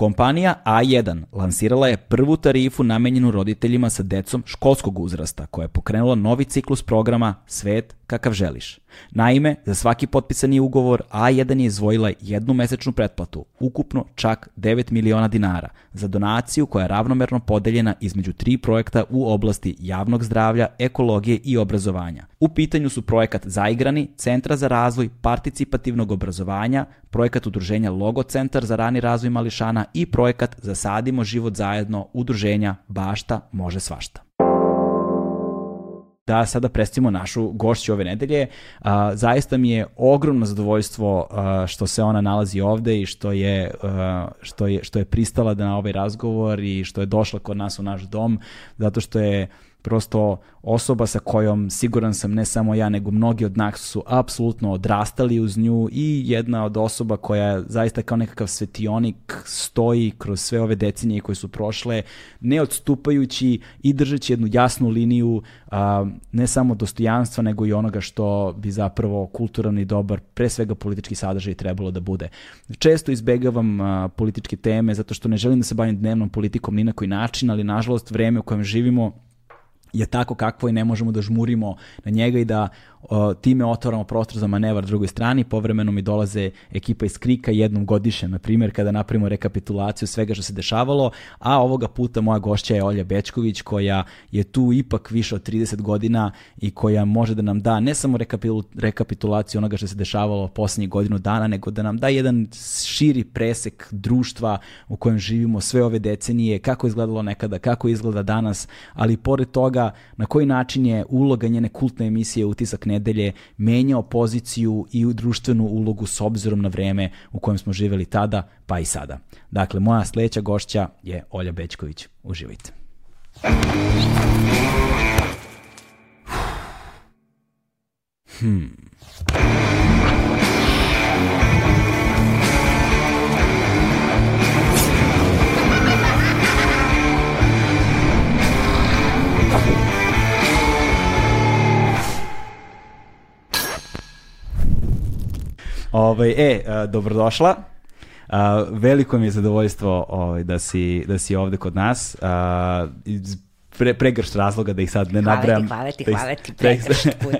Kompanija A1 lansirala je prvu tarifu namenjenu roditeljima sa decom školskog uzrasta, koja je pokrenula novi ciklus programa Svet kakav želiš. Naime, za svaki potpisani ugovor A1 je izvojila jednu mesečnu pretplatu, ukupno čak 9 miliona dinara, za donaciju koja je ravnomerno podeljena između tri projekta u oblasti javnog zdravlja, ekologije i obrazovanja. U pitanju su projekat Zaigrani, Centra za razvoj participativnog obrazovanja, projekat udruženja Logo Centar za rani razvoj mališana i projekat Zasadimo život zajedno udruženja Bašta može svašta da sada predstavimo našu gošću ove nedelje. A, zaista mi je ogromno zadovoljstvo a, što se ona nalazi ovde i što je, a, što je, što je pristala da na ovaj razgovor i što je došla kod nas u naš dom, zato što je prosto osoba sa kojom siguran sam ne samo ja nego mnogi od nas su apsolutno odrastali uz nju i jedna od osoba koja zaista kao nekakav svetionik stoji kroz sve ove decenije koje su prošle ne odstupajući i držeći jednu jasnu liniju a, ne samo dostojanstva nego i onoga što bi zapravo kulturan i dobar pre svega politički sadržaj trebalo da bude. Često izbegavam a, političke teme zato što ne želim da se bavim dnevnom politikom ni na koji način, ali nažalost vreme u kojem živimo je tako kakvo i ne možemo da žmurimo na njega i da time otvaramo prostor za manevar drugoj strani, povremeno mi dolaze ekipa iz Krika jednom godišnje, na primjer, kada napravimo rekapitulaciju svega što se dešavalo, a ovoga puta moja gošća je Olja Bečković, koja je tu ipak više od 30 godina i koja može da nam da ne samo rekapitulaciju onoga što se dešavalo poslednjih godinu dana, nego da nam da jedan širi presek društva u kojem živimo sve ove decenije, kako izgledalo nekada, kako izgleda danas, ali pored toga na koji način je uloga njene kultne emisije Utisak nedelje menjao poziciju i u društvenu ulogu s obzirom na vreme u kojem smo živeli tada, pa i sada. Dakle, moja sledeća gošća je Olja Bećković. Uživajte. Hmm. Ovaj, e, dobrodošla. A, veliko mi je zadovoljstvo ovaj, da, si, da si ovde kod nas. A, iz pre, pregršt razloga da ih sad ne nabrajam. Hvala ti, hvala ti, da pregršt put.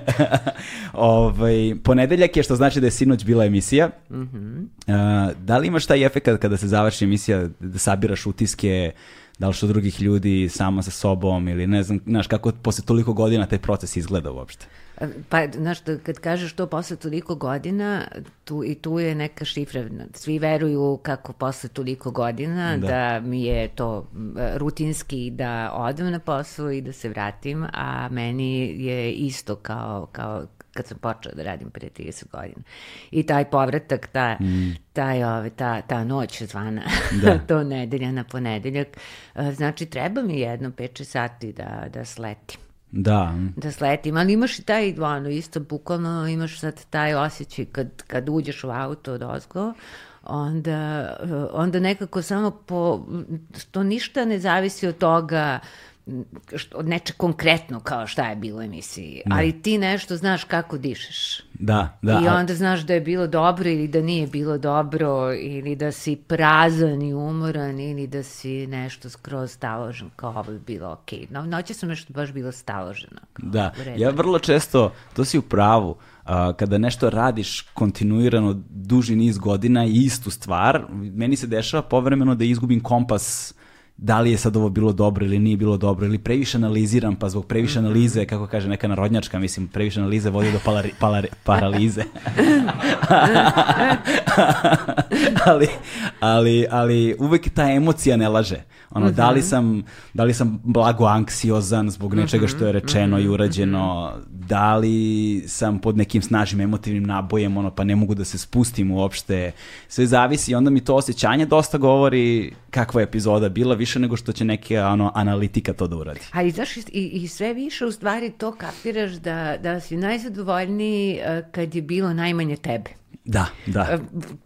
ovaj, ponedeljak je što znači da je sinoć bila emisija. Mm -hmm. uh, da li imaš taj efekt kada se završi emisija da sabiraš utiske da li što drugih ljudi sama sa sobom ili ne znam, znaš kako posle toliko godina taj proces izgleda uopšte? Pa, znaš, kad kažeš to posle toliko godina, tu, i tu je neka šifra. Svi veruju kako posle toliko godina da, da mi je to rutinski da odem na posao i da se vratim, a meni je isto kao, kao kad sam počela da radim pre 30 godina. I taj povratak, ta, mm. taj, ove, ta, ta noć zvana, da. to nedelja na ponedeljak, znači treba mi jedno 5-6 sati da, da sletim. Da. Da sletim, ali imaš i taj, ono, isto bukvalno imaš sad taj osjećaj kad, kad uđeš u auto od ozgo, onda, onda nekako samo po, što ništa ne zavisi od toga što, neče konkretno kao šta je bilo u emisiji, da. ali ti nešto znaš kako dišeš. Da, da. I onda znaš da je bilo dobro ili da nije bilo dobro ili da si prazan i umoran ili da si nešto skroz staložen kao ovo je bilo okej. Okay. No, noće sam nešto baš bilo staložena. Kao, da, ja vrlo često, to si u pravu, Uh, kada nešto radiš kontinuirano duži niz godina i istu stvar, meni se dešava povremeno da izgubim kompas da li je sad ovo bilo dobro ili nije bilo dobro ili previše analiziram pa zbog previše mhm. analize kako kaže neka narodnjačka mislim previše analize vodi do palari, palari, paralize ali, ali, ali uvek ta emocija ne laže ono, mm -hmm. da, li mhm. sam, da li sam blago anksiozan zbog nečega što je rečeno mm -hmm. i urađeno, da li sam pod nekim snažnim emotivnim nabojem, ono, pa ne mogu da se spustim uopšte. Sve zavisi i onda mi to osjećanje dosta govori kakva je epizoda bila, više nego što će neke ono, analitika to da uradi. A i, znaš, i, i sve više u stvari to kapiraš da, da si najzadovoljniji uh, kad je bilo najmanje tebe. Da, da. E,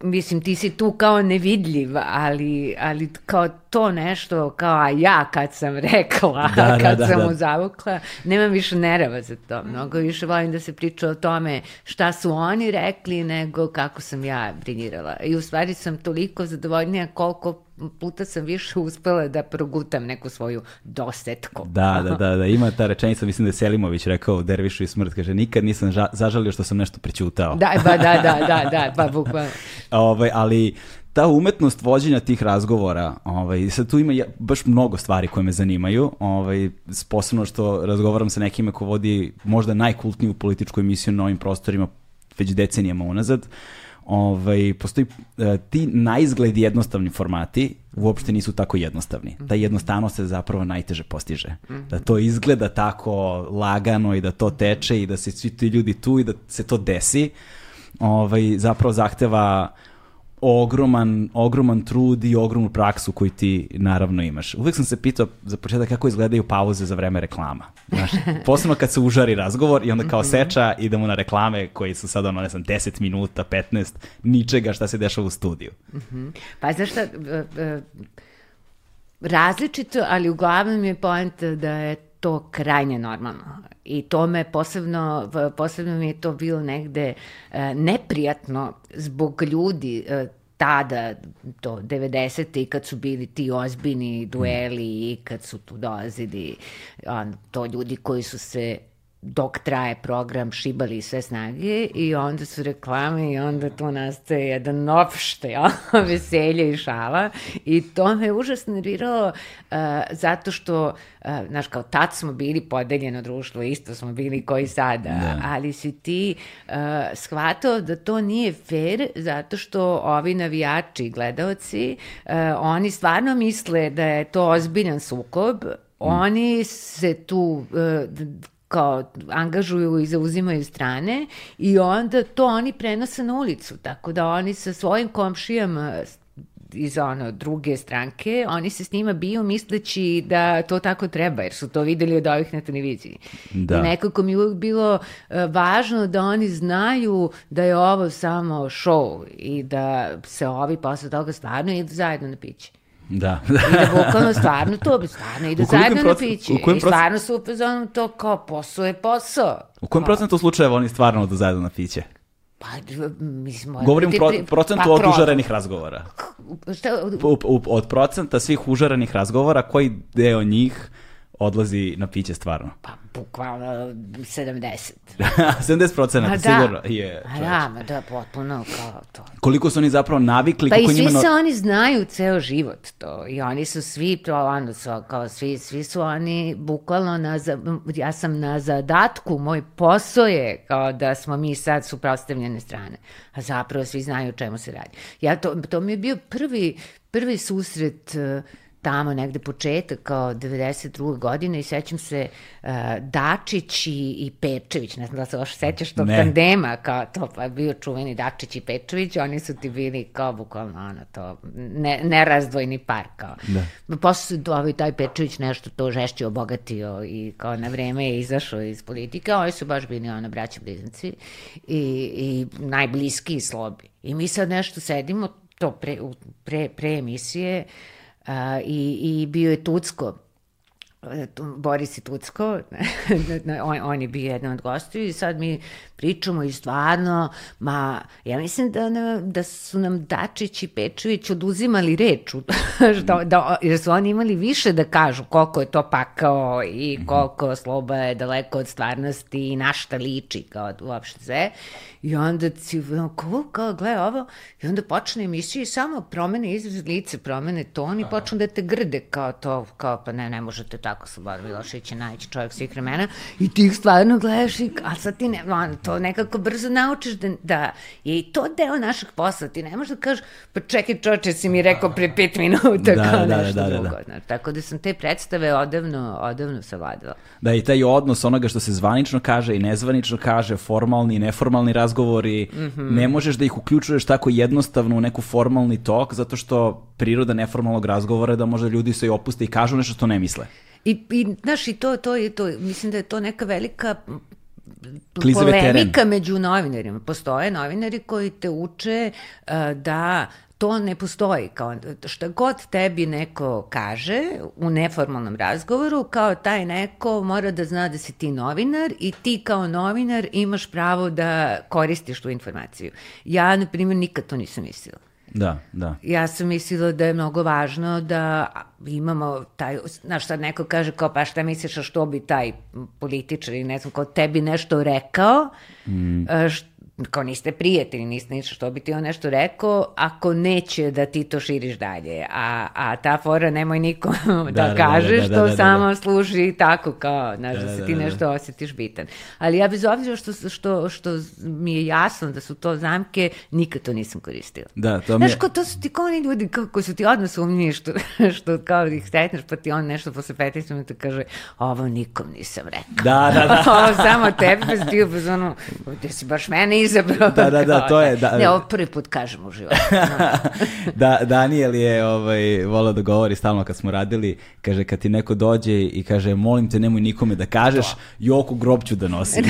mislim, ti si tu kao nevidljiv, ali, ali kao to nešto, kao ja kad sam rekla, da, da kad da, sam da, mu zavukla, nemam više nerava za to. Mnogo više volim da se priča o tome šta su oni rekli nego kako sam ja briljirala. I u stvari sam toliko zadovoljnija koliko puta sam više uspela da progutam neku svoju dosetku. Da, da, da, da, ima ta rečenica, mislim da je Selimović rekao u Dervišu i smrt, kaže, nikad nisam ža zažalio što sam nešto prećutao. Da, ba, da, da, da, da, pa bukvalno. ovaj, ali ta umetnost vođenja tih razgovora, ovaj, sad tu ima baš mnogo stvari koje me zanimaju, ovaj, posebno što razgovaram sa nekime ko vodi možda najkultniju političku emisiju na ovim prostorima već decenijama unazad, ovaj, postoji uh, ti na izgled jednostavni formati uopšte nisu tako jednostavni. Ta jednostavnost se zapravo najteže postiže. Da to izgleda tako lagano i da to teče i da se svi ti ljudi tu i da se to desi, ovaj, zapravo zahteva ogroman, ogroman trud i ogromnu praksu koju ti naravno imaš. Uvek sam se pitao za početak kako izgledaju pauze za vreme reklama. Znaš, posebno kad se užari razgovor i onda kao mhm. seča idemo na reklame koji su sad ono, ne znam, 10 minuta, 15, ničega šta se dešava u studiju. Mhm. Pa znaš šta, različito, ali uglavnom je poenta da je to krajnje normalno. I to me posebno, posebno mi je to bilo negde e, neprijatno zbog ljudi e, tada, to 90. i kad su bili ti ozbiljni dueli i kad su tu dolazili to ljudi koji su se dok traje program šibali sve snage i onda su reklame i onda tu nastaje jedan opšte ja, veselje i šala i to me užasno nerviralo uh, zato što, uh, znaš, kao tad smo bili podeljeno društvo, isto smo bili koji sada, da. ali si ti uh, shvatao da to nije fair zato što ovi navijači, gledalci, uh, oni stvarno misle da je to ozbiljan sukob, mm. oni se tu uh, kao angažuju i zauzimaju strane i onda to oni prenose na ulicu, tako da oni sa svojim komšijama iz ono druge stranke, oni se s njima biju misleći da to tako treba, jer su to videli od ovih na televiziji. Da. I nekako mi uvijek bilo uh, važno da oni znaju da je ovo samo show i da se ovi posle toga stvarno idu zajedno na piće. Da. I da bukvalno stvarno to bi stvarno ide zajedno na piće. U I stvarno su upozorno to kao posao je posao. U kojem procentu slučajeva oni stvarno odu zajedno na piće? Pa, mislim, Govorim pro, procentu pa, od pro... užarenih razgovora. Šta? U, u, od procenta svih užarenih razgovora, koji deo njih odlazi na piće stvarno? Pa, bukvalno 70. 70% da. sigurno je. A da, ma da, potpuno kao to. Koliko su oni zapravo navikli? Pa i svi njima... se oni znaju ceo život to i oni su svi, ono, su, kao svi, svi su oni bukvalno na, ja sam na zadatku, moj posao je kao da smo mi sad suprostavljene strane, a zapravo svi znaju o čemu se radi. Ja to, to mi je bio prvi, prvi susret uh, tamo negde početak kao 92. godine i sećam se uh, Dačić i, i Pečević, ne znam da se još sećaš tog ne. tandema, kao to pa bio čuveni Dačić i Pečević, oni su ti bili kao bukvalno ono to, ne, nerazdvojni par kao. Da. Posle se ovaj, taj Pečević nešto to žešće obogatio i kao na vreme je izašao iz politike, a oni su baš bili ono braći bliznici i, i najbliskiji slobi. I mi sad nešto sedimo, to pre, pre, pre emisije, a, i, i bio je Tucko, Boris i Tucko, on, on je bio jedan od gostiju i sad mi pričamo i stvarno, ma ja mislim da, da su nam Dačić i Pečević oduzimali reč, da, da, jer su oni imali više da kažu koliko je to pakao i mhm. koliko sloba je daleko od stvarnosti i na šta liči kao uopšte sve. I onda ti, kao, kao, gledaj ovo, i onda počne emisija i samo promene izraz lice, promene ton i počnu da te grde kao to, kao pa ne, ne možete tako, Slobodan Milošević je najveći čovjek svih vremena i ti ih stvarno gledaš i, a sad ti ne, man, to nekako brzo naučiš da, da je i to deo našeg posla, ti ne možeš da kažeš, pa čekaj čoče, si mi rekao pre pet minuta, da, kao da, nešto da, da, drugo. Da, da. Tako da sam te predstave odavno, odavno savladila. Da, i taj odnos onoga što se zvanično kaže i nezvanično kaže, formalni i neformalni razgovori, mm -hmm. ne možeš da ih uključuješ tako jednostavno u neku formalni tok, zato što priroda neformalnog razgovora je da možda ljudi se i opuste i kažu nešto što ne misle. I, i znaš, i to, to je to, mislim da je to neka velika Klizave polemika teren. među novinarima. Postoje novinari koji te uče uh, da to ne postoji. Kao, šta god tebi neko kaže u neformalnom razgovoru, kao taj neko mora da zna da si ti novinar i ti kao novinar imaš pravo da koristiš tu informaciju. Ja, na primjer, nikad to nisam mislila. Da, da. Ja sam mislila da je mnogo važno da imamo taj, znaš sad neko kaže kao pa šta misliš a što bi taj političar i ne znam ko tebi nešto rekao, mm. št, kao niste prijatelji, niste ništa, što bi ti on nešto rekao, ako neće da ti to širiš dalje. A, a ta fora nemoj nikom da, da, da kažeš, da, da, da, to da, da, samo da. služi tako kao, znaš, da, da, se ti nešto osjetiš bitan. Ali ja bez obzira što, što, što mi je jasno da su to zamke, nikad to nisam koristila. Da, to mi je... Znaš, ko to su ti kao oni ljudi kao, koji su ti odmah sumnji, što, što kao ih sretneš, pa ti on nešto posle 15 minuta kaže, ovo nikom nisam rekao. Da, da, da. ovo samo tebi, pa ti u ono, gde si baš mene izabrao. Da, da, da, to je... Da, ne, ovo prvi put kažem u životu. da, Daniel je ovaj, volao da govori stalno kad smo radili, kaže kad ti neko dođe i kaže molim te nemoj nikome da kažeš, to. Joku grob ću da nosim.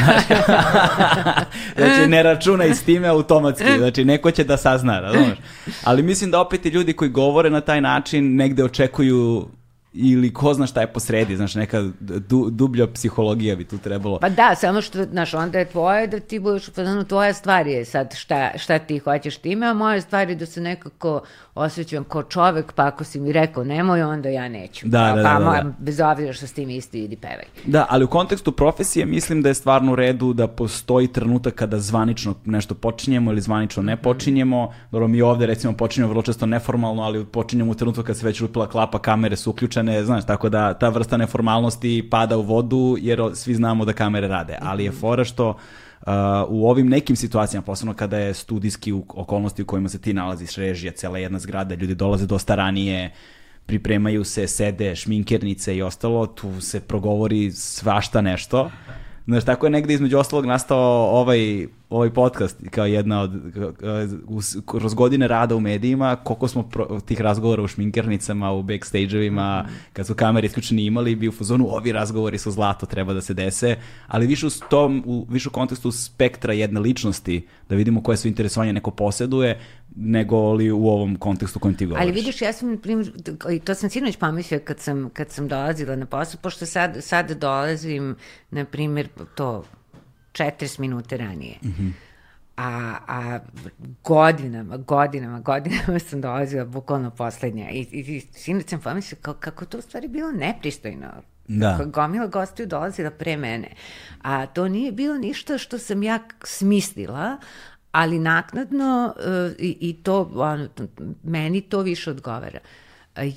znači ne računaj s time automatski, znači neko će da sazna, razumeš? Ali mislim da opet i ljudi koji govore na taj način negde očekuju ili ko zna šta je posredi, znaš, neka du, dublja psihologija bi tu trebalo. Pa da, samo što, znaš, onda je tvoje da ti budeš, pa tvoja stvar je sad šta, šta ti hoćeš time, a moja stvar je da se nekako osjećam kao čovek, pa ako si mi rekao nemoj, onda ja neću. Da, pa, da, da, pa, da. bez obzira što s tim isti idi pevaj. Da, ali u kontekstu profesije mislim da je stvarno u redu da postoji trenutak kada zvanično nešto počinjemo ili zvanično ne počinjemo. Dobro, mi ovde recimo počinjemo vrlo često neformalno, ali počinjemo u trenutku kad se već lupila klapa, kamere su uključene, znaš, tako da ta vrsta neformalnosti pada u vodu jer svi znamo da kamere rade, ali je fora što u ovim nekim situacijama, posebno kada je studijski u okolnosti u kojima se ti nalaziš, režija, cela jedna zgrada, ljudi dolaze dosta ranije, pripremaju se, sede, šminkernice i ostalo, tu se progovori svašta nešto. Znaš, tako je negde između ostalog nastao ovaj ovaj podcast kao jedna od kroz godine rada u medijima koliko smo pro, tih razgovora u šminkernicama u backstage-evima mm -hmm. kad su kamere isključene imali bi u fazonu ovi razgovori su zlato treba da se dese ali više u tom u više u kontekstu spektra jedne ličnosti da vidimo koje su interesovanje neko poseduje nego li u ovom kontekstu kojem ti govoriš. Ali vidiš, ja sam, primjer, to sam sinoć pomislio kad sam, kad sam dolazila na posao, pošto sad, sad dolazim, na primjer, to 40 minuta ranije. Mm -hmm. A, a godinama, godinama, godinama sam dolazila bukvalno poslednja. I, i, i sinoć sam pomislila kako, kako to u stvari bilo nepristojno. Da. Gomila gostiju dolazila pre mene. A to nije bilo ništa što sam ja smislila, ali naknadno uh, i, i to, ono, meni to više odgovara.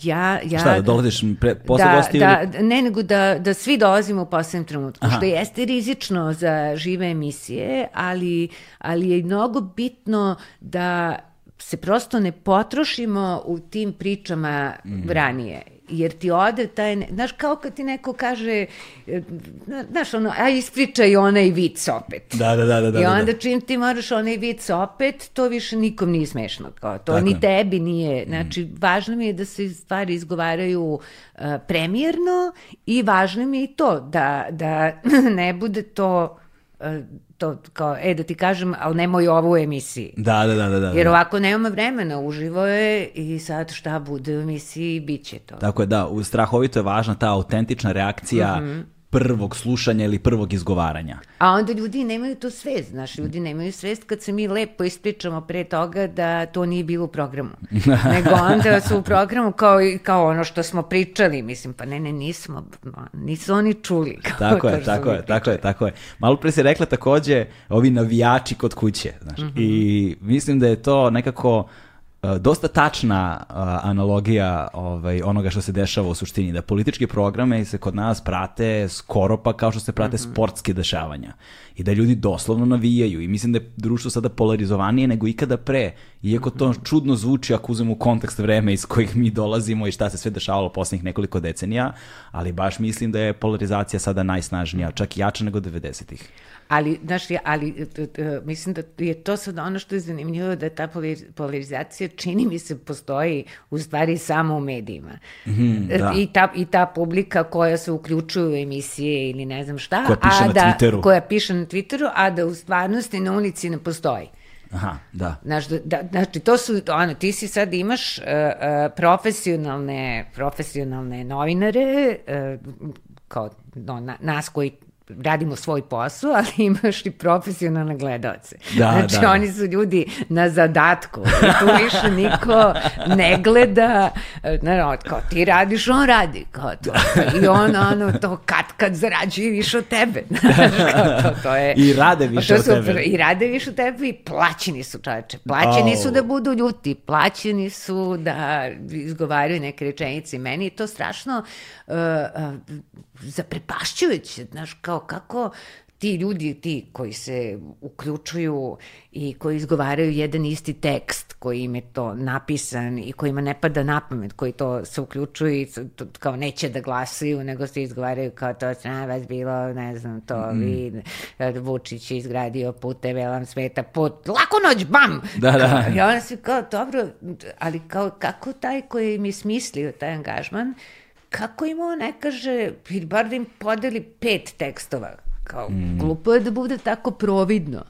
Ja, ja... Šta, da dolaziš pre, posle da, gosti? Da, ili... ne, nego da, da svi dolazimo u poslednjem trenutku, Aha. što jeste rizično za žive emisije, ali, ali je mnogo bitno da se prosto ne potrošimo u tim pričama mm. ranije jer ti ode taj, znaš, kao kad ti neko kaže, e, znaš, ono, a ispričaj onaj vic opet. Da, da, da. da, da I onda da, da. čim ti moraš onaj vic opet, to više nikom nije smešno. Kao, to Tako. ni tebi nije. Znači, mm. važno mi je da se stvari izgovaraju uh, premijerno i važno mi je i to, da, da ne bude to to kao, e, da ti kažem, ali nemoj ovo u emisiji. Da, da, da. da, da. Jer ovako nema vremena, uživo je i sad šta bude u emisiji, bit će to. Tako je, da, strahovito je važna ta autentična reakcija mm -hmm prvog slušanja ili prvog izgovaranja. A onda ljudi nemaju to svest, znaš, ljudi nemaju svest kad se mi lepo ispričamo pre toga da to nije bilo u programu. Nego onda su u programu kao, kao ono što smo pričali, mislim, pa ne, ne, nismo, nisu oni čuli. Kao tako je, tako je, tako je, tako je. Malo pre si rekla takođe ovi navijači kod kuće, znaš, mm -hmm. i mislim da je to nekako dosta tačna uh, analogija ovaj, onoga što se dešava u suštini, da politički programe se kod nas prate skoro pa kao što se prate mm -hmm. sportske dešavanja i da ljudi doslovno navijaju i mislim da je društvo sada polarizovanije nego ikada pre, iako to čudno zvuči ako uzmemo u kontekst vreme iz kojih mi dolazimo i šta se sve dešavalo poslednjih nekoliko decenija, ali baš mislim da je polarizacija sada najsnažnija, čak i jača nego 90-ih. Ali, znaš, ali mislim da je to sad ono što je zanimljivo, da ta polarizacija čini mi se postoji u stvari samo u medijima. Mm, da. I, ta, I ta publika koja se uključuje u emisije ili ne znam šta, koja piše a na da, Twitteru. koja piše na Twitteru, a da u stvarnosti na ulici ne postoji. Aha, da. Znaš, da, da, znači, to su, ono, ti si sad imaš uh, uh, profesionalne, profesionalne novinare, uh, kao no, na, nas koji radimo svoj posao, ali imaš i profesionalne gledalce. Da, znači, da. oni su ljudi na zadatku. Tu više niko ne gleda. Naravno, kao ti radiš, on radi. Kao to. I on, ono, to kad kad zarađuje više od tebe. Znaš, kao to, to je, I rade više od tebe. I rade više od tebe i plaćeni su čoveče. Plaćeni oh. su da budu ljuti. Plaćeni su da izgovaraju neke rečenice. Meni je to strašno uh, uh, zaprepašćujuće. Znaš, kao kako ti ljudi, ti koji se uključuju i koji izgovaraju jedan isti tekst koji im je to napisan i kojima ne pada na pamet, koji to se uključuju i to, kao neće da glasaju, nego se izgovaraju kao to strana vas bilo, ne znam, to mm. vi, Vučić je izgradio puteve, vam sveta put, lako noć, bam! Da, da. I onda se kao, dobro, ali kao, kako taj koji mi smislio taj angažman, kako im on ne kaže, bar da im podeli pet tekstova, kao, mm. glupo je da bude tako providno.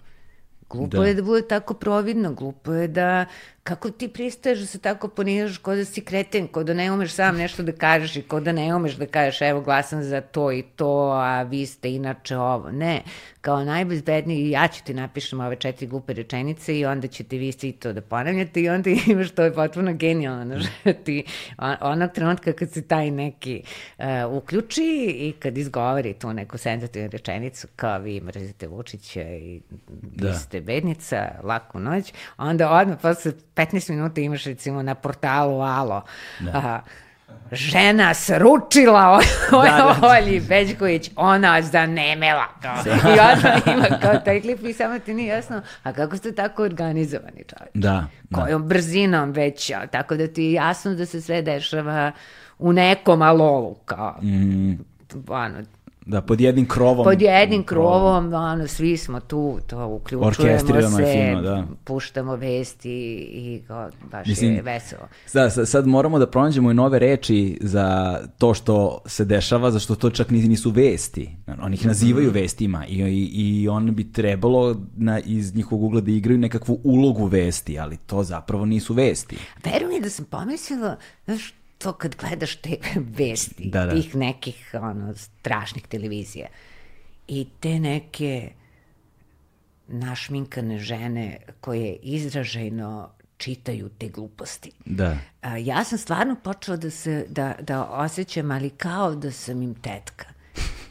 Glupo da. je da bude tako providno, glupo je da kako ti pristaješ da se tako ponižaš ko da si kreten, ko da ne umeš sam nešto da kažeš i ko da ne umeš da kažeš evo glasam za to i to, a vi ste inače ovo. Ne, kao najbezbedniji ja ću ti napišem ove četiri glupe rečenice i onda ćete vi svi to da ponavljate i onda imaš to je potpuno genijalno. Znaš, ti, on, onog trenutka kad se taj neki uh, uključi i kad izgovori tu neku senzativnu rečenicu kao vi mrzite Vučića i da. vi ste bednica, laku noć, onda odmah posle 15 minuta imaš recimo na portalu Alo. Da. A, žena sručila o, da, da. Olji Bećković, ona zanemela. To. I onda ima kao taj klip i samo ti nije jasno, a kako ste tako organizovani čovječ? Da. da. Kojom brzinom već, tako da ti je jasno da se sve dešava u nekom alovu, kao, mm. ono, Da, pod jednim krovom. Pod jednim krovom, ono, svi smo tu, to uključujemo se, fino, da. puštamo vesti i kao, baš Mislim, je veselo. Sad, sad, sad moramo da pronađemo i nove reči za to što se dešava, zašto to čak nisu vesti. Oni ih nazivaju mm. vestima i, i, i on bi trebalo na, iz njihovog ugleda da igraju nekakvu ulogu vesti, ali to zapravo nisu vesti. Verujem da sam pomislila, znaš, to kad gledaš te vesti, da, da. tih nekih ono, strašnih televizija i te neke našminkane žene koje izražajno čitaju te gluposti. Da. A, ja sam stvarno počela da se, da, da osjećam, ali kao da sam im tetka.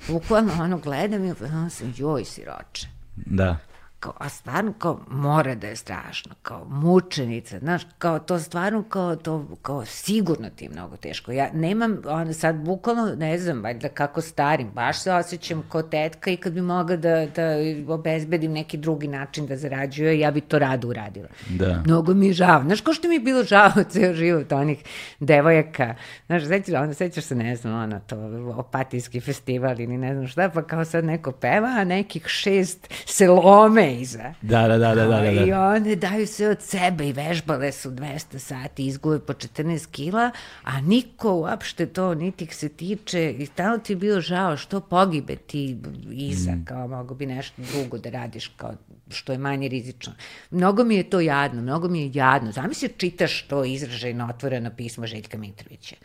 Bukvalno ono gledam i ono sam, joj siroče. Da kao, a stvarno kao mora da je strašno, kao mučenica, znaš, kao to stvarno kao to, kao sigurno ti je mnogo teško. Ja nemam, ono sad bukvalno, ne znam, valjda kako starim, baš se osjećam kao tetka i kad bi mogla da, da obezbedim neki drugi način da zarađuje, ja bi to rado uradila. Da. Mnogo mi je žao. Znaš, ko što mi je bilo žao ceo život onih devojaka, znaš, sećaš, onda sećaš se, ne znam, ono, to opatijski festival ili ne znam šta, pa kao sad neko peva, a nekih šest se lome iza. Da, da, da, da, da, da. I one daju sve od sebe i vežbale su 200 sati, izgube po 14 kila, a niko uopšte to niti se tiče i stalno ti je bio žao što pogibe ti iza, mm. kao mogo bi nešto drugo da radiš kao što je manje rizično. Mnogo mi je to jadno, mnogo mi je jadno. Zamisli čitaš to izražajno otvoreno pismo Željka Mitrovića.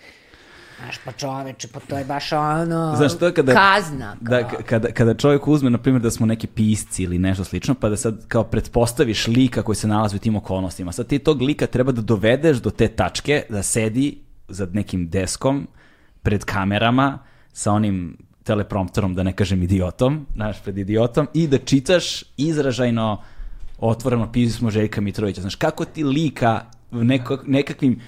Znaš, pa čoveče, pa to je baš ono Znaš, to je kada, kazna. Da, kao. Da, kada, kada čovjek uzme, na primjer, da smo neki pisci ili nešto slično, pa da sad kao pretpostaviš lika koji se nalazi u tim okolnostima. Sad ti tog lika treba da dovedeš do te tačke da sedi za nekim deskom pred kamerama sa onim teleprompterom, da ne kažem idiotom, znaš, pred idiotom, i da čitaš izražajno otvoreno pismo Željka Mitrovića. Znaš, kako ti lika neko, nekakvim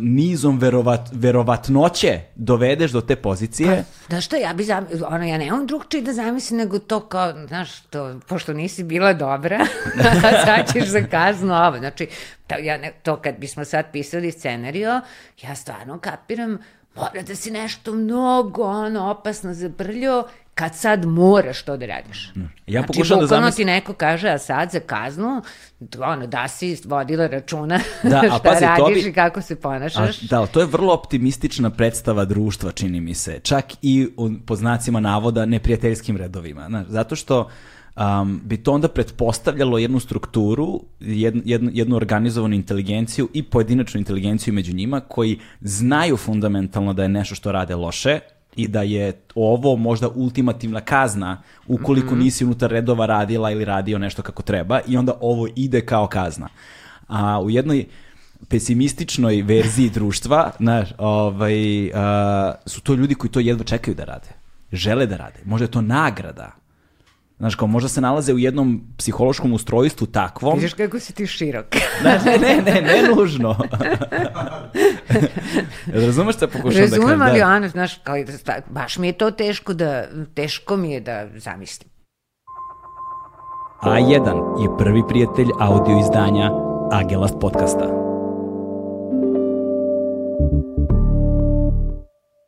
nizom verovat, verovatnoće dovedeš do te pozicije. Pa, da što, ja bi zam, ono, ja nemam drugčije da zamislim nego to kao, znaš, to, pošto nisi bila dobra, sad ćeš za kaznu ovo. Znači, to, ja ne, to kad bismo sad pisali scenario, ja stvarno kapiram mora da si nešto mnogo ono, opasno zabrljio, kad sad moraš to da radiš. Ja znači, pokušam da bukvalno zamislim- ti neko kaže, a sad za kaznu, ono, da si vodila računa Da, a šta pazi, to radiš bi- i kako se A, ponašaš. da, ali to je vrlo optimistična predstava društva, čini mi se. Čak i po znacima navoda neprijateljskim redovima. Znaš, zato što um, bi to onda pretpostavljalo jednu strukturu, jednu, jednu, jednu organizovanu inteligenciju i pojedinačnu inteligenciju među njima koji znaju fundamentalno da je nešto što rade loše i da je ovo možda ultimativna kazna ukoliko nisi unutar redova radila ili radio nešto kako treba i onda ovo ide kao kazna. A u jednoj pesimističnoj verziji društva, znaš, ovaj, a, su to ljudi koji to jedva čekaju da rade. Žele da rade. Možda je to nagrada. Znaš, kao možda se nalaze u jednom psihološkom ustrojstvu takvom. Vidiš kako si ti širok. Ne, ne, ne, ne, ne nužno. Razumeš šta pokušam da Razumem, kažem? ali Da. ono, znaš, kao, da baš mi je to teško da, teško mi je da zamislim. A1 je prvi prijatelj audio izdanja Agelast podcasta.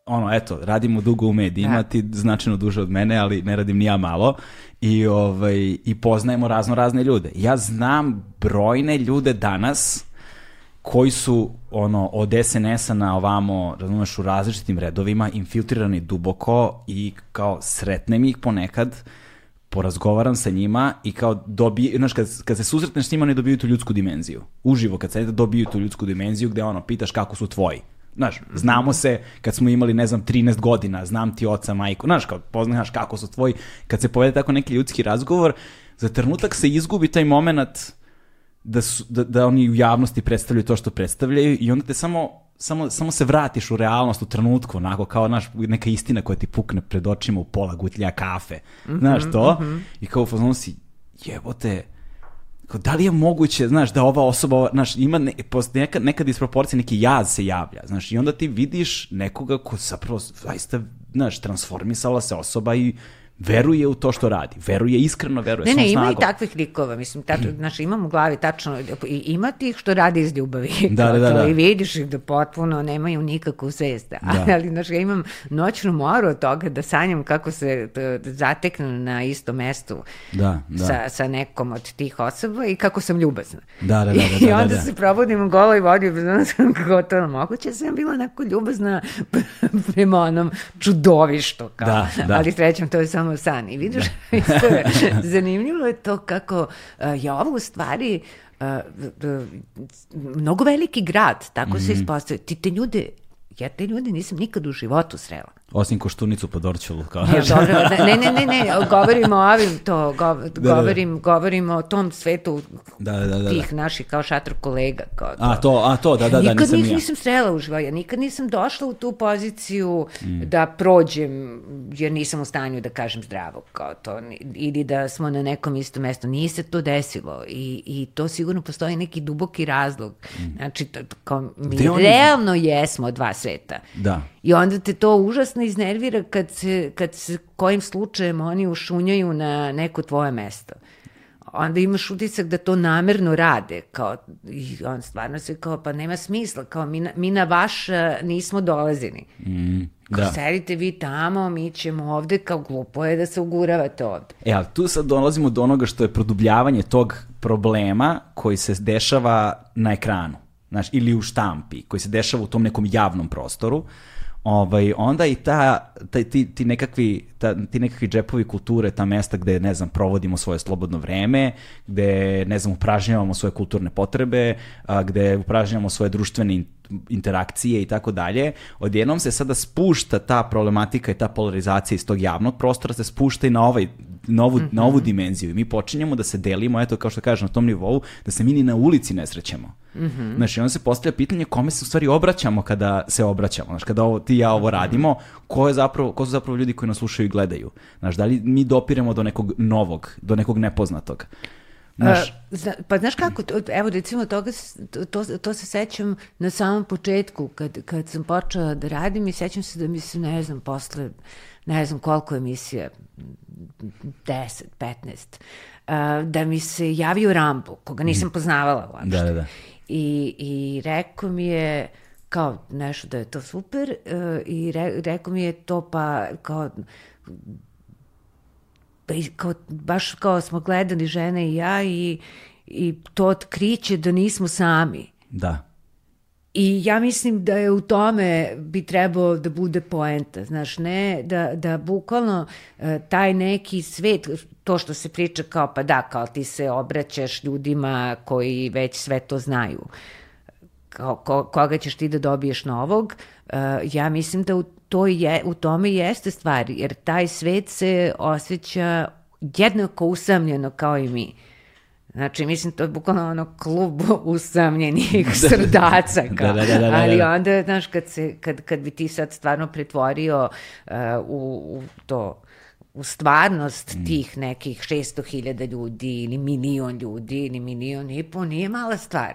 Ono, eto, radimo dugo u medijima, Da. ti značajno duže od mene, ali ne radim ni ja malo. I, ovaj, I poznajemo razno razne ljude. Ja znam brojne ljude danas koji su ono od SNS-a na ovamo, razumeš, u različitim redovima, infiltrirani duboko i kao sretnem ih ponekad, porazgovaram sa njima i kao dobije, znaš, kad, kad se susretneš s njima, oni dobiju tu ljudsku dimenziju. Uživo kad se dobiju tu ljudsku dimenziju gde ono, pitaš kako su tvoji. Znaš, znamo se kad smo imali, ne znam, 13 godina, znam ti oca, majku, znaš, kao poznaš kako su tvoji. Kad se povede tako neki ljudski razgovor, za trenutak se izgubi taj moment da, su, da, da oni u javnosti predstavljaju to što predstavljaju i onda te samo, samo, samo se vratiš u realnost u trenutku, onako kao naš, neka istina koja ti pukne pred očima u pola gutlja kafe. Znaš to? I kao u fazonu si, jebote, kao, da li je moguće, znaš, da ova osoba, znaš, ima ne, neka, neka disproporcija, neki jaz se javlja, znaš, i onda ti vidiš nekoga ko zapravo, zaista, znaš, transformisala se osoba i veruje u to što radi, veruje, iskreno veruje, Ne, svom ne, ima i snagom. takvih likova, mislim, tačno, znaš, imam u glavi tačno, i ima tih što radi iz ljubavi, Da, da, da, da. i vidiš ih da potpuno nemaju nikakvu svest, Da. ali, znaš, ja imam noćnu moru od toga da sanjam kako se zateknu na istom mestu Da, da. sa, sa nekom od tih osoba i kako sam ljubazna. Da, da, da, da, I da, onda da. se probudim u goloj vodi, znaš, kako to moguće, sam bila onako ljubazna prema onom čudovištu, kao. Da, da. ali srećom to je samo san. I vidiš, isto je, zanimljivo je to kako uh, je ovo u stvari d- mnogo veliki grad, tako Mhm. se ispostavlja. Ti te ljude, ja te ljude nisam nikad u životu srela. Osim koštunicu po Dorčulu. Kao, Ne, dobro, ne, ne, ne, ne, govorimo o ovim, to, go, da. govorim, govorimo o tom svetu Da, da, da, da. tih naših kao šator kolega. Kao to. A to, a to, da, da, da, nikad nisam njih ni ja. nisam srela u životu, ja nikad nisam došla u tu poziciju Mm. da prođem, jer nisam u stanju da kažem zdravo, kao to, ili da smo na nekom istom mestu. Nije se to desilo i, i to sigurno postoji neki duboki razlog. Znači, to, kao, mi Mm. Gde oni- realno jesmo dva sveta. Da. I onda te to užasno iznervira kad se, kad se kojim slučajem oni ušunjaju na neko tvoje mesto. Onda imaš utisak da to namerno rade, kao, i on stvarno se kao, pa nema smisla, kao, mi na, mi na vaš nismo dolazili. Mm, Kao, da. sedite vi tamo, mi ćemo ovde, kao, glupo je da se uguravate ovde. E, ali tu sad dolazimo do onoga što je produbljavanje tog problema koji se dešava na ekranu, znaš, ili u štampi, koji se dešava u tom nekom javnom prostoru, ovaj, onda i ta, ta, ti, ti, nekakvi, ta, ti nekakvi džepovi kulture, ta mesta gde, ne znam, provodimo svoje slobodno vreme, gde, ne znam, upražnjavamo svoje kulturne potrebe, a, gde upražnjavamo svoje društvene in- interakcije i tako dalje, odjednom se sada spušta ta problematika i ta polarizacija iz tog javnog prostora, se spušta i na ovaj novu, na ovu dimenziju i mi počinjemo da se delimo, eto kao što kažem na tom nivou, da se mi ni na ulici ne srećemo. Mm Znači, onda se postavlja pitanje kome se u stvari obraćamo kada se obraćamo. Znači, kada ovo, ti i ja ovo radimo, ko, je zapravo, ko su zapravo ljudi koji nas slušaju i gledaju? Znači, da li mi dopiremo do nekog novog, do nekog nepoznatog? Znaš, A, zna, pa znaš kako, evo recimo toga, to, to se sećam na samom početku, kad, kad sam počela da radim i sećam se da mi se, ne znam, posle, ne znam koliko emisija, 10, 15, a, da mi se javio Rambo, koga nisam poznavala uopšte. Da, da, da. I, I rekao mi je, kao nešto da je to super uh, i re, rekao mi je to pa kao pa kao, baš kao smo gledali žene i ja i, i to otkriće da nismo sami. Da. I ja mislim da je u tome bi trebao da bude poenta, znaš, ne, da, da bukvalno e, taj neki svet, to što se priča kao, pa da, kao ti se obraćaš ljudima koji već sve to znaju, kao, ko, koga ćeš ti da dobiješ novog, e, ja mislim da u, to je, u tome jeste stvar, jer taj svet se osjeća jednako usamljeno kao i mi. Znači, mislim, to je bukvalno ono klub usamljenih da. srdaca. Kao. Da, da, da, da, da, Ali onda, znaš, kad, se, kad, kad bi ti sad stvarno pretvorio uh, u, u to u stvarnost mm. tih nekih 600.000 ljudi ili milion ljudi ili milion i po, nije mala stvar.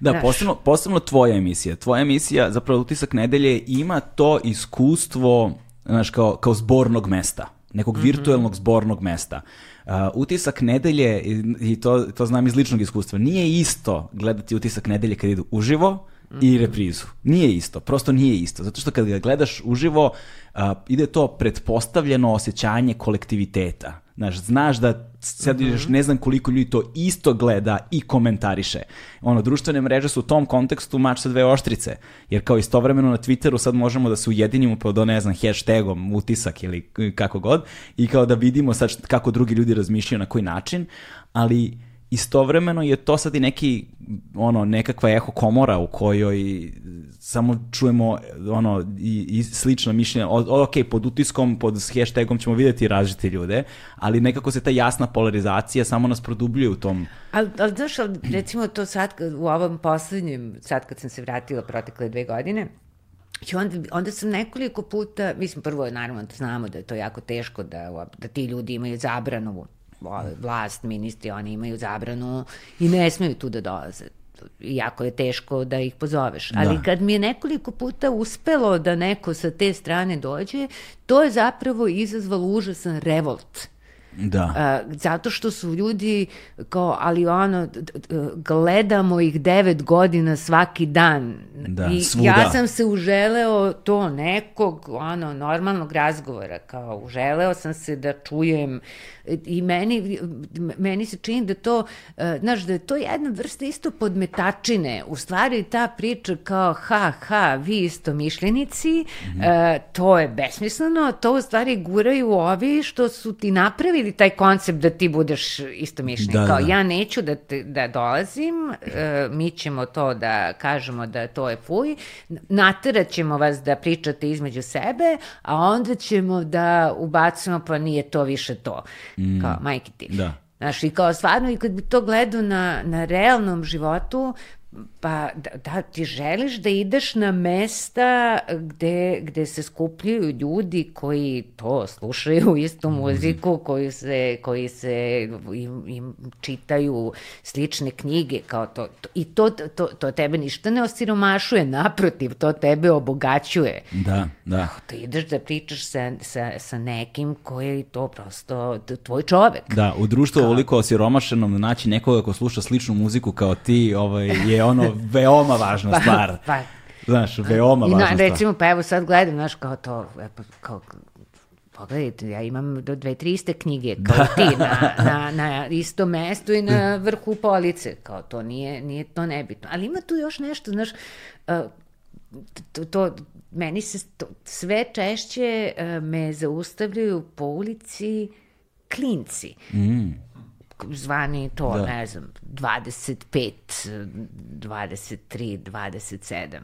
Da, posebno, posebno tvoja emisija. Tvoja emisija, zapravo utisak nedelje, ima to iskustvo, znaš, kao, kao zbornog mesta, nekog mm -hmm. virtuelnog zbornog mesta. Uh, utisak nedelje, i to, to znam iz ličnog iskustva, nije isto gledati utisak nedelje kad idu uživo i reprizu. Nije isto, prosto nije isto. Zato što kad ga gledaš uživo, uh, ide to pretpostavljeno osjećanje kolektiviteta. Znaš, znaš da sad mm -hmm. ne znam koliko ljudi to isto gleda i komentariše. Ono, društvene mreže su u tom kontekstu mač sa dve oštrice, jer kao istovremeno na Twitteru sad možemo da se ujedinimo pod, ne znam, hashtagom, utisak ili kako god, i kao da vidimo sad kako drugi ljudi razmišljaju na koji način, ali istovremeno je to sad i neki ono nekakva eho komora u kojoj samo čujemo ono i, i slično mišljenje o, ok, pod utiskom, pod hashtagom ćemo videti različite ljude, ali nekako se ta jasna polarizacija samo nas produbljuje u tom Ali, ali znaš, recimo to sad u ovom poslednjem, sad kad sam se vratila protekle dve godine, I onda, onda sam nekoliko puta, mislim prvo naravno da znamo da je to jako teško da, da ti ljudi imaju zabranu vlast, ministri, oni imaju zabranu i ne smeju tu da dolaze jako je teško da ih pozoveš. Ali da. kad mi je nekoliko puta uspelo da neko sa te strane dođe, to je zapravo izazvalo užasan revolt. Da. Uh, zato što su ljudi kao, ali ono, gledamo ih devet godina svaki dan. Da, I svuda. ja sam se uželeo to nekog, ono, normalnog razgovora, kao uželeo sam se da čujem i meni, meni se čini da to, e, znaš, da je to jedna vrsta isto podmetačine. U stvari ta priča kao ha, ha, vi isto mišljenici, mm -hmm. to je besmisleno, to u stvari guraju ovi što su ti napravili taj koncept da ti budeš isto mišljenik. Da, kao da. ja neću da, te, da dolazim, e, mi ćemo to da kažemo da to je fuj, naterat ćemo vas da pričate između sebe, a onda ćemo da ubacimo pa nije to više to mm. kao majke ti. Da. Znaš, i kao stvarno, i kad bi to gledao na, na realnom životu, Pa da, da ti želiš da ideš na mesta gde, gde se skupljaju ljudi koji to slušaju istu mhm. muziku, koji se, koji se im, im čitaju slične knjige kao to, to i to, to, to tebe ništa ne osiromašuje, naprotiv, to tebe obogaćuje. Da, da. To ideš da pričaš sa, sa, sa nekim koji je to prosto tvoj čovek. Da, u društvu kao... ovoliko osiromašenom naći nekoga ko sluša sličnu muziku kao ti ovaj, je ono veoma važna stvar. Pa, Znaš, veoma važna stvar. Recimo, pa evo sad gledam, znaš, kao to, kao, pogledajte, ja imam do dve, tri iste knjige, kao da. ti, na, na, na isto mestu i na vrhu police, kao to nije, nije to nebitno. Ali ima tu još nešto, znaš, uh, to, to, meni se to, sve češće uh, me zaustavljaju po ulici klinci. Mm zvani to, da. ne znam, 25, 23, 27.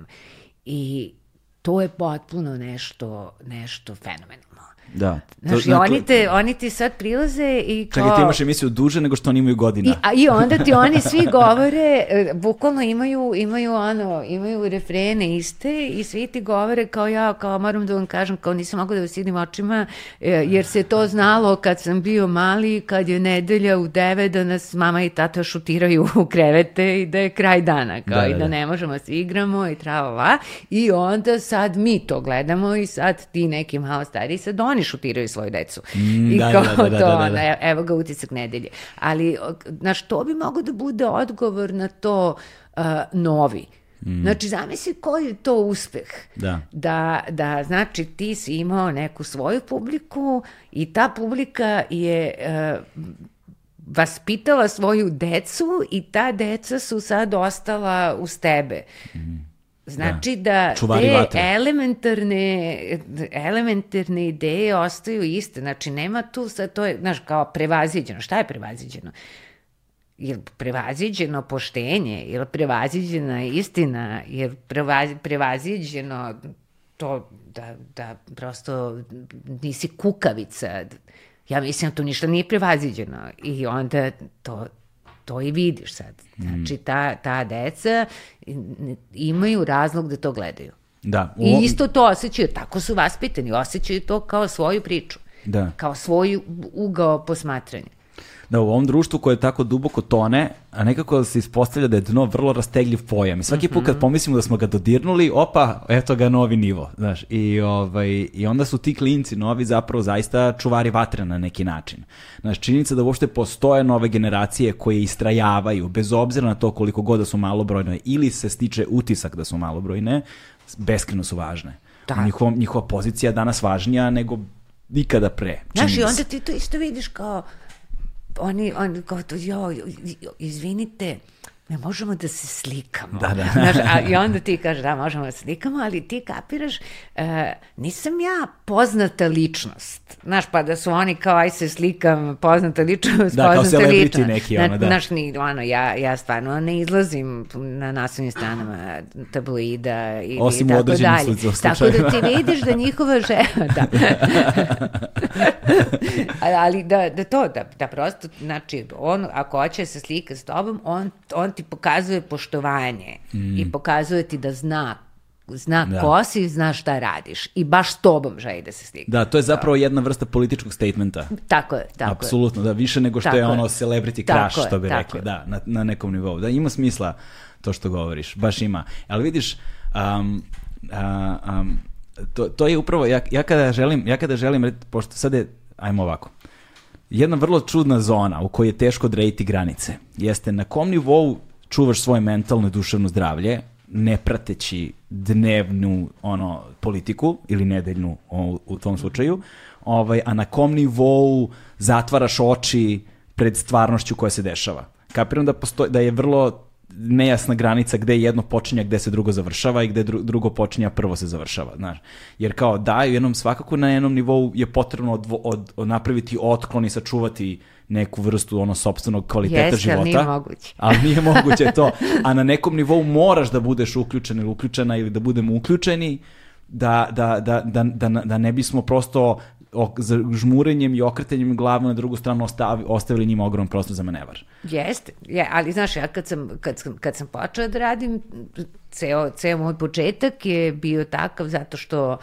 I to je potpuno nešto, nešto fenomenalno. Da. Znaš, to, i oni, te, oni ti sad prilaze i kao... Čekaj, ti imaš emisiju duže nego što oni imaju godina. I, a, I onda ti oni svi govore, e, bukvalno imaju, imaju ono, imaju refrene iste i svi ti govore kao ja, kao moram da vam kažem, kao nisam mogu da vas vidim očima, e, jer se to znalo kad sam bio mali, kad je nedelja u deve da nas mama i tata šutiraju u krevete i da je kraj dana, kao da, i da, da, da ne možemo da se igramo i tralala. I onda sad mi to gledamo i sad ti neki malo stariji sad oni oni šutiraju svoju decu. Mm, I da, kao da, da, da, to, da, da, da. evo ga utisak nedelje. Ali, znaš, to bi mogo da bude odgovor na to uh, novi. Mm. Znači, zamisli koji je to uspeh. Da. da. Da, znači, ti si imao neku svoju publiku i ta publika je uh, vaspitala svoju decu i ta deca su sad ostala uz tebe. Mm. Znači da, da te vatre. elementarne, elementarne ideje ostaju iste. Znači nema tu, sad to je, znaš, kao prevaziđeno. Šta je prevaziđeno? Je prevaziđeno poštenje? Je prevaziđena istina? Je prevaziđeno to da, da prosto nisi kukavica? Ja mislim da to ništa nije prevaziđeno. I onda to, to i vidiš sad. Znači, ta, ta deca imaju razlog da to gledaju. Da. U... I isto to osjećaju, tako su vaspitani, osjećaju to kao svoju priču. Da. Kao svoj ugao posmatranja da u ovom društvu koje je tako duboko tone, a nekako se ispostavlja da je dno vrlo rastegljiv pojam. I svaki put kad mhm. pomislimo da smo ga dodirnuli, opa, eto ga novi nivo. Znaš, i, ovaj, I onda su ti klinci novi zapravo zaista čuvari vatre na neki način. Znaš, činjenica da uopšte postoje nove generacije koje istrajavaju, bez obzira na to koliko god da su malobrojne, ili se stiče utisak da su malobrojne, beskreno su važne. Da. Njihova, njihova pozicija je danas važnija nego nikada pre. Znaš, i onda ti to isto vidiš kao oni, oni kao to, jo, izvinite, ne možemo da se slikamo. Da, da. Znaš, a, I onda ti kažeš da možemo da se slikamo, ali ti kapiraš, uh, nisam ja poznata ličnost. Znaš, pa da su oni kao aj se slikam, poznata ličnost, da, poznata kao ličnost. neki, ono, da. Znaš, ni, ono, ja, ja stvarno ne izlazim na naslovnim stranama tabloida i, Osim i tako dalje. Tako da ti vidiš da njihova žena, da. ali da, da to, da, da prosto, znači, on, ako hoće da se slika s tobom, on, on ti pokazuje poštovanje mm. i pokazuje ti da zna zna da. ko si, zna šta radiš i baš s tobom želi da se stigne. Da, to je zapravo jedna vrsta političkog statementa. Tako je, tako Apsolutno, da, više nego što tako je ono celebrity crush, tako što bi rekli, da, na, na nekom nivou. Da, ima smisla to što govoriš, baš ima. Ali vidiš, um, um, to, to je upravo, ja, ja kada želim, ja kada želim, pošto sad je, ajmo ovako, jedna vrlo čudna zona u kojoj je teško odrediti granice, jeste na kom nivou čuvaš svoje mentalno i duševno zdravlje, ne prateći dnevnu ono politiku ili nedeljnu o, u tom slučaju, ovaj, a na kom nivou zatvaraš oči pred stvarnošću koja se dešava. Kapiram da, postoji, da je vrlo nejasna granica gde jedno počinje, gde se drugo završava i gde drugo počinje, a prvo se završava, znaš. Jer kao da, jednom svakako na jednom nivou je potrebno od, od, od napraviti otklon i sačuvati neku vrstu ono sopstvenog kvaliteta Jeste, života. Jeste, nije moguće. Ali nije moguće to. A na nekom nivou moraš da budeš uključen ili uključena ili da budemo uključeni da, da, da, da, da, da ne bismo prosto za žmurenjem i okretanjem glava na drugu stranu ostavi, ostavili njima ogrom prostor za manevar. Jeste, je, ali znaš, ja kad sam, kad sam, kad sam počela da radim, ceo, ceo moj početak je bio takav zato što uh,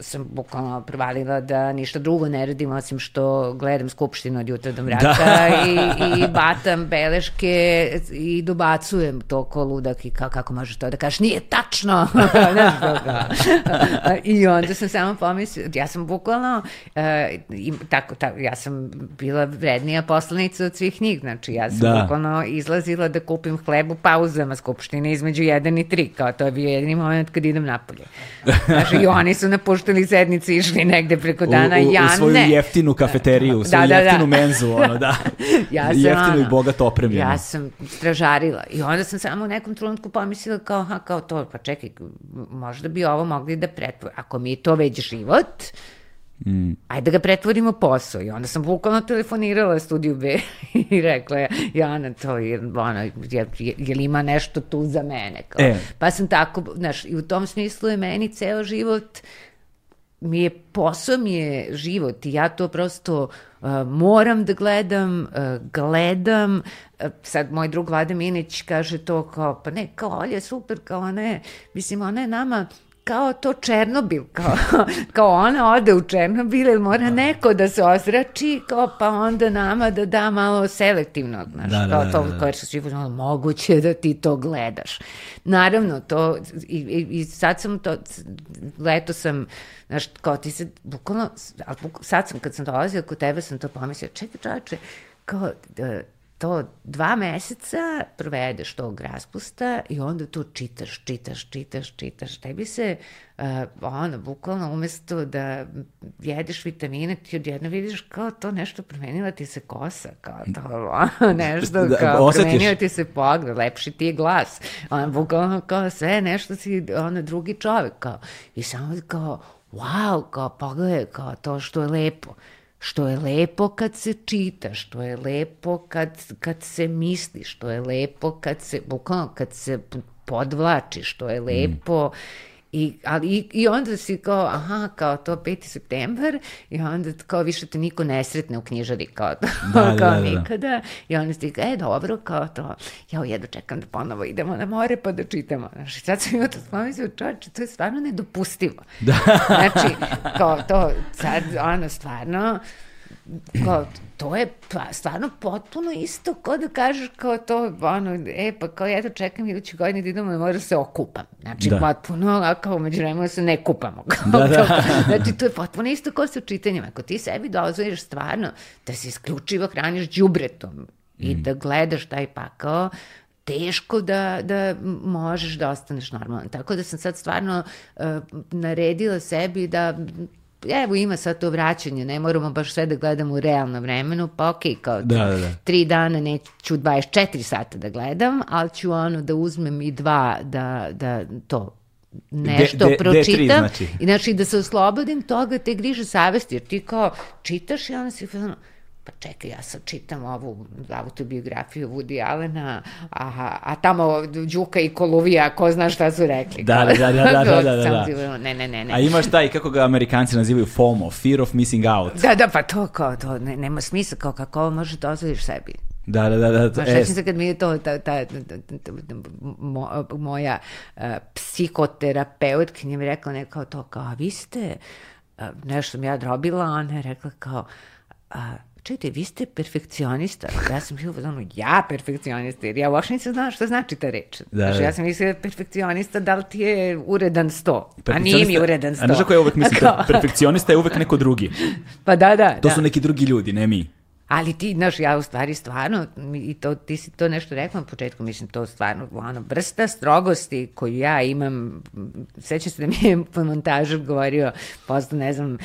sam bukvalno provalila da ništa drugo ne radim osim što gledam skupštinu od jutra do mraka da. i, i batam beleške i dobacujem to ko ludak i kao, kako možeš to da kažeš, nije tačno. I onda sam samo pomislila, ja sam bukvalno, uh, i, tako, tako, ja sam bila vrednija poslanica od svih njih, znači ja sam da. bukvalno izlazila da kupim hleb u pauzama skupštine između 1 i 3, kao to je bio jedini moment kad idem napolje. Znači, i oni su napušteni napuštali sednice išli negde preko dana, u, u, ja ne. U svoju ne. jeftinu kafeteriju, u svoju da, da, jeftinu da. menzu, ono, da. ja sam, jeftinu ono, i bogato opremljenu. Ja sam stražarila i onda sam samo u nekom trenutku pomislila kao, ha, kao to, pa čekaj, možda bi ovo mogli da pretvori. Ako mi je to već život, Mm. Ajde da ga pretvorimo posao. I onda sam bukvalno telefonirala studiju B i rekla je, Jana, to je, ono, je, je, je li ima nešto tu za mene? Kao. E. Pa sam tako, znaš, i u tom smislu je meni ceo život mi je posao mi je život i ja to prosto uh, moram da gledam, uh, gledam, uh, sad moj drug Vlada Minić kaže to kao, pa ne, kao Olja super, kao ne, mislim ona je nama kao to Černobil, kao, kao ona ode u Černobil, ili mora da. neko da se ozrači, kao pa onda nama da da malo selektivno, znaš, da, kao da, to, da, da. kao su svi moguće da ti to gledaš. Naravno, to, i, i, i sad sam to, leto sam, znaš, kao ti se, bukvalno, sad sam, kad sam dolazila kod tebe, sam to pomislila, čekaj čače, kao, da, to dva meseca provedeš tog raspusta i onda to čitaš, čitaš, čitaš, čitaš. Tebi se, uh, ono, bukvalno umesto da jedeš vitamine, ti odjedno vidiš kao to nešto promenila ti se kosa, kao to ono, nešto, da, kao osjetiš. promenio ti se pogled, lepši ti je glas. Ono, bukvalno kao sve nešto si, ono, drugi čovek, kao. I samo kao, wow, kao pogledaj, kao to što je lepo što je lepo kad se čita, što je lepo kad, kad se misli, što je lepo kad se, bukvalno kad se podvlači, što je lepo mm. I, ali, i, I onda si kao, aha, kao to 5. septembar i onda kao više te niko ne sretne u knjižari kao to, da, da kao da, da, nikada. I onda si kao, e, dobro, kao to, ja jedno čekam da ponovo idemo na more pa da čitamo. Znači, sad sam jutro spomislio, čovječe, to je stvarno nedopustivo. Da. znači, kao to, sad, ono, stvarno, kao, to je pa, stvarno potpuno isto kao da kažeš kao to, ono, e, pa kao ja to čekam idući godin da idemo, mora da se okupam. Znači, da. potpuno, a kao među vremenu se ne kupamo. Kao, da, da. znači, to je potpuno isto kao sa čitanjem. Ako ti sebi dozvoliš stvarno da se isključivo hraniš džubretom i mm. da gledaš taj pakao, teško da, da možeš da ostaneš normalan. Tako da sam sad stvarno uh, naredila sebi da evo ima sad to vraćanje, ne moramo baš sve da gledamo u realnom vremenu, pa okej, okay, kao da, da, da. tri dana neću 24 sata da gledam, ali ću ono da uzmem i dva da, da to nešto de, de, pročitam. De znači. I znači da se oslobodim toga te griže savesti, jer ti kao čitaš i onda si pa čekaj, ja sad čitam ovu autobiografiju Woody Allena, a, a tamo Đuka i Koluvija, ko zna šta su rekli. Da, da, da, da, da, da, da, da. Ne, ne, ne, ne. A imaš taj, kako ga amerikanci nazivaju, FOMO, Fear of Missing Out. Da, da, pa to kao, to ne, nema smisla, kao kako ovo možeš da ozvodiš sebi. Da, da, da. da to, e. se kad mi je to, ta, ta, ta, ta, mo, moja uh, psihoterapeutkinja mi rekla neko to, kao, a vi ste, uh, nešto sam ja drobila, ona je rekla kao, uh, čujte, vi ste perfekcionista. Ja sam bio ono, ja perfekcionista, jer ja uopšte nisam znala šta znači ta reč. Da, znači, da. ja sam mislila perfekcionista, da li ti je uredan sto? A nije mi uredan sto. A znaš kako ja uvek mislim, perfekcionista je uvek neko drugi. Pa da, da. To da. su neki drugi ljudi, ne mi. Ali ti, znaš, ja u stvari stvarno, i to, ti si to nešto rekla na početku, mislim, to stvarno, ono, vrsta strogosti koju ja imam, sećam se da mi je po montažu govorio, posle, ne znam,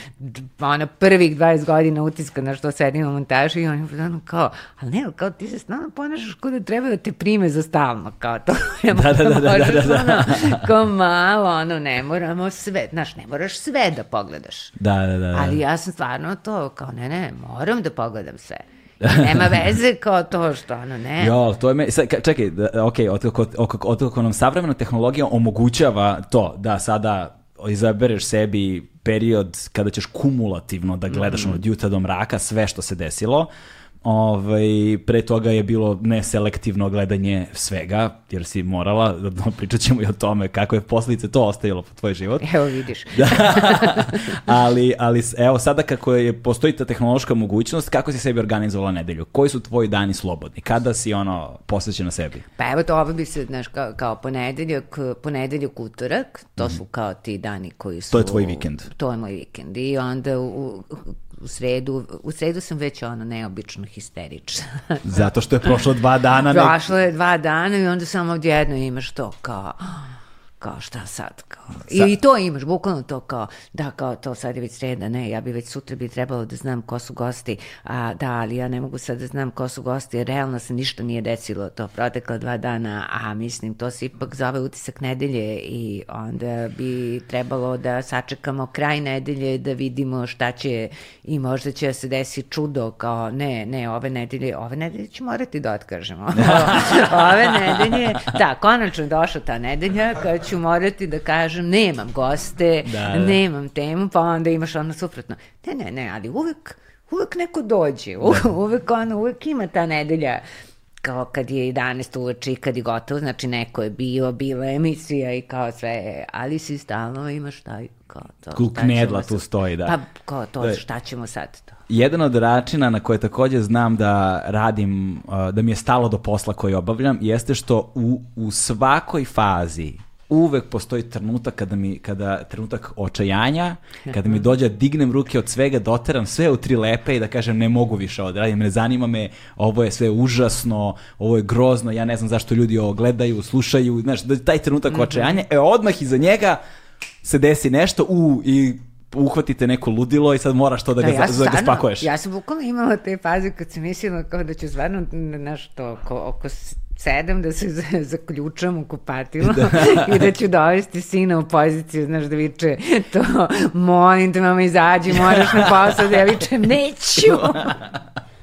ono, prvih 20 godina utiska na što sedim u montažu i on je ono kao, ali ne, kao ti se stvarno ponašaš kao da treba da te prime za stalno, kao to. da, da, da, da, da, da, da. Ono, kao malo, ono, ne moramo sve, znaš, ne moraš sve da pogledaš. Da, da, da. da. Ali ja sam stvarno to, kao, ne, ne, moram da pogledam sve. Nema veze kao to što ono, ne. Jo, to je me, sad, čekaj, ok, otkako, otkako nam savremena tehnologija omogućava to da sada izabereš sebi period kada ćeš kumulativno da gledaš mm -hmm. od jutra do mraka sve što se desilo, Ovaj, pre toga je bilo neselektivno gledanje svega, jer si morala, da pričat ćemo i o tome kako je posljedice to ostavilo po tvoj život. Evo vidiš. da. ali, ali evo sada kako je, postoji ta tehnološka mogućnost, kako si sebi organizovala nedelju? Koji su tvoji dani slobodni? Kada si ono posvećena sebi? Pa evo to ovo bi se, znaš, kao, kao ponedeljak, ponedeljak, utorak, to mm. su kao ti dani koji su... To je tvoj vikend. To je moj vikend. I onda u, u sredu, u sredu sam već ono neobično histerična. Zato što je prošlo dva dana. Prošlo je dva dana i onda samo odjedno imaš to kao kao šta sad, kao. I, I to imaš, bukvalno to kao, da, kao to sad je već sreda, ne, ja bi već sutra bi trebalo da znam ko su gosti, a da, ali ja ne mogu sad da znam ko su gosti, jer realno se ništa nije desilo to protekla dva dana, a mislim, to se ipak zove utisak nedelje i onda bi trebalo da sačekamo kraj nedelje da vidimo šta će i možda će se desi čudo, kao ne, ne, ove nedelje, ove nedelje ću morati da otkažemo. ove nedelje, da, konačno došla ta nedelja kada ću ću morati da kažem nemam goste, da, da. nemam temu, pa onda imaš ono suprotno. Ne, ne, ne, ali uvek, uvek neko dođe, da. uvek, ono, uvek ima ta nedelja kao kad je 11 uveče i kad je gotovo, znači neko je bio, bila emisija i kao sve, ali si stalno imaš taj kao to. Kuknedla tu stoji, da. Pa kao to, da. šta ćemo sad to? Jedan od načina na koje takođe znam da radim, da mi je stalo do posla koji obavljam, jeste što u, u svakoj fazi uvek postoji trenutak kada mi, kada, trenutak očajanja, kada mi dođe da dignem ruke od svega, doteram sve u tri lepe i da kažem ne mogu više ovo da radim, ne zanima me, ovo je sve užasno, ovo je grozno, ja ne znam zašto ljudi ovo gledaju, slušaju, znaš, da taj trenutak mm -hmm. očajanja, e odmah iza njega se desi nešto, u, i uhvatite neko ludilo i sad moraš to da, da ga, ja da ga spakuješ. Ja sam bukvalno imala te faze kad sam mislila kao da ću stvarno nešto oko, oko sedam da se zaključam u kupatilo da. i da ću dovesti sina u poziciju, znaš, da viče to, molim te mama izađi, moraš na posao, da ja vičem, neću.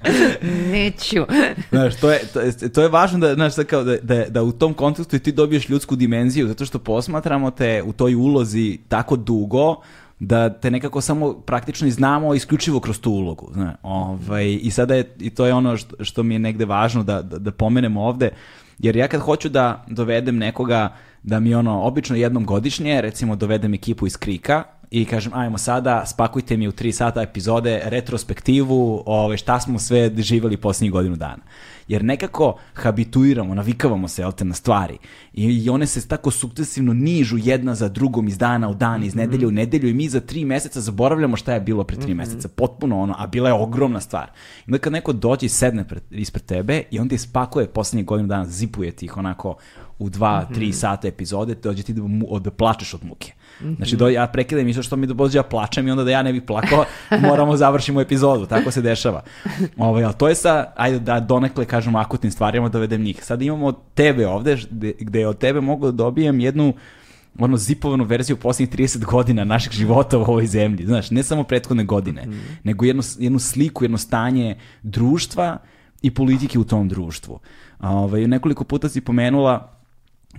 Neću. Znaš, to je, to je, to je važno da, znaš, kao da, da, da u tom kontekstu ti dobiješ ljudsku dimenziju, zato što posmatramo te u toj ulozi tako dugo, da te nekako samo praktično i znamo isključivo kroz tu ulogu. Zna. Ovaj, I sada je, i to je ono što, što mi je negde važno da, da, da pomenemo ovde, jer ja kad hoću da dovedem nekoga da mi ono, obično jednom godišnje, recimo dovedem ekipu iz Krika, i kažem, ajmo sada, spakujte mi u tri sata epizode retrospektivu, ove, šta smo sve živali posljednjih godinu dana jer nekako habituiramo, navikavamo se te, na stvari I, i one se tako sukcesivno nižu jedna za drugom iz dana u dan, iz nedelje u mhm. nedelju i mi za tri meseca zaboravljamo šta je bilo pre tri -hmm. meseca, potpuno ono, a bila je ogromna stvar. I onda kad neko dođe i sedne pred, ispred tebe i onda ispakuje poslednjih godinu dana, zipuje ti ih onako u dva, mm -hmm. tri sata epizode, dođe ti da, mu, da plačeš od muke. Znači, do, ja prekidam isto što mi dođe ja plačem i onda da ja ne bih plakao, moramo završimo epizodu, tako se dešava. Ovo, ovaj, ali to je sa, ajde da donekle kažemo akutnim stvarima dovedem njih. Sad imamo tebe ovde, gde, gde od tebe mogu da dobijem jednu ono zipovanu verziju poslednjih 30 godina našeg života u ovoj zemlji. Znaš, ne samo prethodne godine, mm. nego jednu, jednu sliku, jedno stanje društva i politike u tom društvu. Ove, ovaj, nekoliko puta si pomenula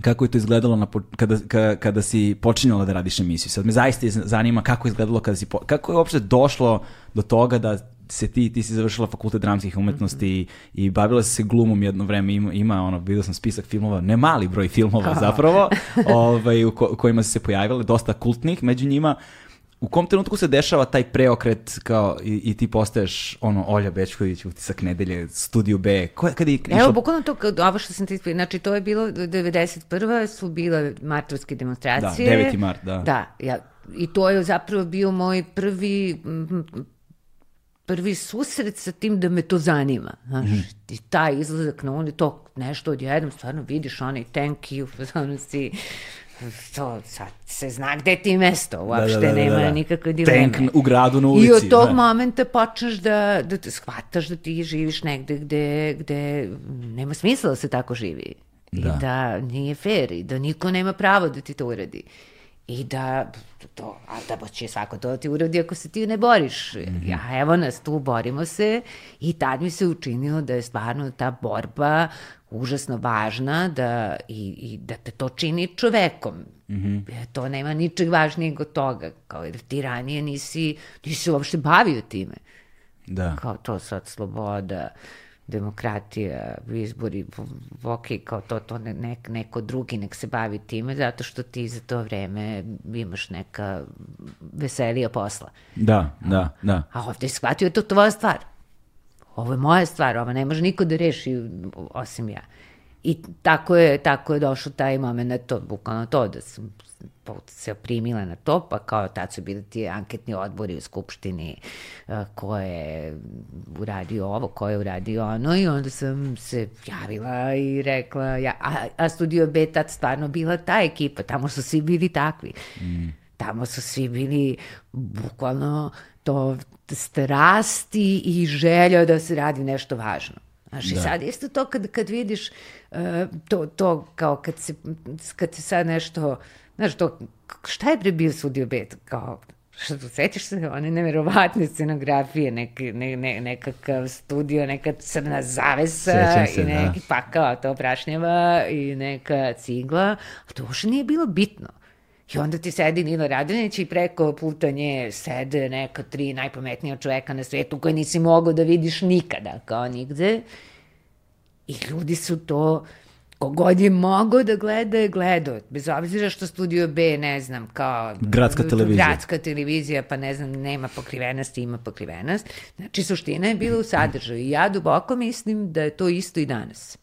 kako je to izgledalo na, kada, kada, kada si počinjala da radiš emisiju. Sad me zaista zanima kako je izgledalo kada si, kako je uopšte došlo do toga da se ti, ti si završila fakultet dramskih umetnosti mm -hmm. i, i bavila se glumom jedno vreme, ima, ima ono, vidio sam spisak filmova, ne mali broj filmova zapravo, ovaj, u, ko, u kojima si se pojavila, dosta kultnih među njima. U kom trenutku se dešava taj preokret kao i, i ti postaješ ono Olja Bečković, utisak nedelje, studiju B, ko, kada je išlo... Evo, bukvalno to, kad, ovo što sam ti znači to je bilo 91. su bile martovske demonstracije. Da, 9. mart, da. Da, ja, i to je zapravo bio moj prvi prvi susret sa tim da me to zanima. Znaš, mm. i taj izlazak na ulicu, to nešto odjednom, stvarno vidiš onaj thank you, ono si to sad se zna gde ti mesto, uopšte da, da, da, nema da, da. nikakve dileme. Tank u gradu na ulici. I od tog da. momenta počneš da, da te shvataš da ti živiš negde gde, gde nema smisla da se tako živi. Da. I da nije fair i da niko nema pravo da ti to uradi. I da, to, a da će svako to da ti uradi ako se ti ne boriš. Mm -hmm. Ja, evo nas tu, borimo se i tad mi se učinilo da je stvarno ta borba užasno važna da, i, i da te to čini čovekom. Mm -hmm. To nema ničeg važnijeg od toga. Kao jer ti ranije nisi, nisi uopšte bavio time. Da. Kao to sad sloboda, demokratija, izbori, ok, kao to, to ne, ne, neko drugi nek se bavi time, zato što ti za to vreme imaš neka veselija posla. Da, da, da. A ovde je shvatio to tvoja stvar ovo je moja stvar, ovo ne može niko da reši osim ja. I tako je, tako je došao taj moment, to, bukvalno to, da sam se primila na to, pa kao tad su bili ti anketni odbori u Skupštini uh, ko je uradio ovo, ko je uradio ono i onda sam se javila i rekla, ja, a, a Studio B tad stvarno bila ta ekipa, tamo su svi bili takvi. Mm. Tamo su svi bili bukvalno to strasti i želja da se radi nešto važno. Znaš, da. i sad isto to kad, kad vidiš uh, to, to kao kad se, kad se sad nešto, znaš, to, šta je pre bio sudio bet, kao, što tu sećaš se, one neverovatne scenografije, nek, ne, ne, nekakav studio, neka crna zavesa se, i da. neki da. pakao to prašnjava i neka cigla, a to uopšte nije bilo bitno. I onda ti sedi Nino Radinić i preko puta nje sede neka tri najpametnija čoveka na svetu koje nisi mogao da vidiš nikada, kao nigde. I ljudi su to, kogod je mogao da gleda je gledao. Bez obzira što Studio B, ne znam, kao... Gradska televizija. Gradska televizija, pa ne znam, nema pokrivenost, ima pokrivenost. Znači, suština je bila u sadržaju. I ja duboko mislim da je to isto i danas.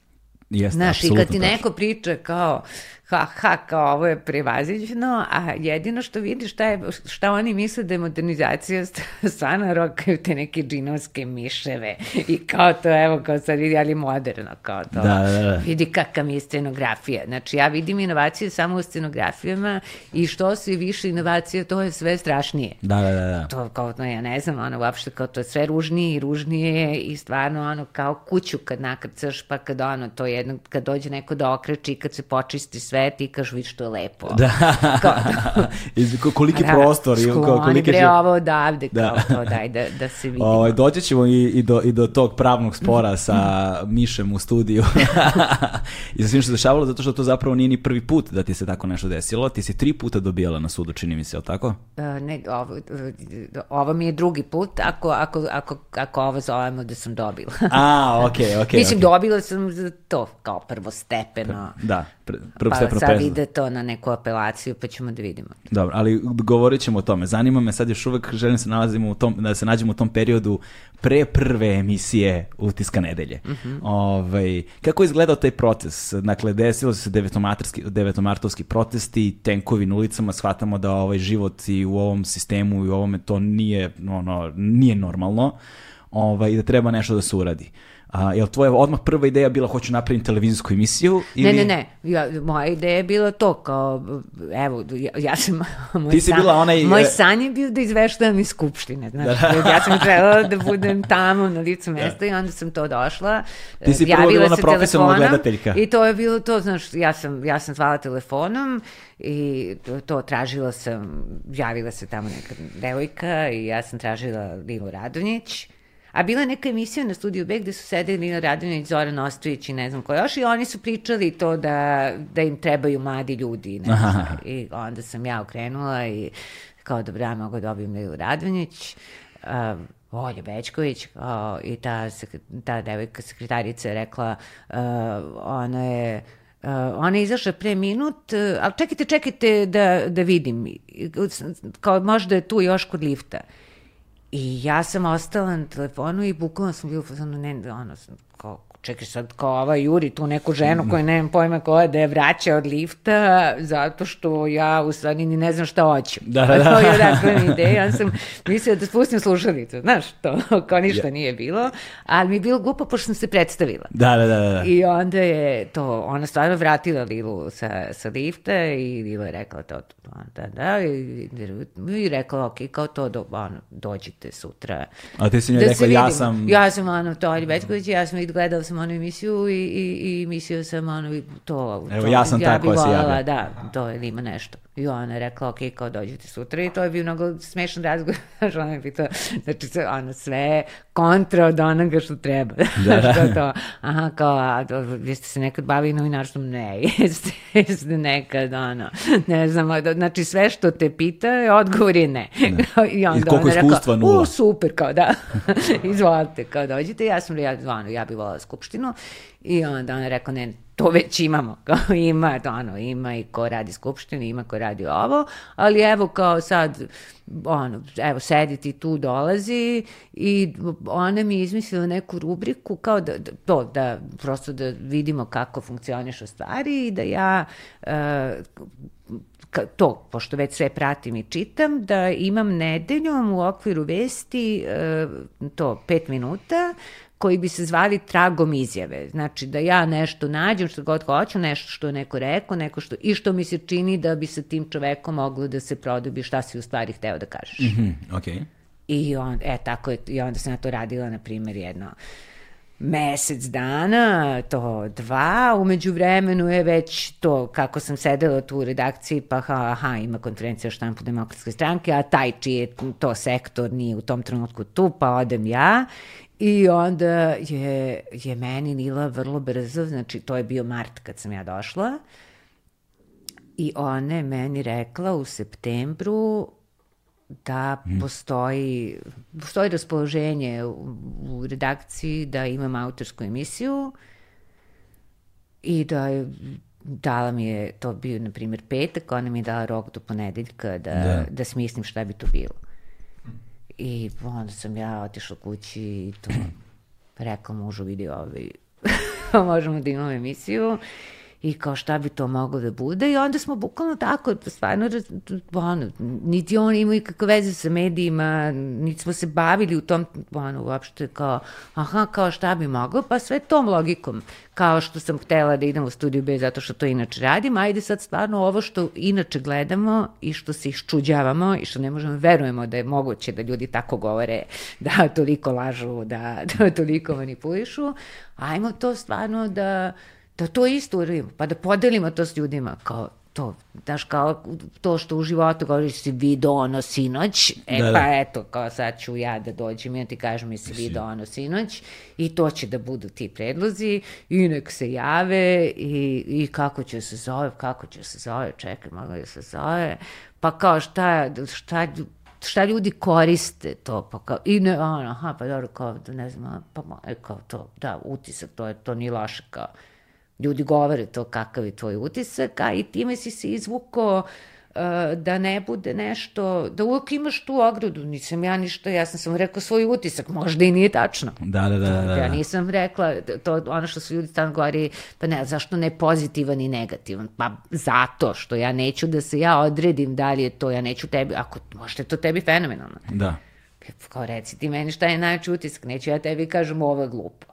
Jeste, Znaš, i kad ti neko priča kao, ha, ha, kao ovo je prevaziđeno, a jedino što vidiš šta, je, šta oni misle da je modernizacija stvarno rokaju te neke džinovske miševe i kao to, evo, kao sad vidi, ali moderno, kao to. Da, da, da. Vidi kakva mi je scenografija. Znači, ja vidim inovacije samo u scenografijama i što se više inovacija, to je sve strašnije. Da, da, da. da. To kao, no, ja ne znam, ono, uopšte kao to je sve ružnije i ružnije i stvarno, ono, kao kuću kad nakrcaš, pa kad ono, to jedno, kad dođe neko da okreči, kad se počisti sve, ti kažeš, vidi što je lepo. Da. Kao, ko- koliki da, prostor. i skloni, ko- kolike bre, će- ovo odavde, Da. kao to, daj da, da se vidimo. Ovaj, doći ćemo i, i, do, i do tog pravnog spora sa Mišem u studiju i sa svim što se dešavalo, zato što to zapravo nije ni prvi put da ti se tako nešto desilo. Ti si tri puta dobijala na sudu, čini mi se, jel tako? E, ne, ovo, ovo mi je drugi put, ako, ako, ako, ako ovo zovemo da sam dobila. A, okej, okej. Mislim, okej. dobila sam to kao prvostepeno. Da, pr prvo Pa sad presudu. ide to na neku apelaciju, pa ćemo da vidimo. Dobro, ali govorit ćemo o tome. Zanima me sad još uvek, želim se nalazimo u tom, da se nađemo u tom periodu pre prve emisije Utiska nedelje. ovaj, kako je izgledao taj proces? Dakle, desilo se devetomartovski, devetomartovski protesti, tenkovi na ulicama, shvatamo da ovaj život i u ovom sistemu i u ovome to nije, ono, nije normalno ovaj, i da treba nešto da se uradi. A, jel tvoja odmah prva ideja bila hoću napraviti televizijsku emisiju? Ne, ne, ne. Ja, moja ideja je bila to, kao, evo, ja, ja sam... Moj Ti si bila onaj, Moj e- san je bio da izveštavam iz Skupštine, znaš. ja sam trebala da budem tamo na licu mesta i onda sam to došla. Ti si prvo javila bila se profesionalna gledateljka. I to je bilo to, znaš, ja sam, ja sam zvala telefonom i to, to tražila sam, javila se tamo neka devojka i ja sam tražila Lilu Radonjić. A bila je neka emisija na Studiju B gde su sedeli Lina Radonjić, Zoran Ostojić i ne znam ko još i oni su pričali to da, da im trebaju mladi ljudi. Ne znam. I onda sam ja okrenula i kao dobro, ja mogu dobijem Lilu Radonjić. Uh, Olja Bečković kao, i ta, ta devojka sekretarica je rekla uh, ona je Uh, ona je izašla pre minut, uh, ali čekajte, čekajte da, da vidim. Kao možda je tu još kod lifta. I ja sam ostala na telefonu i bukvalno sam bila u fazonu, ne, ono, kao, čekaj sad, kao ova juri tu neku ženu koju nemam pojma koja da je vraća od lifta, zato što ja u stvari ni ne znam šta hoću. Da, da, da. To je odakle mi ideja, ja sam mislila da spustim slušalicu, znaš, to kao ništa nije bilo, ali mi je bilo glupo pošto sam se predstavila. Da, da, da, da. I onda je to, ona stvarno vratila Lilu sa, sa lifta i Lila je rekla to, to, da, da, i, i rekla, ok, kao to, do, ono, dođite sutra. A ti si njoj Da rekla, ja sam... Ja sam, ono, Tolja Bečković, ja sam vid- gledala sam onu emisiju i, i, i mislila sam, ono, i to... Evo, to, ja sam ta bi koja se javlja. Da, to je, ima nešto. I ona je rekla, ok, kao dođete sutra i to je bio mnogo smešan razgovor. Znaš, ona je pitala, znači, ono, sve kontra od onoga što treba. Da, da. Što to, aha, kao, a, do- vi ste se nekad bavili novinarstvom? Ne, jeste, jeste nekad, ono, ne znam, a, do- znači sve što te pita, odgovor je ne. I onda I koliko ona rekla, iskustva? Nula. U, super, kao da, izvolite, kao dođite, ja sam, ja, ono, ja bi volala skupštinu i onda ona rekao, ne, to već imamo, kao ima, ono, ima i ko radi skupštinu, ima ko radi ovo, ali evo kao sad, ono, evo, sedi ti tu, dolazi i ona mi je izmislila neku rubriku kao da, da to, da prosto da vidimo kako funkcionišu stvari i da ja e, ka- to, pošto već sve pratim i čitam, da imam nedeljom u okviru vesti e, to pet minuta koji bi se zvali tragom izjave. Znači da ja nešto nađem što god hoću, nešto što je neko rekao, neko što, i što mi se čini da bi sa tim čovekom moglo da se produbi šta si u stvari hteo da kažeš. Mhm, okej. I, on, e, tako je, i onda sam ja to radila, na primjer, jedno mesec dana, to dva, umeđu vremenu je već to, kako sam sedela tu u redakciji, pa ha, aha, ima konferencija o štampu demokratske stranke, a taj čiji je to sektor nije u tom trenutku tu, pa odem ja I onda je, je meni Nila vrlo brzo, znači to je bio mart kad sam ja došla, i ona je meni rekla u septembru da postoji, postoji raspoloženje u, u redakciji da imam autorsku emisiju i da je dala mi je, to bio na primjer petak, ona mi je dala rok do ponedeljka da, Da. da. smislim šta bi to bilo. I onda sam ja otišla kući i to. Rekla mužu vidi ovaj kao možemo da imamo emisiju i kao šta bi to moglo da bude i onda smo bukvalno tako, stvarno, ono, niti oni imaju kakve veze sa medijima, niti smo se bavili u tom, ono, uopšte kao, aha, kao šta bi moglo, pa sve tom logikom, kao što sam htela da idem u studiju B zato što to inače radim, ajde sad stvarno ovo što inače gledamo i što se iščuđavamo i što ne možemo, verujemo da je moguće da ljudi tako govore, da toliko lažu, da, da toliko manipulišu, ajmo to stvarno da da to isto uradimo, pa da podelimo to s ljudima, kao to, daš kao to što u životu govoriš si video ono sinoć, e da, da. pa eto, kao sad ću ja da dođem i ja ti kažem mi si video ono sinoć i to će da budu ti predlozi i nek se jave i, i kako će se zove, kako će se zove, čekaj, mogu da se zove, pa kao šta, šta šta ljudi koriste to, pa kao, i ne, ono, aha, pa dobro, kao, ne znam, pa kao to, da, utisak, to je, to nije loše, kao, ljudi govore to kakav je tvoj utisak, a i time si se izvuko uh, da ne bude nešto, da uvijek imaš tu ogradu, nisam ja ništa, ja sam samo rekla svoj utisak, možda i nije tačno. Da, da, da. da, da. Ja nisam rekla, to ono što su ljudi tamo govori, pa ne, zašto ne pozitivan i negativan? Pa zato što ja neću da se ja odredim da li je to, ja neću tebi, ako možda je to tebi fenomenalno. Da. Kao reci ti meni šta je najveći utisak, neću ja tebi kažem ovo je glupo.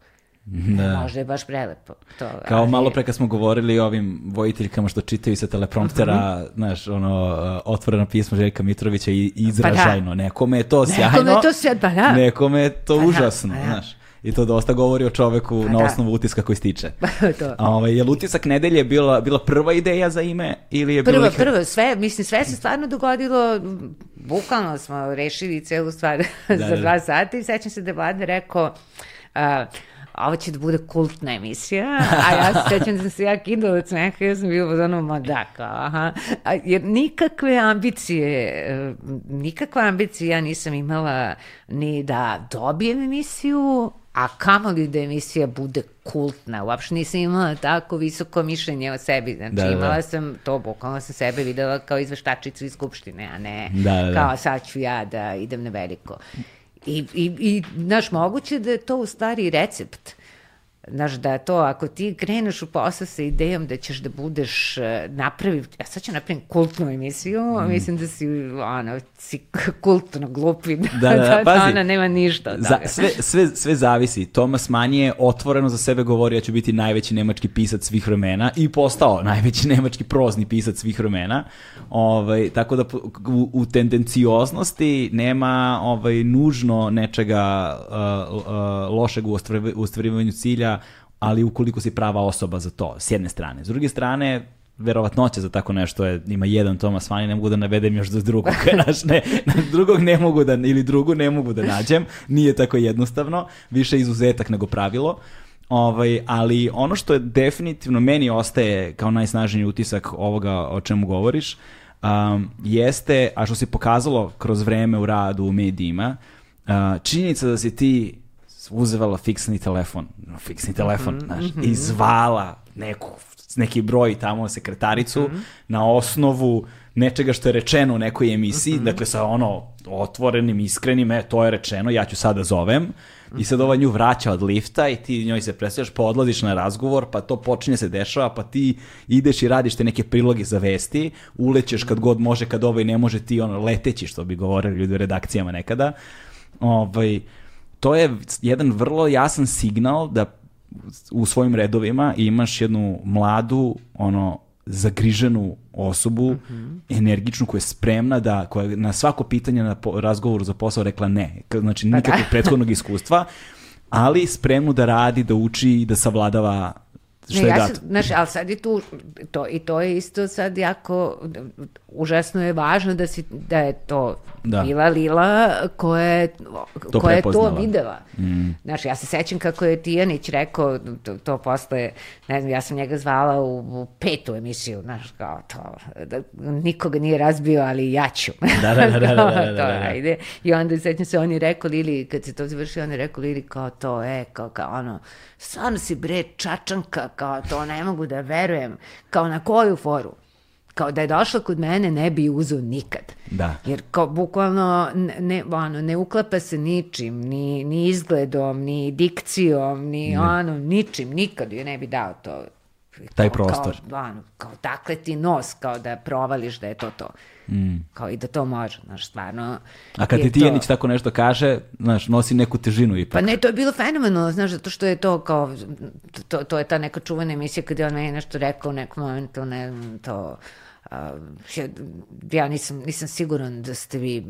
Da. Možda je baš prelepo. To, Kao ali... malo pre kad smo govorili o ovim vojiteljkama što čitaju sa telepromptera, mhm. -huh. znaš, ono, otvoreno pismo Željka Mitrovića i izražajno. Pa da. Nekome je to sjajno. Nekome je to sjajno, pa da. Nekome je to pa da, užasno, da, pa da. znaš. I to dosta govori o čoveku pa na da. osnovu utiska koji stiče. to. A ovaj, je li utisak nedelje bila, bila prva ideja za ime ili je prva, bilo... Prva, sve, mislim, sve se stvarno dogodilo, bukvalno smo rešili celu stvar da, za da, dva sata i sećam se da je Vlada rekao, uh, ovo će da bude kultna emisija, a ja se sećam da sam se ja kidala od smeha, ja sam bila ono, ma da, kao, aha. A, jer nikakve ambicije, e, nikakva ambicija ja nisam imala ni da dobijem emisiju, a kamoli da emisija bude kultna. Uopšte nisam imala tako visoko mišljenje o sebi. Znači, da, da. imala sam to, bukvalno sam sebe videla kao izveštačicu iz Skupštine, a ne da, da, da. kao sad ću ja da idem na veliko. I, i, i znaš, moguće da je to u stvari recept. Znaš, da to, ako ti kreneš u posao sa idejom da ćeš da budeš e, napravi, ja sad ću napravim kultnu emisiju, mm. mislim da si, ono, si kultno glupi, da, da, da, da, da ona nema ništa od za, sve, sve, sve zavisi. Tomas Manje otvoreno za sebe govori ja ću biti najveći nemački pisac svih vremena i postao najveći nemački prozni pisac svih vremena. Ovaj, tako da u, u tendencioznosti nema ovaj, nužno nečega uh, uh, lošeg u ostvarivanju cilja, ali ukoliko si prava osoba za to, s jedne strane. S druge strane, verovatnoća za tako nešto je, ima jedan Tomas Vani, ne mogu da navedem još do drugog, znaš, ne, drugog ne mogu da, ili drugu ne mogu da nađem, nije tako jednostavno, više izuzetak nego pravilo, Ovaj, ali ono što je definitivno meni ostaje kao najsnažniji utisak ovoga o čemu govoriš, um, jeste, a što se pokazalo kroz vreme u radu u medijima, uh, činjenica da si ti uzevala fiksni telefon, fiksni telefon, mm -hmm, znaš, mm -hmm. i zvala neku, neki broj tamo sekretaricu mm -hmm. na osnovu nečega što je rečeno u nekoj emisiji, mm -hmm. dakle sa ono otvorenim, iskrenim, e, to je rečeno, ja ću sada zovem, i sad ova nju vraća od lifta i ti njoj se predstavljaš, pa odlaziš na razgovor, pa to počinje se dešava, pa ti ideš i radiš te neke priloge za vesti, ulećeš kad god može, kad ovaj ne može, ti ono leteći, što bi govorili ljudi u redakcijama nekada. Ovaj, to je jedan vrlo jasan signal da u svojim redovima imaš jednu mladu, ono, zagriženu osobu, mm -hmm. energičnu, koja je spremna da, koja je na svako pitanje na po, razgovoru za posao rekla ne. Znači, pa da. nikakvog prethodnog iskustva, ali spremnu da radi, da uči i da savladava što ne, je ja dato. Znaš, ali sad je tu, to, i to je isto sad jako, užasno je važno da, si, da je to da. bila Lila koja je to, koja je to videla. Mm. Znaš, ja se sećam kako je Tijanić rekao, to, to posle, ne znam, ja sam njega zvala u, u petu emisiju, znaš, kao to, da, nikoga nije razbio, ali ja ću. Da, da, da, da, da, da, da, da. Ajde. I onda sećam se, on je rekao Lili, kad se to završio, on je rekao Lili kao to, e, kao, kao ono, stvarno si bre čačanka, kao to ne mogu da verujem, kao na koju foru? kao da je došla kod mene ne bi uzeo nikad. Da. Jer kao bukvalno ne, ono, ne uklapa se ničim, ni, ni izgledom, ni dikcijom, ni ne. ono, ničim, nikad je ne bi dao to taj prostor. Kao, ono, kao dakle ti nos, kao da provališ da je to to. Mm. Kao i da to može, znaš, stvarno. A kad ti Tijanić to... tako nešto kaže, znaš, nosi neku težinu ipak. Pa ne, to je bilo fenomenalno, znaš, zato što je to kao, to, to je ta neka čuvena emisija kada je on meni nešto rekao u nekom momentu, ne znam, to... Uh, ja nisam, nisam siguran da ste vi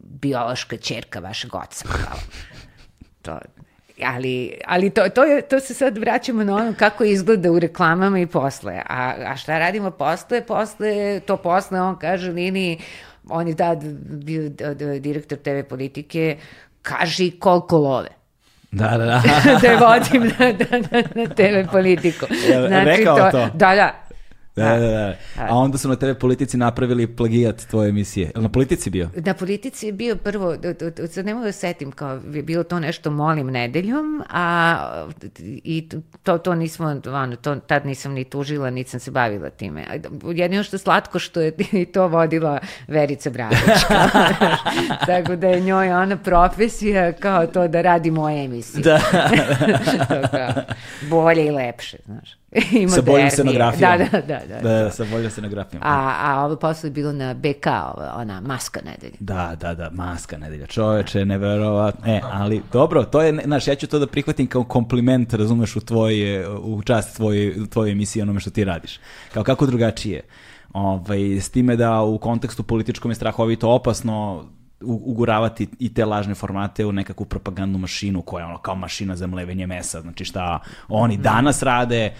biološka čerka vašeg oca, kao. To, ali, ali to, to, je, to se sad vraćamo na ono kako izgleda u reklamama i posle. A, a šta radimo posle? Posle, to posle on kaže Lini, on je tad bio direktor TV politike, kaži koliko love. Da, da, da. da je vodim na, na, na, na TV politiku. Znači, rekao to, to? Da, da. Da, da, da. A onda su na TV politici napravili plagijat tvoje emisije. Jel na politici bio? Na politici je bio prvo, sad ne mogu da setim, kao je bilo to nešto molim nedeljom, a i to, to nismo, ono, to, tad nisam ni tužila, niti sam se bavila time. Jedino što slatko što je i to vodila Verica Bradić. Tako da je njoj ona profesija kao to da radi moje emisije. Da. kao, bolje i lepše, znaš. I sa boljom scenografijom. Da, da, da. da, da, da sa boljom scenografijom. A, a ovo posle je bilo na BK, ona maska nedelja. Da, da, da, maska nedelja. Čoveče, neverovatno. E, ali dobro, to je, znaš, ja ću to da prihvatim kao kompliment, razumeš, u tvoje, u čast tvoje, tvoje emisije, onome što ti radiš. Kao kako drugačije. Ovaj, s time da u kontekstu političkom je strahovito opasno uguravati i te lažne formate u nekakvu propagandnu mašinu koja je ono kao mašina za mlevenje mesa. Znači šta oni danas rade,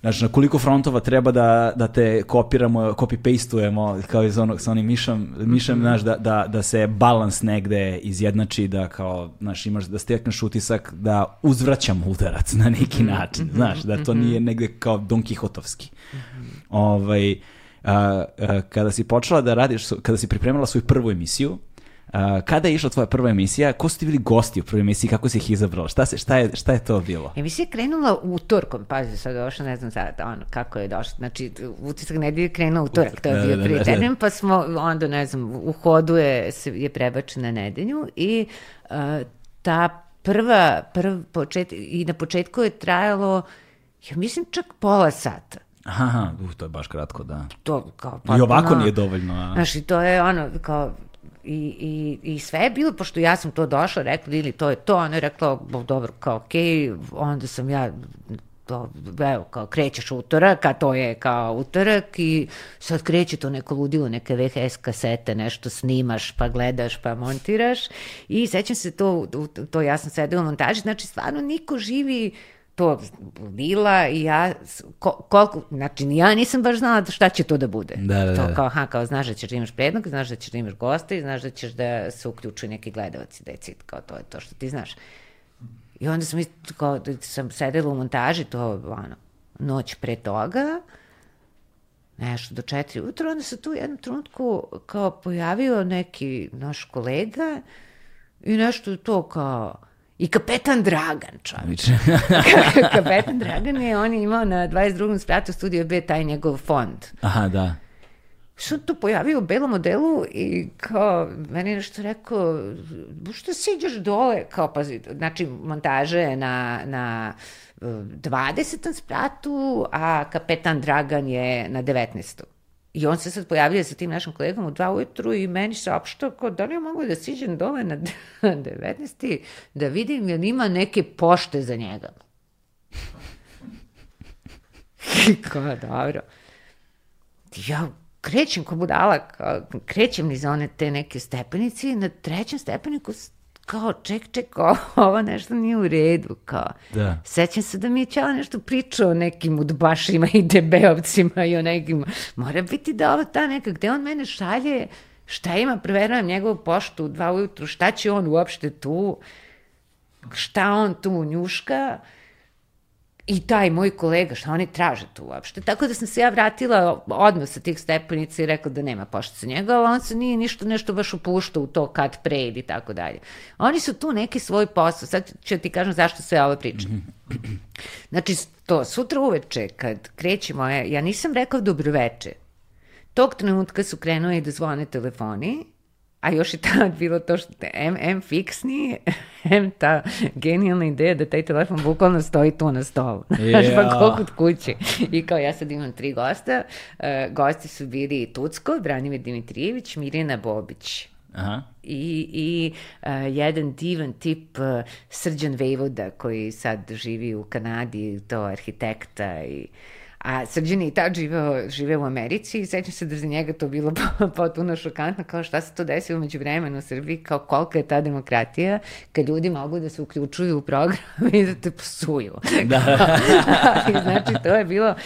Znači, na koliko frontova treba da, da te kopiramo, copy-pastujemo, kao onog, sa onim mišom, mišem, znaš, da, da, da se balans negde izjednači, da kao, znaš, imaš, da stekneš utisak da uzvraćamo udarac na neki mhm, način, mhm, znaš, da to nije mhm. negde kao Don Kihotovski. Ovaj, kada si počela da radiš, kada si pripremala svoju prvu emisiju, kada je išla tvoja prva emisija, ko su ti bili gosti u prvoj emisiji, kako si ih izabrala, šta, se, šta, je, šta je to bilo? Emisija je krenula utorkom, pazi sad došla, ne znam sad ono, kako je došla, znači utisak nedelje je krenula utorak, to je bio da, da, prvi da, termin, pa smo onda, ne znam, u hodu je, je prebačen na nedelju i uh, ta prva, prv počet, i na početku je trajalo, ja mislim čak pola sata. Aha, uh, to je baš kratko, da. To, kao, potpuno, I ovako nije dovoljno. A... Znaš, i to je ono, kao, I, i, I sve je bilo, pošto ja sam to došla, rekla, ili to je to, ona je rekla, dobro, kao, okej, okay, onda sam ja to, evo, kao krećeš utorak, a to je kao utorak i sad kreće to neko ludilo, neke VHS kasete, nešto snimaš, pa gledaš, pa montiraš i sećam se to, to ja sam sedela u montaži, znači stvarno niko živi to bila i ja, ko, koliko, znači ja nisam baš znala šta će to da bude. Da, da, da. To kao, aha, kao znaš da ćeš da imaš prednog, znaš da ćeš da imaš gosta i znaš da ćeš da se uključuju neki gledalci, da je cit, kao to je to što ti znaš. I onda sam, kao, da sam sedela u montaži, to, ono, noć pre toga, nešto do četiri ujutro, onda se tu u jednom trenutku kao pojavio neki naš kolega i nešto to kao, I kapetan Dragan, čovječ. kapetan Dragan je, on je imao na 22. spratu studio B taj njegov fond. Aha, da. Što tu pojavio u belom modelu i kao, meni je nešto rekao, što siđeš dole, kao, pazi, znači, montaže na, na 20. spratu, a kapetan Dragan je na 19. I on se sad pojavljuje sa tim našim kolegom u dva ujutru i meni se opšto kao da li mogu da siđem dole na 19. da vidim jel ima neke pošte za njega. kao dobro. Ja krećem ko budala, kao, krećem niz one te neke stepenice i na trećem stepeniku kao, ček, ček, ovo nešto nije u redu, kao. Da. Sećam se da mi je Ćala nešto pričao o nekim udbašima i debeovcima i o nekim, mora biti da ovo ta neka, gde on mene šalje, šta ima, preveravam njegovu poštu u dva ujutru, šta će on uopšte tu, šta on tu njuška, I taj moj kolega, šta oni traže tu uopšte? Tako da sam se ja vratila odmah sa tih stepenica i rekla da nema pošto sa njega, ali on se nije ništa nešto baš upuštao u to kad pre i tako dalje. Oni su tu neki svoj posao. Sad ću ti kažem zašto sve ovo pričam. Znači, to sutra uveče kad krećemo, ja nisam rekao dobroveče. Tog trenutka su krenuli da zvone telefoni A još je tad bilo to što M, M fiksni, M ta genijalna ideja da taj telefon bukvalno stoji tu na stolu. Znaš, yeah. pa koliko kući. I kao ja sad imam tri gosta. Uh, gosti su bili Tucko, Branimir Dimitrijević, Mirjana Bobić. Aha. I, i uh, jedan divan tip uh, Srđan Vejvoda koji sad živi u Kanadi, to arhitekta i uh, A Srđan je i tad živeo, živeo u Americi i sećam se da za njega to bilo potpuno šokantno, kao šta se to desilo među vremenu u Srbiji, kao kolika je ta demokratija, kad ljudi mogu da se uključuju u program i da te psuju. Da. znači, to je bilo uh,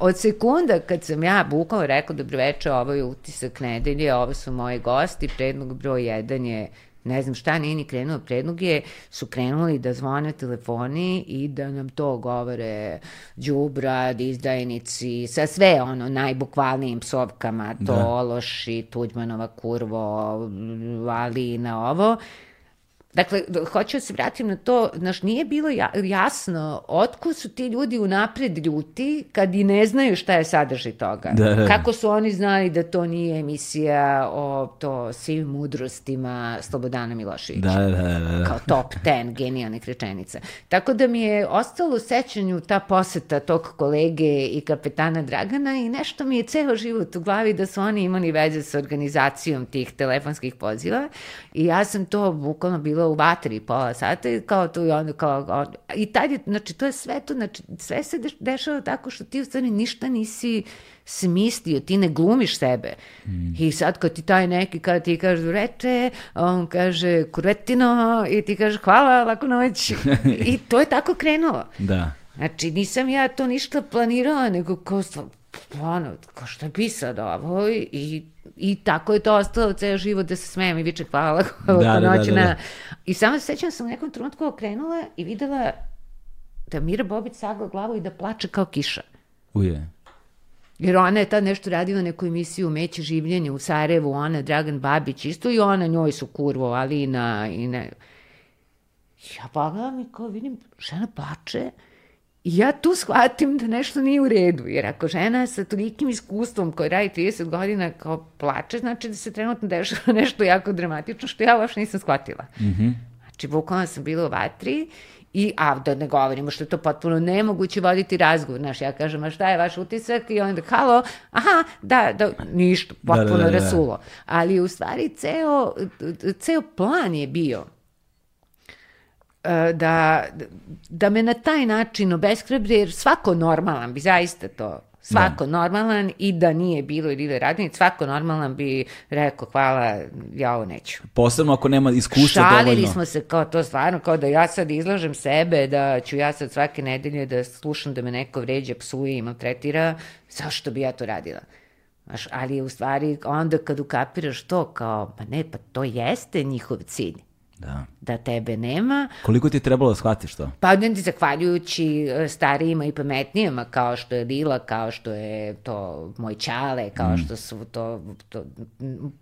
od sekunda kad sam ja bukao rekao dobroveče, ovo je utisak nedelje, ovo su moji gosti, predlog broj 1 je ne znam šta, nije ni krenuo prednoge, su krenuli da zvone telefoni i da nam to govore džubrad, izdajnici, sa sve ono najbukvalnijim psovkama, to da. Ološi, Tuđmanova kurvo, Alina, ovo. Dakle, hoću da se vratim na to, znaš, nije bilo jasno otko su ti ljudi unapred ljuti kad i ne znaju šta je sadržaj toga. Da, da. Kako su oni znali da to nije emisija o to svim mudrostima Slobodana Miloševića. Da, da, da, da. Kao top 10 genijalnih rečenica. Tako da mi je ostalo u sećanju ta poseta tog kolege i kapetana Dragana i nešto mi je ceo život u glavi da su oni imali veze sa organizacijom tih telefonskih poziva i ja sam to bukvalno bila u vatri pola sata i kao tu i onda kao, on, i tad je, znači to je sve to, znači sve se dešava tako što ti u stvari ništa nisi smislio, ti ne glumiš sebe. Mm. I sad kad ti taj neki, kada ti kaže reče, on kaže kuretino i ti kaže hvala, lako noć. I to je tako krenulo. Da. Znači nisam ja to ništa planirala, nego kao ono, ko šta bi sad ovo i, i tako je to ostalo ceo život da se smejem i viče hvala da, da, da, da, da. I samo se sećam da sam u nekom trenutku okrenula i videla da Mira Bobić sagla glavu i da plače kao kiša. Uje. Jer ona je tad nešto radila neku emisiju Meće življenje u Sarajevu, ona, Dragan Babić, isto i ona, njoj su kurvo, Alina i ne. Ja pogledam i kao vidim, žena plače, ja tu shvatim da nešto nije u redu, jer ako žena sa tolikim iskustvom koji radi 30 godina kao plače, znači da se trenutno dešava nešto jako dramatično, što ja uopšte nisam shvatila. Mm -hmm. Znači, bukvalno sam bila u vatri I, a da ne govorimo što je to potpuno nemoguće voditi razgovor. Znaš, ja kažem, a šta je vaš utisak? I onda, halo, aha, da, da, ništa, potpuno da, da, da, da. rasulo. Ali u stvari ceo, ceo plan je bio da, da me na taj način obeshrabre, jer svako normalan bi zaista to Svako da. normalan i da nije bilo ili da radnic, svako normalan bi rekao hvala, ja ovo neću. Posebno ako nema iskustva Šalili dovoljno. Šalili smo se kao to stvarno, kao da ja sad izlažem sebe, da ću ja sad svake nedelje da slušam da me neko vređa, psuje i maltretira, zašto bi ja to radila? Znaš, ali u stvari onda kad ukapiraš to kao, pa ne, pa to jeste njihov cilj. Da. Da tebe nema. Koliko ti je trebalo da shvatiš to? Pa ne zahvaljujući e, starijima i pametnijima kao što je Lila, kao što je to moj Čale, kao mm. što su to, to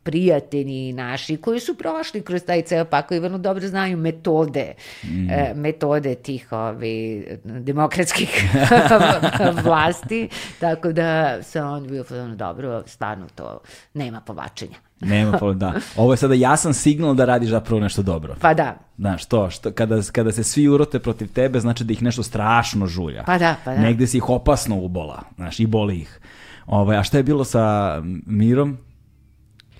prijatelji naši koji su prošli kroz taj ceo pako i vrlo dobro znaju metode, mm. e, metode tih ovi, demokratskih vlasti, tako da se on bio dobro, stvarno to nema povačenja. Nema problem, da. Ovo je sada jasan signal da radiš zapravo nešto dobro. Pa da. Znaš, to, što, kada, kada se svi urote protiv tebe, znači da ih nešto strašno žulja. Pa da, pa da. Negde si ih opasno ubola, znaš, i boli ih. Ove, a šta je bilo sa Mirom?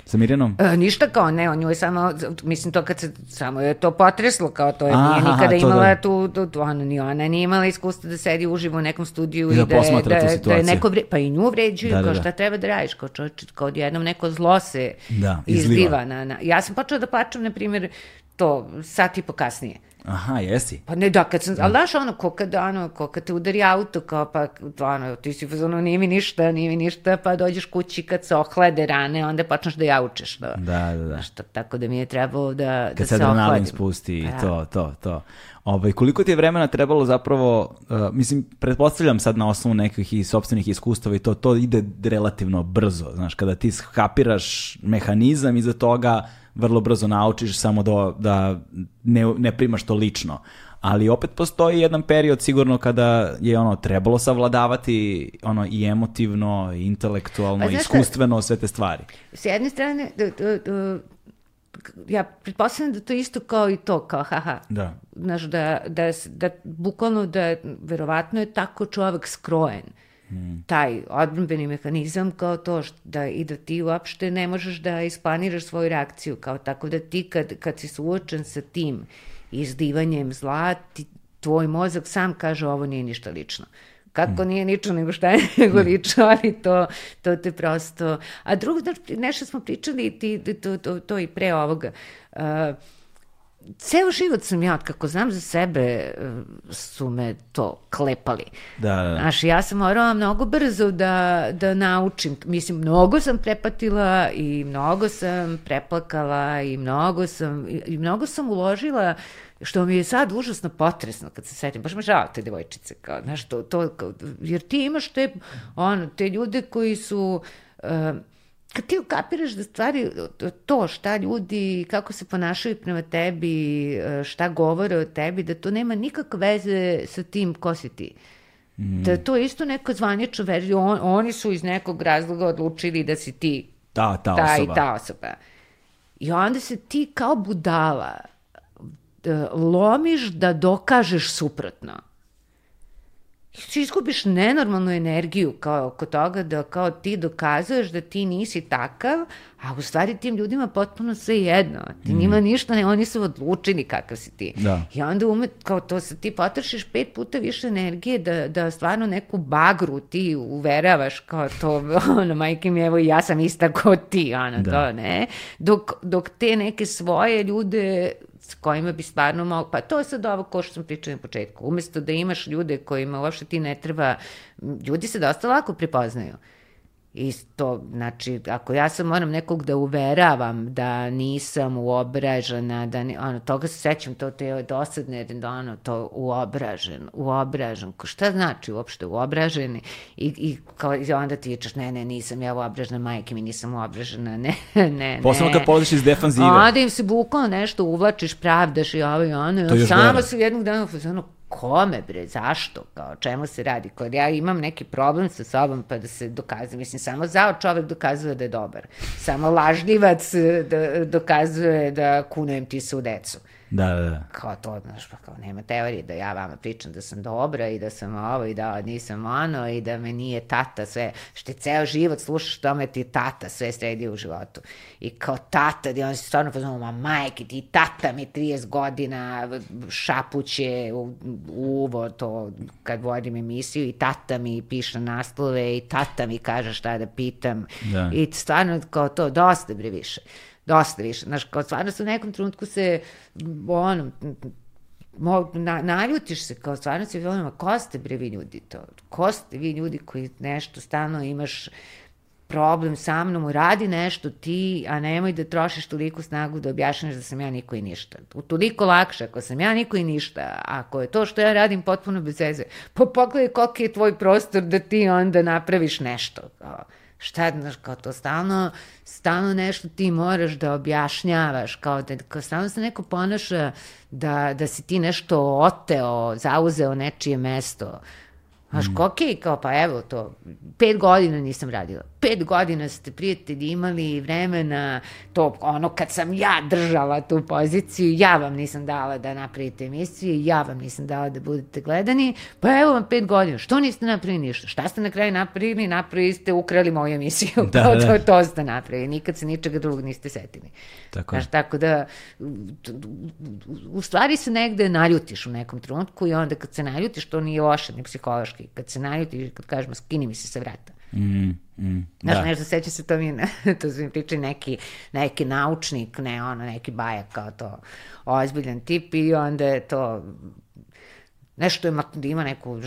Sa Mirjanom? E, ništa kao, ne, on nju je samo, mislim to kad se, samo je to potreslo, kao to je, Aha, nije nikada imala da... tu, tu, tu, ona, ni ona nije imala iskustva da sedi uživo u nekom studiju i, da, da, da, da, da je neko, vre, pa i nju vređuju, da, da, kao da. šta treba da radiš, kao čovječ, kao jednom neko zlo se da, izliva. Na, na, ja sam počela da plačem, na primjer, to, sat i po kasnije. Aha, jesi? Pa ne, da, kad sam, ali znaš ono, ko kad, ono, ko kad te udari auto, kao pa, ono, ti si ono, nije mi ništa, nije mi ništa, pa dođeš kući kad se ohlade rane, onda počneš da jaučeš. Da, Da, da, da. Znaš, to, tako da mi je trebalo da, Kad da se se adrenalin ohladim. spusti i Pa, to, to, to. Ovaj, koliko ti je vremena trebalo zapravo, uh, mislim, pretpostavljam sad na osnovu nekih i sobstvenih iskustava i to, to ide relativno brzo, znaš, kada ti skapiraš mehanizam iza toga, vrlo brzo naučiš samo da, da ne, ne primaš to lično. Ali opet postoji jedan period sigurno kada je ono trebalo savladavati ono i emotivno, i intelektualno, i iskustveno sve te stvari. S jedne strane, ja pretpostavljam da to isto kao i to, kao haha. Da. Znaš, da, da, da bukvalno da verovatno je tako čovek skrojen. Taj odbrambeni mehanizam kao to št- da i da ti uopšte ne možeš da isplaniraš svoju reakciju kao tako da ti kad, kad si suočen sa tim izdivanjem zla, ti, tvoj mozak sam kaže ovo nije ništa lično. Kako nije nično, nego šta je nego lično, ali to, to te prosto... A drugo, znaš, nešto smo pričali, ti, to, to, to i pre ovoga. Uh, ceo život sam ja, kako znam za sebe, eh, su me to klepali. Da, da, da. Znaš, ja sam morala mnogo brzo da, da naučim. Mislim, mnogo sam prepatila i mnogo sam preplakala i mnogo sam, i, i mnogo sam uložila što mi je sad užasno potresno kad se setim, baš me žao te devojčice, kao, znaš, to, to, kao, jer ti imaš te, ono, te ljude koji su, uh, kad ti ukapiraš da stvari, to šta ljudi, kako se ponašaju prema tebi, e, šta govore o tebi, da to nema nikakve veze sa tim ko si ti. Da to je isto neka zvanična verzija, on, oni su iz nekog razloga odlučili da si ti Ta, ta, ta osoba. i ta osoba. I onda se ti kao budala e, lomiš da dokažeš suprotno. Ti izgubiš nenormalnu energiju kao oko toga da kao ti dokazuješ da ti nisi takav, a u stvari tim ljudima potpuno sve jedno. Ti njima ništa ne, oni su odlučeni kakav si ti. Da. I onda umet, kao to se ti potrošiš pet puta više energije da, da stvarno neku bagru ti uveravaš kao to, ono, majke mi, evo ja sam ista kao ti, ono, Da. to, ne? Dok, dok te neke svoje ljude s kojima bi stvarno mogo, pa to je sad ovo ko što sam pričala na početku, umesto da imaš ljude kojima uopšte ti ne treba, ljudi se dosta lako prepoznaju. Isto, znači, ako ja sam moram nekog da uveravam da nisam uobražena, da ni, ono, toga se sećam, to te je dosadne, da ono, to uobražen, uobražen, ko šta znači uopšte uobraženi i, i, kao, i onda ti češ, ne, ne, nisam ja uobražena, majke mi nisam uobražena, ne, ne, ne. kad polaziš iz defanzive. Onda im se bukvalno nešto uvlačiš, pravdaš i ovo i ono. i samo se jednog dana fazonu, kome bre, zašto, kao, čemu se radi, kad ja imam neki problem sa sobom pa da se dokazuje, mislim, samo zao čovek dokazuje da je dobar, samo lažljivac eh, da, dokazuje da kunujem ti se u decu. Da, da, da. Kao to, znaš, pa kao nema teorije da ja vama pričam da sam dobra i da sam ovo i da nisam ono i da me nije tata sve, što je ceo život slušaš tome ti je tata sve sredi u životu. I kao tata, i on se stvarno pozvao, ma majke ti tata mi 30 godina šapuće u uvo to kad vodim emisiju i tata mi piše naslove i tata mi kaže šta da pitam. Da. I stvarno kao to, dosta bre više. Dosta više. Znaš, kao stvarno se u nekom trenutku se, ono, mo, na, naljutiš se, kao stvarno se ono, ko ste bre vi ljudi to? Ko ste vi ljudi koji nešto stalno imaš problem sa mnom, uradi nešto ti, a nemoj da trošiš toliko snagu da objašnjaš da sam ja niko i ništa. U toliko lakše, ako sam ja niko i ništa, ako je to što ja radim potpuno bez veze, pa pogledaj koliki je tvoj prostor da ti onda napraviš nešto. Kao, šta, znaš, kao to stalno, stalno nešto ti moraš da objašnjavaš, kao da kao stalno se neko ponaša da, da si ti nešto oteo, zauzeo nečije mesto. Znaš, mm. okej, kao pa evo to, pet godina nisam radila. Pet godina ste prijatelji imali vremena, to ono kad sam ja držala tu poziciju, ja vam nisam dala da napravite emisiju, ja vam nisam dala da budete gledani, pa evo vam pet godina, što niste napravili ništa? Šta ste na kraju napravili? Napravili ste, ukrali moju emisiju, Da, to, da. to, to ste napravili, nikad se ničega drugog niste setili. Tako. Znaš, tako da, u stvari se negde naljutiš u nekom trenutku i onda kad se naljutiš, to nije loše, ni psihološki. Kad se naljutiš, kad kažemo skini mi se sa vrata. Mm, mm, Znaš, da. nešto seća se to mi, to su mi pričali neki, neki naučnik, ne ono, neki bajak kao to, ozbiljan tip i onda je to nešto ima, da ima neku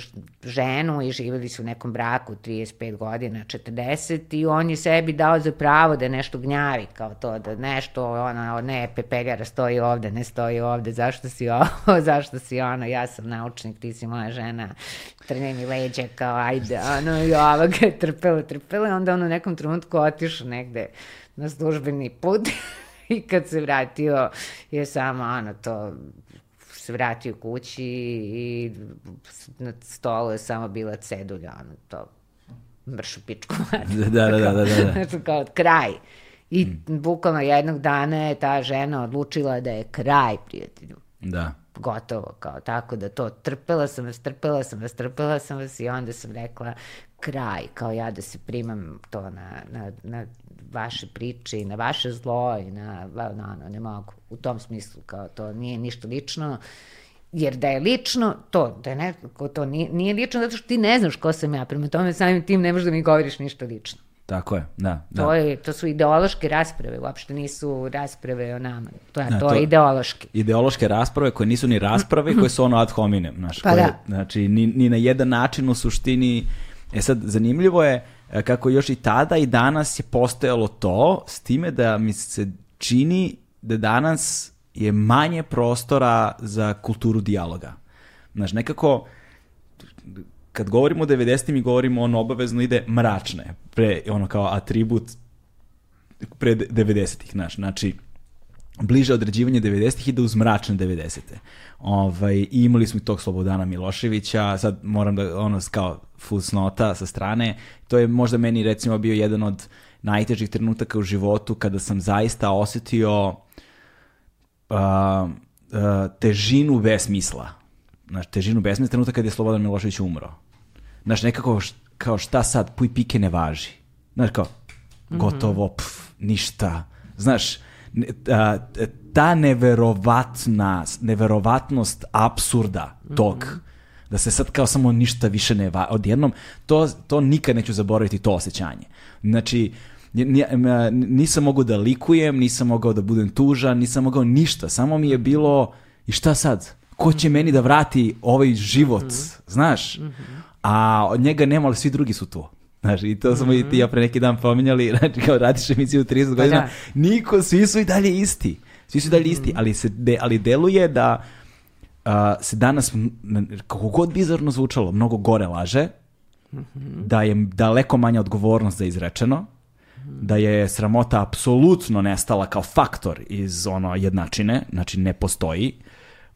ženu i živjeli su u nekom braku 35 godina, 40 i on je sebi dao za pravo da nešto gnjavi kao to, da nešto, ono, ne, pepeljara stoji ovde, ne stoji ovde, zašto si ovo, zašto si ono, ja sam naučnik, ti si moja žena, trne mi leđe, kao ajde, ono, i ova ga je trpela, trpela, onda on u nekom trenutku otišao negde na službeni put i kad se vratio je samo, ono, to se vratio kući i na stolu je samo bila cedulja, ono to mršu pičku. Da, da, da, da, da. da. Znači kao kraj. I mm. bukvalno jednog dana je ta žena odlučila da je kraj, prijatelju. Da. Gotovo, kao tako da to trpela sam vas, trpela sam vas, trpela sam vas i onda sam rekla kraj, kao ja da se primam to na, na, na vaše priče i na vaše zlo i na, na, na, ne mogu. U tom smislu, kao to nije ništa lično, jer da je lično, to, da je neko, to nije, nije lično zato što ti ne znaš ko sam ja, prema tome samim tim ne možeš da mi govoriš ništa lično. Tako je, da. da. To, je, to su ideološke rasprave, uopšte nisu rasprave o nama. To je, da, to, to je ideološki. Ideološke rasprave koje nisu ni rasprave, koje su ono ad hominem. Znaš, pa koje, da. Znači, ni, ni na jedan način u suštini... E sad, zanimljivo je e, kako još i tada i danas je postojalo to, s time da mi se čini da danas je manje prostora za kulturu dijaloga. Znaš, nekako, kad govorimo o 90. mi govorimo ono obavezno ide mračne, pre, ono kao atribut pre 90-ih, znaš, znači, bliže određivanje 90-ih ide uz mračne 90-te. Ovaj, I imali smo i tog Slobodana Miloševića, sad moram da, ono, kao fusnota sa strane, to je možda meni recimo bio jedan od najtežih trenutaka u životu kada sam zaista osetio uh, uh, težinu besmisla. Znaš, težinu besmisla trenutak kada je Slobodan Milošević umro. Znaš, nekako š, kao šta sad, puj pike ne važi. Znaš, kao, gotovo, pf, ništa. Znaš, ta, neverovatna, neverovatnost absurda tog, mm -hmm. da se sad kao samo ništa više ne va, odjednom, to, to nikad neću zaboraviti to osjećanje. Znači, nisam mogao da likujem, nisam mogao da budem tužan, nisam mogao ništa, samo mi je bilo, i šta sad? Ko će meni da vrati ovaj život, mm -hmm. znaš? Mm -hmm. A od njega nema, ali svi drugi su tu. Znaš, i to smo mm -hmm. i ti ja pre neki dan pominjali, znači kao radiš emisiju 30 godina, pa da. niko, svi su i dalje isti. Svi su i dalje mm -hmm. isti, ali, se de, ali deluje da uh, se danas, kako god bizarno zvučalo, mnogo gore laže, mm -hmm. da je daleko manja odgovornost za izrečeno, da je sramota apsolutno nestala kao faktor iz ono jednačine, znači ne postoji,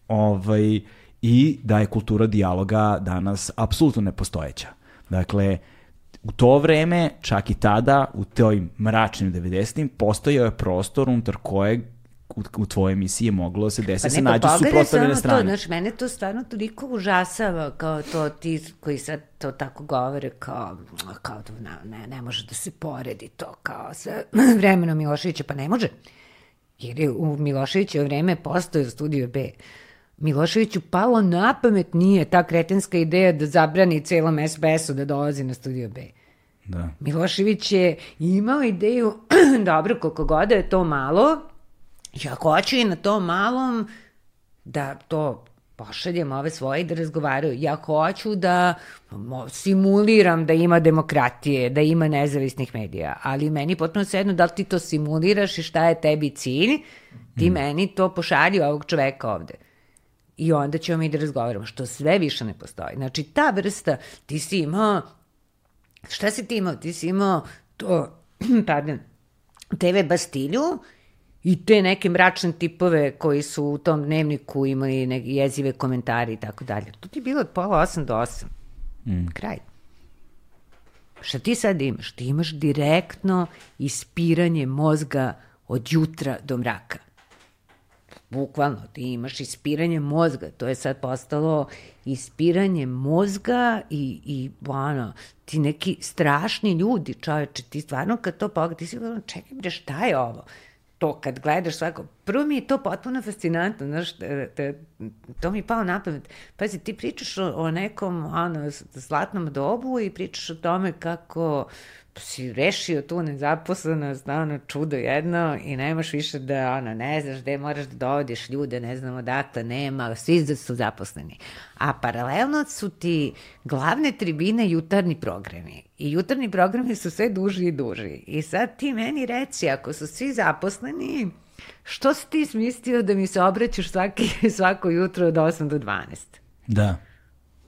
ovaj, i da je kultura dijaloga danas apsolutno nepostojeća. Dakle, u to vreme, čak i tada, u toj mračnim 90-im, postojao je prostor unutar kojeg u, u tvojoj emisiji je moglo se desiti pa se nađu suprotstavljene strane. To, znači, mene to stvarno toliko užasava kao to ti koji sad to tako govore kao, kao da ne, ne, ne može da se poredi to kao sa vremenom Miloševića, pa ne može. Jer je u Miloševićevo vreme postoje studio B. Miloševiću palo na pamet nije ta kretenska ideja da zabrani celom SBS-u da dolazi na studio B. Da. Milošević je imao ideju, dobro, koliko god je to malo, ja hoću i na tom malom da to pošaljem ove svoje i da razgovaraju. Ja hoću da simuliram da ima demokratije, da ima nezavisnih medija, ali meni potpuno sedno da li ti to simuliraš i šta je tebi cilj, ti mm. meni to pošalji ovog čoveka ovde. I onda ćemo mi da razgovaramo, što sve više ne postoji. Znači, ta vrsta, ti si imao, šta si ti imao? Ti si imao to, pardon, TV Bastilju i te neke mračne tipove koji su u tom dnevniku imali neke jezive komentari i tako dalje. To ti je bilo od pola osam do osam. Mm. Kraj. Šta ti sad imaš? Ti imaš direktno ispiranje mozga od jutra do mraka. Bukvalno, ti imaš ispiranje mozga. To je sad postalo ispiranje mozga i, i ono, ti neki strašni ljudi, čoveče, ti stvarno kad to pogledaš, ti si čekaj bre, šta je ovo? to kad gledaš svako, prvo mi je to potpuno fascinantno, znaš, da, da, to mi je pao na pamet. Pazi, ti pričaš o, o nekom ono, zlatnom dobu i pričaš o tome kako si rešio tu nezaposlenost, ono čudo jedno i nemaš više da, ono, ne znaš gde moraš da dovodiš ljude, ne znam odakle, nema, svi da su zaposleni. A paralelno su ti glavne tribine jutarnji programi. I jutarnji programi su sve duži i duži. I sad ti meni reci, ako su svi zaposleni, što si ti smislio da mi se obraćaš svaki, svako jutro od 8 do 12? Da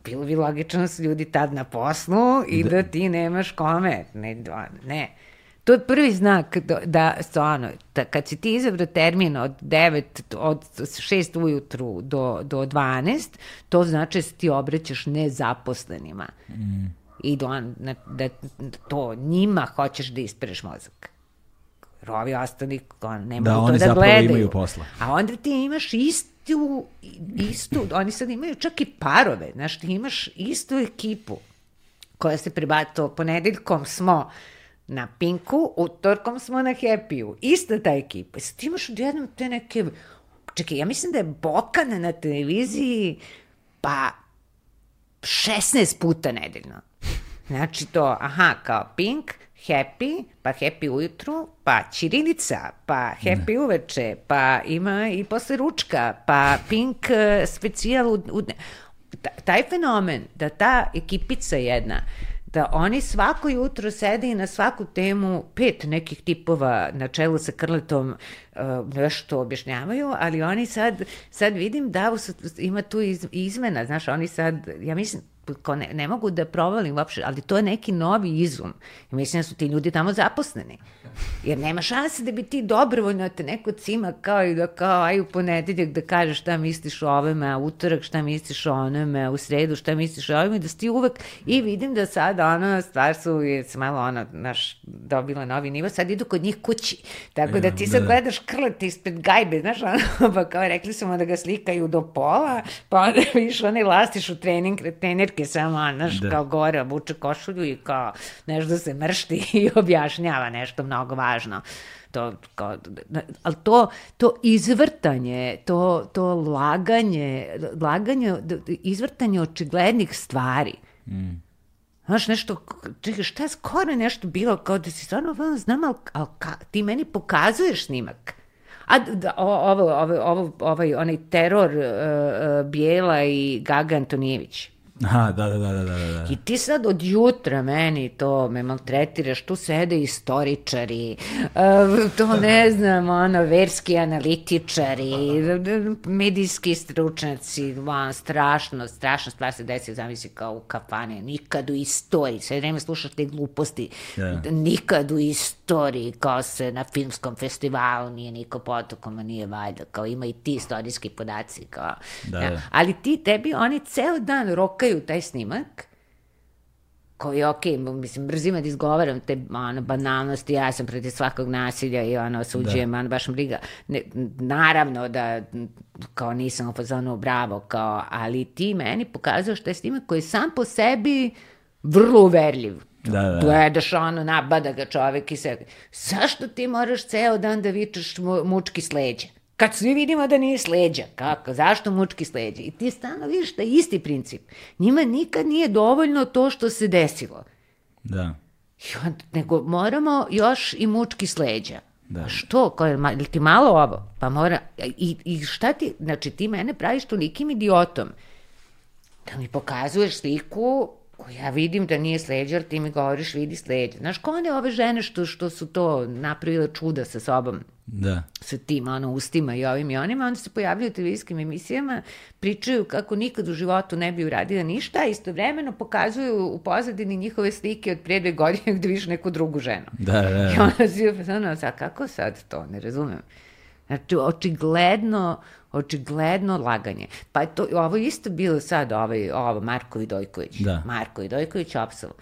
bilo bi logično da su ljudi tad na poslu i da, da ti nemaš kome. Ne, ne. To je prvi znak da, da stvarno, da kad si ti izabrao termin od 9, od 6 ujutru do, do 12, to znači da se ti obraćaš nezaposlenima. Mm. I do, da, da to njima hoćeš da ispereš mozak. Rovi ostali, ne da, to da gledaju. imaju posla. A onda ti imaš isto istu, istu, oni sad imaju čak i parove, znaš, ti imaš istu ekipu koja se prebato, ponedeljkom smo na Pinku, utorkom smo na Happy-u, ista ta ekipa. Sad ti imaš odjednom te neke, čekaj, ja mislim da je Bokan na televiziji, pa 16 puta nedeljno. Znači to, aha, kao Pink, Happy, pa Happy ujutru, pa Ćirilica, pa Happy ne. uveče, pa ima i posle ručka, pa Pink uh, specijal u, u, taj fenomen da ta ekipica jedna da oni svako jutro sede i na svaku temu pet nekih tipova na čelu sa Krletom uh, nešto objašnjavaju, ali oni sad, sad vidim da ima tu iz, izmena, znaš, oni sad, ja mislim, ko ne, ne mogu da provalim uopšte, ali to je neki novi izum. I mislim da su ti ljudi tamo zaposleni. Jer nema šanse da bi ti dobrovoljno da te neko cima kao i da kao aj u ponedeljak da kažeš šta misliš o ovome, a utorak šta misliš o onome, u sredu šta misliš o ovome, da si ti uvek i vidim da sad ono stvar su je malo ono, naš, dobila novi nivo, sad idu kod njih kući. Tako da ti sad da. gledaš krlete ispred gajbe, znaš, ono, pa kao rekli smo da ga slikaju do pola, pa onda viš onaj lastiš u trening, trenerke samo, znaš, da. kao gore, obuče košulju i kao nešto se mršti i objašnjava nešto mnogo mnogo važno. To, kao, ali to, to izvrtanje, to, to laganje, laganje, izvrtanje očiglednih stvari, mm. Znaš, nešto, čekaj, šta je skoro nešto bilo, kao da si stvarno znam, ali, ali ka, ti meni pokazuješ snimak. A da, ovo, ovo, ovo, ovaj, onaj teror uh, uh, Bijela i Gaga Antonijević. Aha, da, da, da, da, da, da. I ti sad od jutra meni to me maltretiraš, tu sede istoričari, uh, to ne znam, ono, verski analitičari, medijski stručnjaci, van, strašno, strašna stvar se desi, zamisli kao u kafane, nikad u istoriji, sve vreme slušaš te gluposti, yeah. nikad u istoriji, kao se na filmskom festivalu nije niko potokom, nije valjda, kao ima i ti istorijski podaci, kao, da, ja. da. ali ti, tebi, oni ceo dan roka slikaju taj snimak, koji je okay, mislim, brzima da izgovaram te ono, banalnosti, ja sam protiv svakog nasilja i ono, suđujem, da. ono, baš briga. Ne, naravno da kao nisam u fazonu bravo, kao, ali ti meni pokazuješ taj snimak koji je sam po sebi vrlo uverljiv. Da, da. Gledaš ono, nabada ga čovek i se... Zašto ti moraš ceo dan da vičeš mu, mučki sleđa? Kad svi vidimo da nije sleđa, kako, zašto mučki sleđa? I ti stano vidiš da je isti princip. Njima nikad nije dovoljno to što se desilo. Da. I on, nego moramo još i mučki sleđa. Da. Što? Ko je, ti malo ovo? Pa mora, i, i šta ti, znači ti mene praviš tolikim idiotom da mi pokazuješ sliku koju ja vidim da nije sleđa, ti mi govoriš vidi sleđa. Znaš, ko one ove žene što, što su to napravile čuda sa sobom? da. sa tim ono, ustima i ovim i onima, onda se pojavljaju u televizijskim emisijama, pričaju kako nikad u životu ne bi uradila ništa, a istovremeno pokazuju u pozadini njihove slike od prije dve godine gde viš neku drugu ženu. Da, da, da. I onda si ono, sad, kako sad to, ne razumem. Znači, očigledno, očigledno laganje. Pa je to, ovo isto bilo sad, ovaj, ovo, Marko Vidojković. Da. Marko Vidojković opsalo.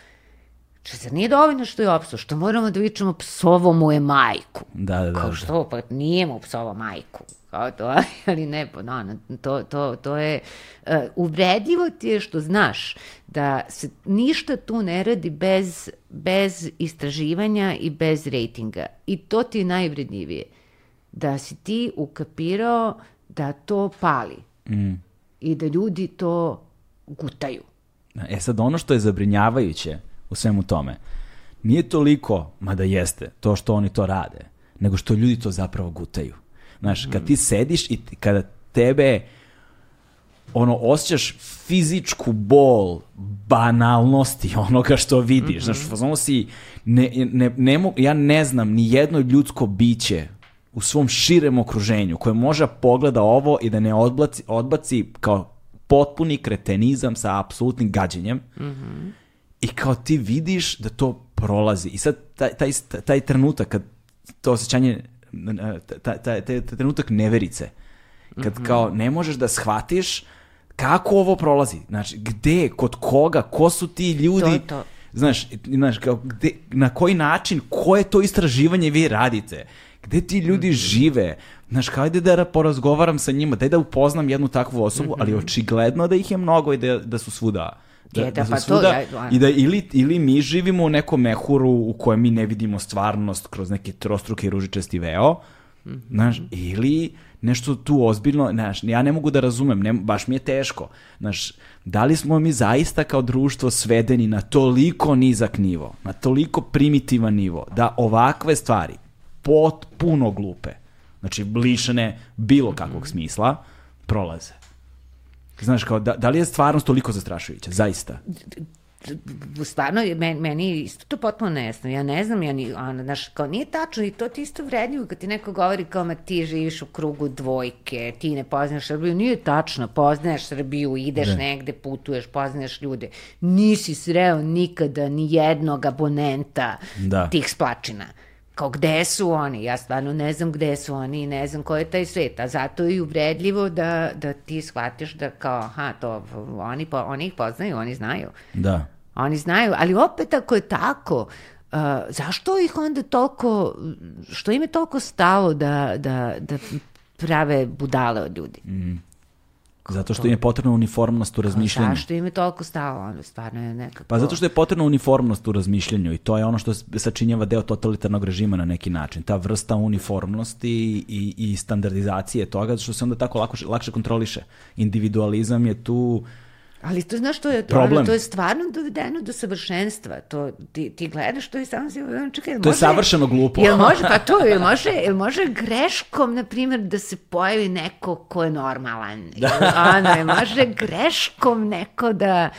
Če zar nije dovoljno što je opsao, što moramo da vičemo psovo mu je majku. Da, da, da. Kao što, pa nije mu psovo majku. Kao to, ali ne, pa no, to, to, to je, uh, uvredljivo ti je što znaš da se ništa tu ne radi bez, bez istraživanja i bez rejtinga. I to ti je najvredljivije. da si ti ukapirao da to pali Mm. i da ljudi to gutaju. E sad, ono što je zabrinjavajuće u svemu tome, nije toliko, mada jeste, to što oni to rade, nego što ljudi to zapravo gutaju. Znaš, kad ti sediš i kada tebe ono, osjećaš fizičku bol banalnosti onoga što vidiš. Znaš, ono si, ne, ne, ne ja ne znam ni jedno ljudsko biće u svom širem okruženju koje može da pogleda ovo i da ne odbaci, odbaci kao potpuni kretenizam sa apsolutnim gađenjem i kao ti vidiš da to prolazi. I sad taj, taj, taj trenutak, kad to osjećanje, taj, taj, taj trenutak neverice, kad kao ne možeš da shvatiš kako ovo prolazi. Znači, gde, kod koga, ko su ti ljudi, To, to. znaš, znaš kao, gde, na koji način, koje to istraživanje vi radite, gde ti ljudi Mhm. žive, znaš, hajde da ra- porazgovaram sa njima, daj da upoznam jednu takvu osobu, ali očigledno da ih je mnogo i da, da su svuda. Mhm. Je, da, su pa to, svuda ja- I da ili, ili mi živimo u nekom mehuru u kojem mi ne vidimo stvarnost kroz neki trostruki ružičasti veo, Mhm. znaš, ili nešto tu ozbiljno, znaš, ja ne mogu da razumem, ne, baš mi je teško, znaš, da li smo mi zaista kao društvo svedeni na toliko nizak nivo, na toliko primitivan nivo, da ovakve stvari, potpuno glupe, znači lišene bilo kakvog smisla, prolaze. Znaš, kao, da, da li je stvarnost toliko zastrašujuća? Zaista. stvarno, meni, meni je isto to potpuno nejasno. Ja ne znam, ja ni, ono, znaš, kao nije tačno i to ti isto vredljivo kad ti neko govori kao, ma ti živiš u krugu dvojke, ti ne poznaš Srbiju. Nije tačno, poznaješ Srbiju, ideš Ne. negde, putuješ, poznaješ ljude. Nisi sreo nikada ni jednog abonenta Da. tih splačina. Kao gde su oni? Ja stvarno ne znam gde su oni i ne znam ko je taj svet. A zato je i uvredljivo da, da ti shvatiš da kao, aha, to, oni, po, oni ih poznaju, oni znaju. Da. Oni znaju, ali opet ako je tako, uh, zašto ih onda toliko, što im je toliko stalo da, da, da prave budale od ljudi? Zato što im je potrebna uniformnost u razmišljanju. Zašto im je toliko stalo? Ono, stvarno je nekako... Pa zato što je potrebna uniformnost u razmišljanju i to je ono što sačinjava deo totalitarnog režima na neki način. Ta vrsta uniformnosti i, i standardizacije toga, što se onda tako lako, lakše kontroliše. Individualizam je tu... Ali to znaš što je to? Problem. Ono, to je stvarno dovedeno do savršenstva. To, ti, ti gledaš to i samo si, čekaj, To je savršeno glupo. Jel može, pa to, jel može, jel može greškom, na primjer, da se pojavi neko ko je normalan? Da. Ono, jel može greškom neko da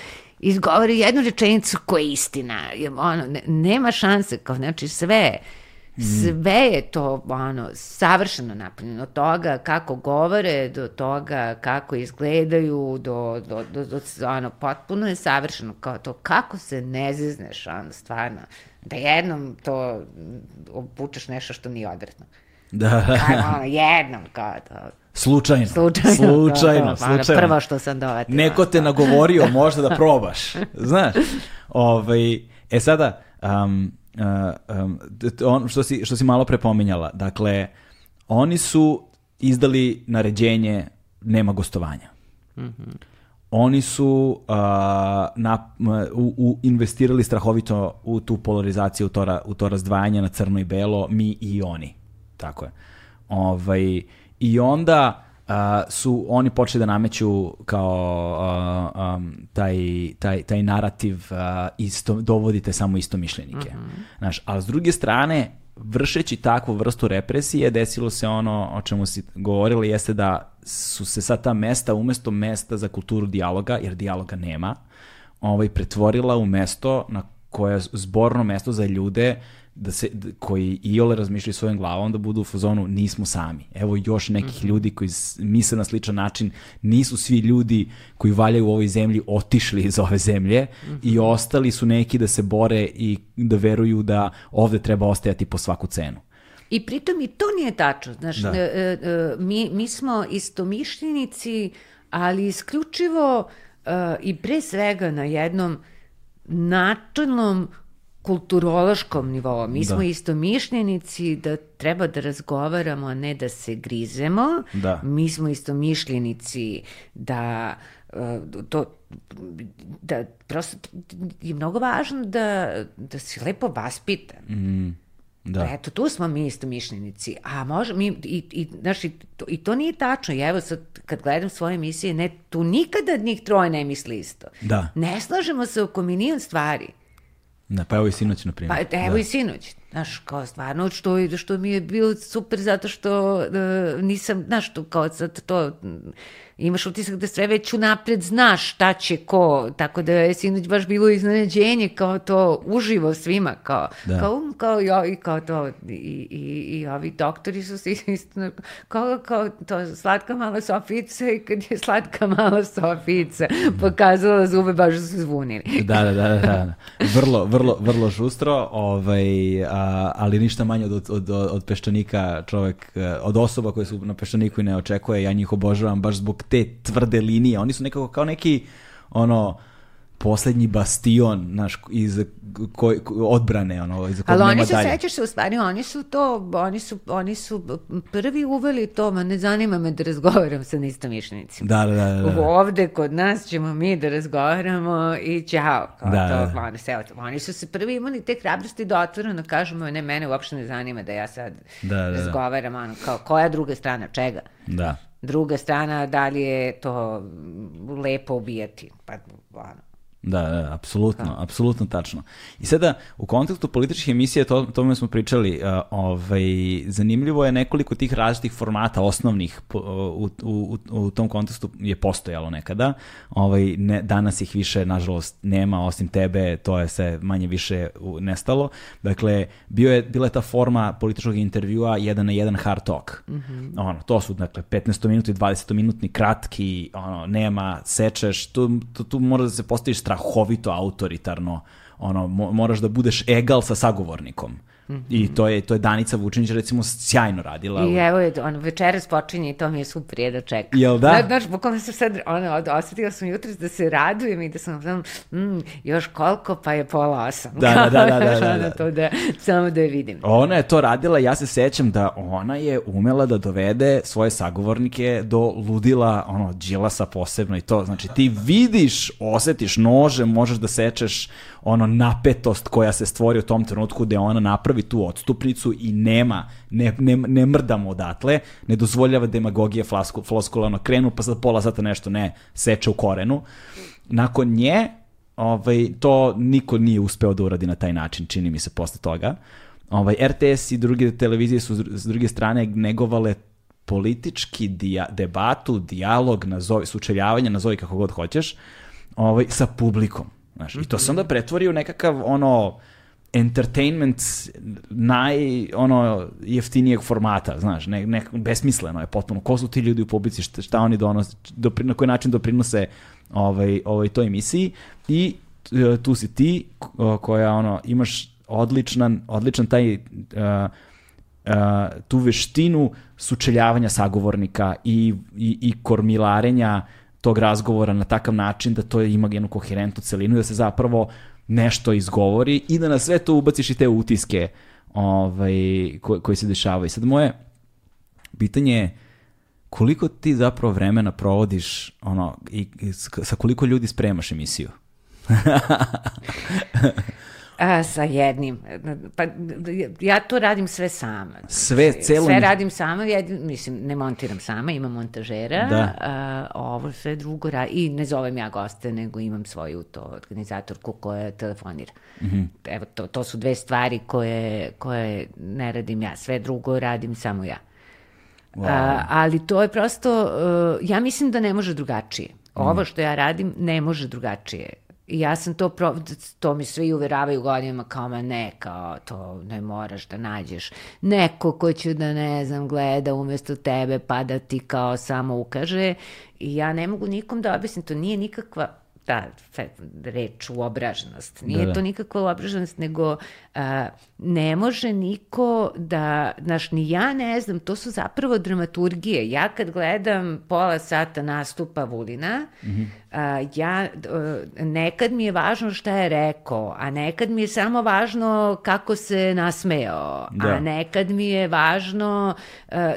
izgovori jednu rečenicu koja je istina? Jel, ono, ne, nema šanse, kao, znači sve, sve je to ono, savršeno napravljeno. Od toga kako govore, do toga kako izgledaju, do, do, do, do ono, potpuno je savršeno. Kao to kako se ne zezneš, ono, stvarno. Da jednom to obučeš nešto što nije odvratno. Da. Kao, ono, jednom, kao to. Slučajno. Slučajno. Slučajno, to, to, slučajno. Prvo što sam dovatila. Neko te nagovorio možda da probaš. Znaš? Ovaj, e sada, um, um, t- on, što, si, što si malo prepominjala, dakle, oni su izdali naređenje nema gostovanja. Oni su uh, na, u, u investirali strahovito u tu polarizaciju, u to, ra- u to razdvajanje na crno i belo, mi i oni. Tako je. Ovaj, I onda a, su oni počeli da nameću kao a, um, taj, taj, taj narativ a, isto, dovodite samo istomišljenike. Znaš, a s druge strane, vršeći takvu vrstu represije, desilo se ono o čemu si govorili, jeste da su se sad ta mesta, umesto mesta za kulturu dijaloga, jer dijaloga nema, ovaj, pretvorila u mesto na koje je zborno mesto za ljude da se, koji iole razmišljaju svojom glavom da budu u fazonu nismo sami. Evo još nekih ljudi koji misle na sličan način, nisu svi ljudi koji valjaju u ovoj zemlji otišli iz ove zemlje i ostali su neki da se bore i da veruju da ovde treba ostajati po svaku cenu. I pritom i to nije tačno. Znaš, Da. e, e, e, mi, mi smo istomišljenici, ali isključivo e, i pre svega na jednom načelnom kulturološkom nivou. Mi Da. smo istomišljenici da treba da razgovaramo, a ne da se grizemo. Da. Mi smo istomišljenici da e, to da prosto je mnogo važno da, da si lepo vaspitan. Da. Eto, tu smo mi isto mišljenici. A može, mi, i, i, znaš, i, to, i to nije tačno. I evo sad, kad gledam svoje emisije, ne, tu nikada njih troje ne misli isto. Da. Ne slažemo se oko milion stvari. Da, pa evo i sinoć, na primjer. Pa evo da. i sinoć. Znaš, kao stvarno, što, što mi je bilo super zato što uh, nisam, znaš, to, kao sad to imaš utisak da sve već unapred znaš šta će ko, tako da je sinoć baš bilo iznenađenje kao to uživo svima, kao, da. kao, kao, i, i kao to, i, i, i ovi doktori su se isto, kao, kao to slatka mala Sofica i kad je slatka mala Sofica pokazala zube, baš su zvunili. Da, da, da, da, vrlo, vrlo, vrlo žustro, ovaj, a, ali ništa manje od, od, od, od peščanika čovek, od osoba koje su na peščaniku i ne očekuje, ja njih obožavam baš zbog te tvrde linije. Oni su nekako kao neki ono poslednji bastion naš iz koj, odbrane ono iz kog Ali oni su dalje. sećaš se u stvari oni su to oni su oni su prvi uveli to ma ne zanima me da razgovaram sa istomišljenicima. Da, da, da, da. Ovde kod nas ćemo mi da razgovaramo i ćao. Kao da, to, da. Oni, se, oni su se prvi imali te hrabrosti da otvoreno kažemo ne mene uopšte ne zanima da ja sad da, da, da. razgovaram ono kao koja druga strana čega. Da. Druga strana, da li je to lepo ubijati? Pa, ono, Da, da, apsolutno, da. apsolutno tačno. I sada, u kontekstu političkih emisija, to, tome smo pričali, uh, ovaj, zanimljivo je nekoliko tih različitih formata osnovnih u, u, u, u tom kontekstu je postojalo nekada. Ovaj, ne, danas ih više, nažalost, nema, osim tebe, to je se manje više nestalo. Dakle, bio je, bila je ta forma političkog intervjua jedan na jedan hard talk. Mm -hmm. ono, to su, dakle, 15 minuti, 20 minutni, kratki, ono, nema, sečeš, tu, tu, tu mora da se postaviš strahovito autoritarno, ono, moraš da budeš egal sa sagovornikom. Mm -hmm. I to je, to je Danica Vučinić recimo sjajno radila. I evo je, on večeras počinje i to mi je super je da čekam. Jel da? Znaš, bukvalno sam sad, ono, osetila sam jutro da se radujem i da sam, znam, mm, još koliko pa je pola osam. Da, da, da, da, da, da, da. to da, samo da je vidim. Ona je to radila, ja se sećam da ona je umela da dovede svoje sagovornike do ludila, ono, džilasa posebno i to, znači ti vidiš, osetiš nože, možeš da sečeš ono napetost koja se stvori u tom trenutku gde ona napravi tu odstupnicu i nema, ne, ne, ne mrdamo odatle, ne dozvoljava demagogije flasku, floskula, ono, krenu pa za pola sata nešto ne seče u korenu. Nakon nje, ovaj, to niko nije uspeo da uradi na taj način, čini mi se posle toga. Ovaj, RTS i druge televizije su s druge strane negovale politički dija, debatu, dijalog, nazovi, sučeljavanje, nazovi kako god hoćeš, ovaj, sa publikom. Znaš. I to se onda pretvori u nekakav ono entertainment naj ono jeftinijeg formata, znaš, ne, ne, besmisleno je potpuno. Ko su ti ljudi u publici, šta, šta oni donose, dopri, na koji način doprinose ovaj, ovaj toj emisiji i e, tu si ti koja ono imaš odličan, odličan taj uh, uh, tu veštinu sučeljavanja sagovornika i, i, i kormilarenja tog razgovora na takav način da to ima jednu koherentnu celinu i da se zapravo nešto izgovori i da na sve to ubaciš i te utiske ovaj, ko, koji se dešavaju. Sad moje pitanje je koliko ti zapravo vremena provodiš ono, i, i sa koliko ljudi spremaš emisiju? A, sa jednim. Pa, ja to radim sve sama. Sve, celo... Sve radim sama, ja, mislim, ne montiram sama, imam montažera, da. a, ovo sve drugo radim, i ne zovem ja goste, nego imam svoju to organizatorku koja telefonira. Mm -hmm. Evo, to, to su dve stvari koje, koje ne radim ja, sve drugo radim samo ja. Wow. A, ali to je prosto, uh, ja mislim da ne može drugačije. Ovo mm. što ja radim ne može drugačije. I ja sam to, pro, to mi svi uveravaju godinama kao, ma ne, kao, to ne moraš da nađeš neko ko će da, ne znam, gleda umesto tebe pa da ti kao samo ukaže. I ja ne mogu nikom da objasnim, to nije nikakva ta reč uobraženost. Nije da, da. to nikakva uobraženost, nego a, ne može niko da, znaš, ni ja ne znam, to su zapravo dramaturgije. Ja kad gledam pola sata nastupa Vulina, mm -hmm. a, ja, a, nekad mi je važno šta je rekao, a nekad mi je samo važno kako se nasmeo, da. a nekad mi je važno a,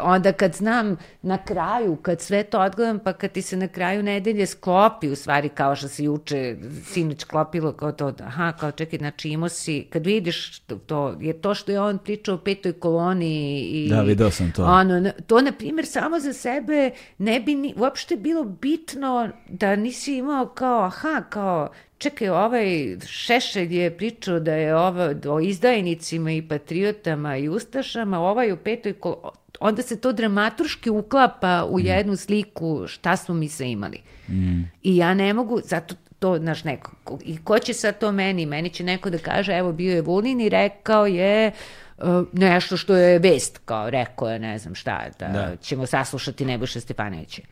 onda kad znam na kraju, kad sve to odgledam, pa kad ti se na kraju nedelje sklopi u u stvari kao što se juče sinoć klopilo kao to, aha, kao čekaj, znači imao si, kad vidiš to, to je to što je on pričao o petoj koloni i... Da, video sam to. Ono, to, na primjer, samo za sebe ne bi ni, uopšte bilo bitno da nisi imao kao, aha, kao, čekaj, ovaj Šešelj je pričao da je ovo, o izdajnicima i patriotama i ustašama, ovaj u petoj koloni, onda se to dramaturški uklapa u mm. jednu sliku šta smo mi sve imali. Mm. I ja ne mogu, zato to, znaš, neko, i ko će sad to meni? Meni će neko da kaže, evo, bio je Vulin i rekao je uh, nešto što je vest, kao rekao je, ne znam šta, da, da. ćemo saslušati Nebojša Stefanovića.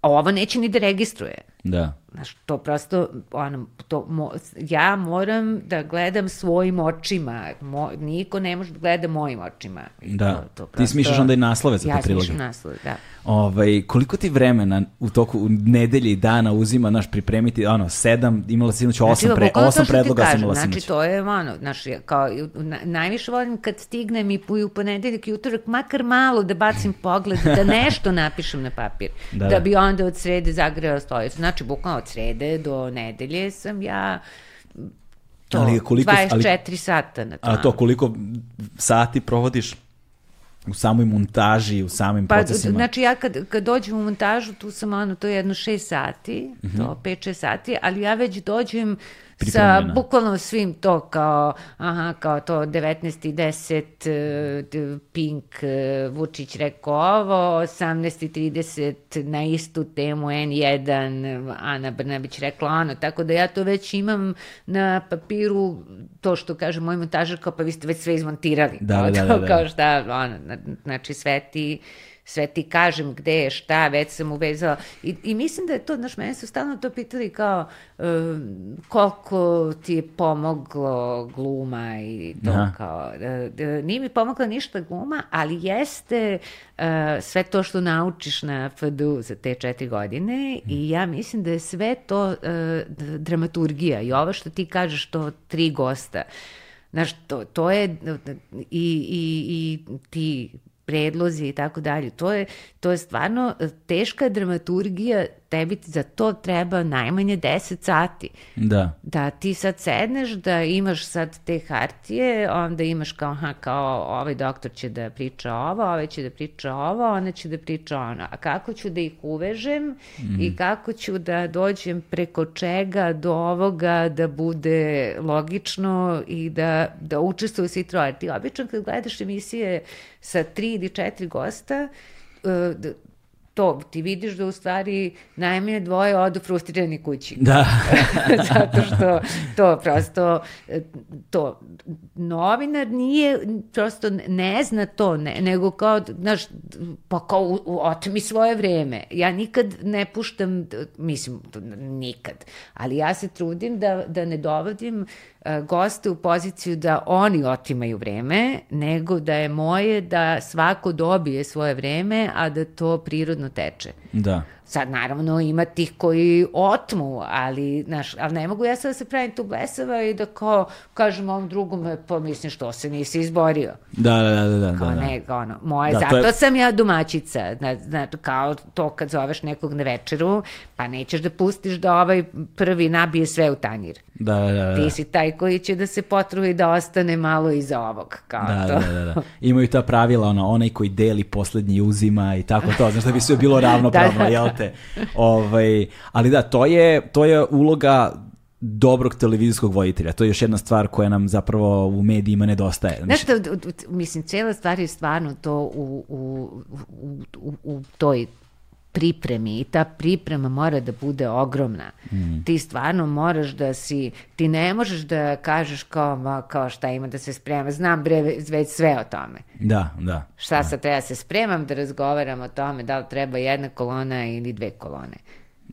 A ovo neće ni da registruje. Da. Znaš, to prosto, ono, to, mo, ja moram da gledam svojim očima. Mo, niko ne može da gleda mojim očima. Da. To, to prosto, ti smišljaš onda i naslove za ja te priloge. Ja smišljam naslove, da. Ovaj, koliko ti vremena u toku nedelje i dana uzima, naš, pripremiti, ono, sedam, imala si sinoć osam, pre, osam predloga sam imala sinoć. Znači, to je, ono, znaš, kao, na, najviše volim kad stignem i u ponedeljak i utorak, makar malo da bacim pogled, da nešto napišem na papir, da, da bi onda od srede zagreo stolicu. Znači, bukvalno od srede do nedelje sam ja to, ali koliko, 24 ali, sata na to. A to koliko sati provodiš u samoj montaži, u samim pa, procesima? Znači ja kad, kad dođem u montažu, tu sam ono, to je jedno 6 sati, mm -hmm. to 5-6 sati, ali ja već dođem sa bukvalno svim to kao, aha, kao to 19.10 e, Pink e, Vučić rekao ovo, 18.30 na istu temu N1 Ana Brnabić rekla ono, tako da ja to već imam na papiru, to što kaže moj montažer, kao pa vi ste već sve izmontirali. Da, da, da, da. Kao šta, ono, znači sve ti sve ti kažem gde je, šta, već sam uvezala. I, i mislim da je to, znaš, mene su stalno to pitali kao uh, koliko ti je pomoglo gluma i to Aha. kao, uh, nije mi pomogla ništa gluma, ali jeste uh, sve to što naučiš na FDU za te četiri godine mm. i ja mislim da je sve to uh, dramaturgija i ovo što ti kažeš, to tri gosta, Znaš, to, to je i, i, i ti predlozi i tako dalje. To je, to je stvarno teška dramaturgija tebi za to treba najmanje 10 sati. Da. Da ti sad sedneš, da imaš sad te hartije, onda imaš kao, aha, kao ovaj doktor će da priča ovo, ovaj će da priča ovo, ona će da priča ono. A kako ću da ih uvežem mm. i kako ću da dođem preko čega do ovoga da bude logično i da, da učestvuju svi troje. Ti obično kad gledaš emisije sa tri ili četiri gosta, e, to, ti vidiš da u stvari najmanje dvoje odu frustrirani kući. Da. Zato što to prosto, to, novinar nije, prosto ne zna to, ne, nego kao, znaš, pa kao u, u, otmi svoje vreme. Ja nikad ne puštam, mislim, nikad, ali ja se trudim da, da ne dovodim E, goste u poziciju da oni otimaju vreme, nego da je moje da svako dobije svoje vreme, a da to prirodno teče. Da. Sad, naravno, ima tih koji otmu, ali, znaš, ali ne mogu ja sad da se pravim tu blesava i da kao, kažem ovom drugom, pa mislim što se nisi izborio. Da, da, da, da. Kao da, da. ne, ono, moje, da, zato je... sam ja domaćica, znači, kao to kad zoveš nekog na večeru, pa nećeš da pustiš da ovaj prvi nabije sve u tanjir. Da, da, da. Ti si taj koji će da se potruvi da ostane malo iza ovog, kao da, to. Da, da, da. Imaju ta pravila, ono, onaj koji deli poslednji uzima i tako to, znaš da bi sve bilo ravnopravno, da, da. jel te? Ovaj, ali da, to je, to je uloga dobrog televizijskog voditelja. To je još jedna stvar koja nam zapravo u medijima nedostaje. Znaš što, mislim, cijela stvar je stvarno to u, u, u, u, u toj pripremi i ta priprema mora da bude ogromna. Mm. Ti stvarno moraš da si, ti ne možeš da kažeš kao, ma, kao šta ima da se sprema, znam bre već sve o tome. Da, da. Šta da. sad treba se spremam da razgovaram o tome da li treba jedna kolona ili dve kolone.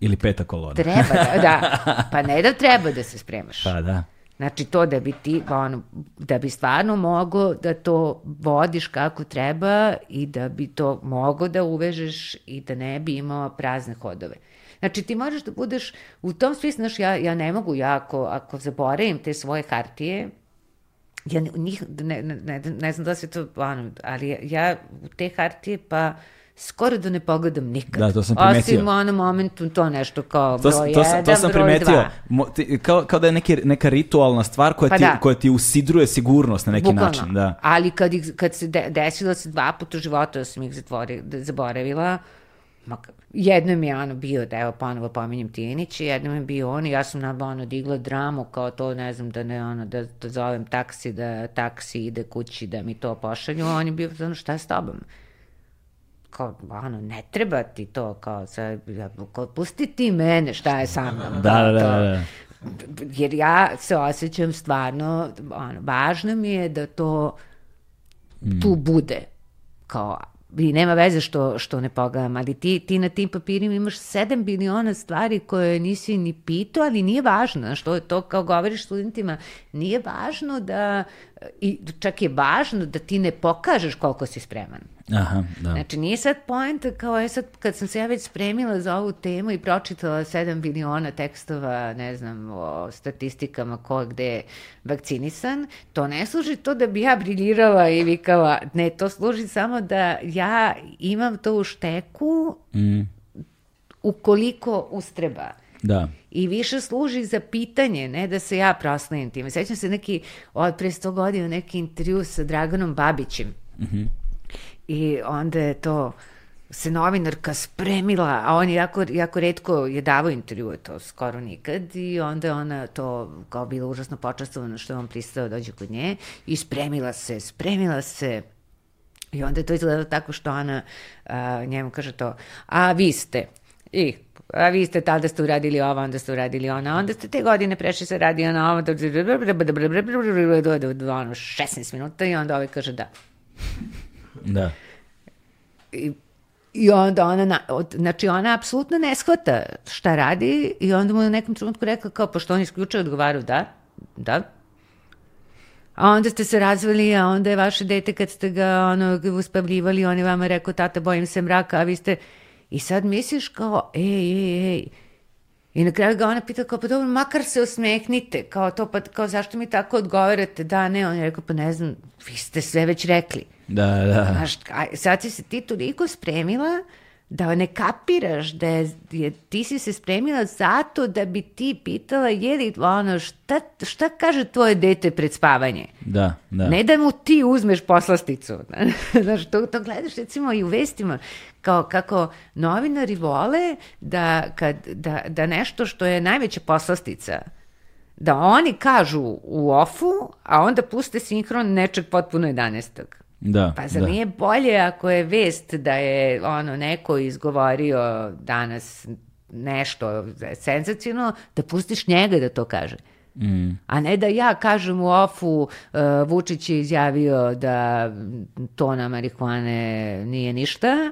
Ili peta kolona. Treba, da, da. Pa ne da treba da se spremaš. Pa da. Znači to da bi ti, ono, da bi stvarno mogo da to vodiš kako treba i da bi to mogo da uvežeš i da ne bi imao prazne hodove. Znači ti možeš da budeš u tom smislu, znaš, ja, ja ne mogu, ja ako, ako zaboravim te svoje hartije, ja njih, ne, ne, ne, ne znam da se to, ono, ali ja, ja te hartije pa skoro da ne pogledam nikad. Da, to sam primetio. Osim u onom momentu to nešto kao to, broj to, sam, jedan, to sam broj primetio. Mo, ti, kao, kao da je neki, neka ritualna stvar koja, Pa ti, da. koja ti usidruje sigurnost na neki Bukvalno. način. Da. Ali kad, ih, kad se de, desilo se dva puta u životu da sam ih zatvori, da, zaboravila, ma, k- jedno mi je ono bio, da evo ponovo pominjem jedno mi je bio on i ja sam na ono digla dramu kao to, ne znam, da ne ono, da, da zovem taksi, da taksi ide kući, da mi to pošalju, on je bio, ono, šta je s tobom? Kao, ono, ne treba ti to, kao, sad, ja, kao, pusti ti mene, šta je sa mnom. Da, da, da, da. Jer ja se osjećam stvarno, ono, važno mi je da to tu bude. Kao, i nema veze što, što ne pogledam, ali ti, ti na tim papirima imaš 7 biliona stvari koje nisi ni pitao, ali nije važno, znaš, to je to kao govoriš studentima, nije važno da, i čak je važno da ti ne pokažeš koliko si spreman. Aha, da. Znači, nije sad poenta kao je sad, kad sam se ja već spremila za ovu temu i pročitala 7 biliona tekstova, ne znam, o statistikama ko gde je vakcinisan, to ne služi to da bi ja briljirala i vikala, ne, to služi samo da ja imam to u šteku Mm, ukoliko ustreba. da. I više služi za pitanje, ne da se ja proslavim time. Sećam se neki, od pre 100 godina, neki intervju sa Draganom Babićem. I onda je to se novinarka spremila, a on je jako, jako redko je davao intervjue, to skoro nikad, i onda je ona to kao bila užasno počastovana što je on pristao da dođe kod nje i spremila se, spremila se, I onda je to izgledalo tako što ona a, njemu kaže to, a vi ste, i a vi ste tada ste uradili ovo, onda ste uradili ono, a onda ste te godine prešli se radi ono, ovo, ono, 16 minuta i onda ovaj kaže da. Da. I, i onda ona, na, od, znači ona apsolutno ne shvata šta radi i onda mu na nekom trenutku rekla kao, pošto on isključio odgovarao da, da, A onda ste se razveli, a onda je vaše dete kad ste ga ono, uspavljivali, on je vama rekao, tata, bojim se mraka, a vi ste... I sad misliš kao, ej, ej, ej. I na kraju ga ona pita kao, pa dobro, makar se osmehnite, kao to, pa kao, zašto mi tako odgovarate? Da, ne, on je rekao, pa ne znam, vi ste sve već rekli. Da, da. Znaš, a sad si se ti toliko spremila da ne kapiraš da je, je, ti si se spremila zato da bi ti pitala je li ono šta, šta kaže tvoje dete pred spavanje. Da, da. Ne da mu ti uzmeš poslasticu. Znaš, to, to gledaš recimo i u vestima, kao kako novinari vole da, kad, da, da nešto što je najveća poslastica, da oni kažu u ofu, a onda puste sinhron nečeg potpuno 11. Da, Pa zar da. nije bolje ako je vest da je ono neko izgovorio danas nešto senzacijno, da pustiš njega da to kaže. Mm. A ne da ja kažem u ofu uh, Vučić je izjavio da tona marihuane nije ništa,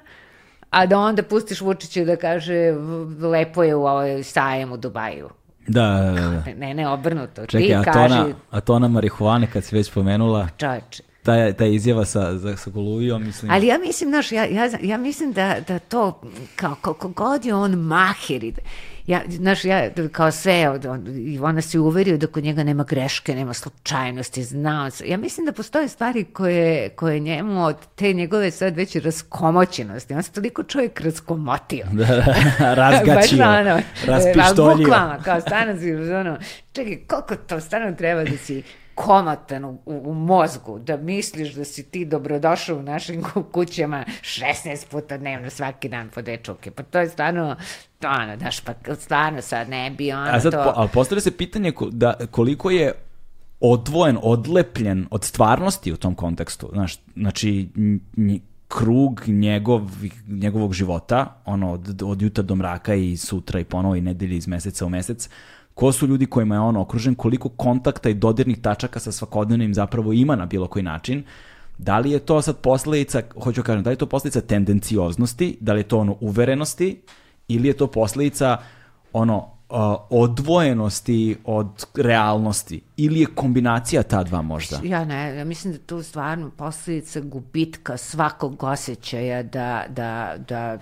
a da onda pustiš Vučića da kaže "V- lepo je u ovoj sajem u Dubaju. Da, da, da, da. Ne, ne, obrnuto. Čekaj, Ti a kaži, tona, a tona marihuane kad si već pomenula, čoveče, ta, ta izjava sa, za, sa Goluvijom, mislim... Ali ja mislim, znaš, ja, ja, ja mislim da, da to, kao koliko god je on maher, i da- ja, znaš, ja, kao sve, od- on, ona se uverio da kod njega nema greške, nema slučajnosti, znao se. Ja mislim da postoje stvari koje, koje njemu od te njegove sad već raskomoćenosti, on se toliko čovjek raskomotio. Da, da, razgačio, Baš ono, raspištoljio. Bukvalno, kao stvarno si, ono, čekaj, koliko to stvarno treba da si komotan u, u, mozgu, da misliš da si ti dobrodošao u našim ku- kućama 16 puta dnevno svaki dan po dečuke. Pa to je stvarno, to ono, daš, pa stvarno sad ne bi ono A sad, to... po, ali postavlja se pitanje ko- da, koliko je odvojen, odlepljen od stvarnosti u tom kontekstu. Znaš, znači, nj- krug njegov, njegovog života, ono, od, od jutra do mraka i sutra i ponovo i nedelje iz meseca u mesec, ko su ljudi kojima je on okružen, koliko kontakta i dodirnih tačaka sa svakodnevnim zapravo ima na bilo koji način, da li je to sad posledica, hoću kažem, da li je to posledica tendencioznosti, da li je to ono uverenosti, ili je to posledica ono uh, odvojenosti od realnosti ili je kombinacija ta dva možda? Ja ne, ja mislim da to stvarno posljedica gubitka svakog osjećaja da, da, da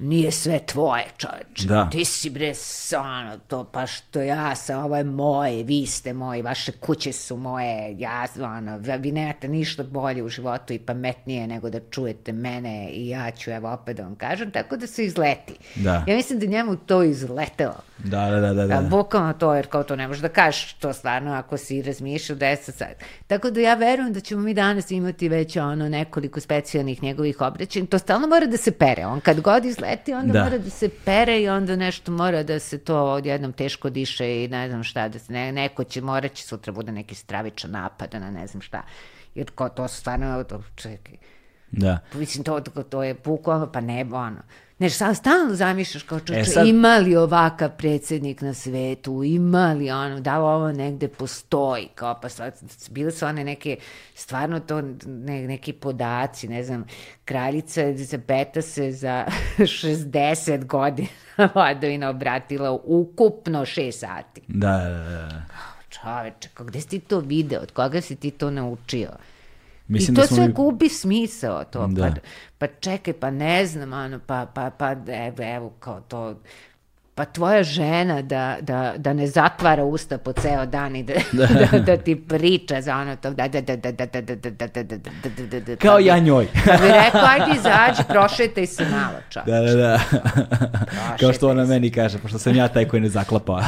nije sve tvoje, čoveče. Da. Ti si bre, ono, to pa što ja sam, ovo je moje, vi ste moji, vaše kuće su moje, ja, ono, vi nemate ništa bolje u životu i pametnije nego da čujete mene i ja ću, evo, opet da vam kažem, tako da se izleti. Da. Ja mislim da njemu to izletelo. Da, da, da, da. da. Bukvalno to, jer kao to ne možeš da kažeš to stvarno ako si razmišljao 10 sad. Tako da ja verujem da ćemo mi danas imati već ono nekoliko specijalnih njegovih obraćanja. To stalno mora da se pere. On kad god izleti, onda da. mora da se pere i onda nešto mora da se to odjednom teško diše i ne znam šta, da se ne, neko će, morat će sutra bude neki stravičan napad na ne znam šta. Jer ko, to stvarno, to, čekaj, Da. Mislim, to, to je bukvalno, pa ne, ono, Znaš, sad stalno zamišljaš kao čoče, e sad... ima li ovakav predsednik na svetu, ima li ono, da li ovo negde postoji, kao pa sad, bile su one neke, stvarno to, ne, neki podaci, ne znam, kraljica Elizabeta se za 60 godina vladovina obratila ukupno 6 sati. Da, da, da. Čoveče, gde si ti to video, od koga si ti to naučio? Mislim I to da sve mi... gubi smisao to. Da. Pa, pa čekaj, pa ne znam, ano, pa, pa, pa evo, evo, kao to, pa tvoja žena da, da, da ne zatvara usta po ceo dan i da, da, da ti priča za ono to, da, da, da, da, da, da, da, da, da, da, da, da, da, da, Kao ja njoj. Pa bi rekao, ajde izađi, prošetaj se malo, čak. Da, da, da. Kao što ona meni kaže, pošto sam ja taj koji ne zaklapa.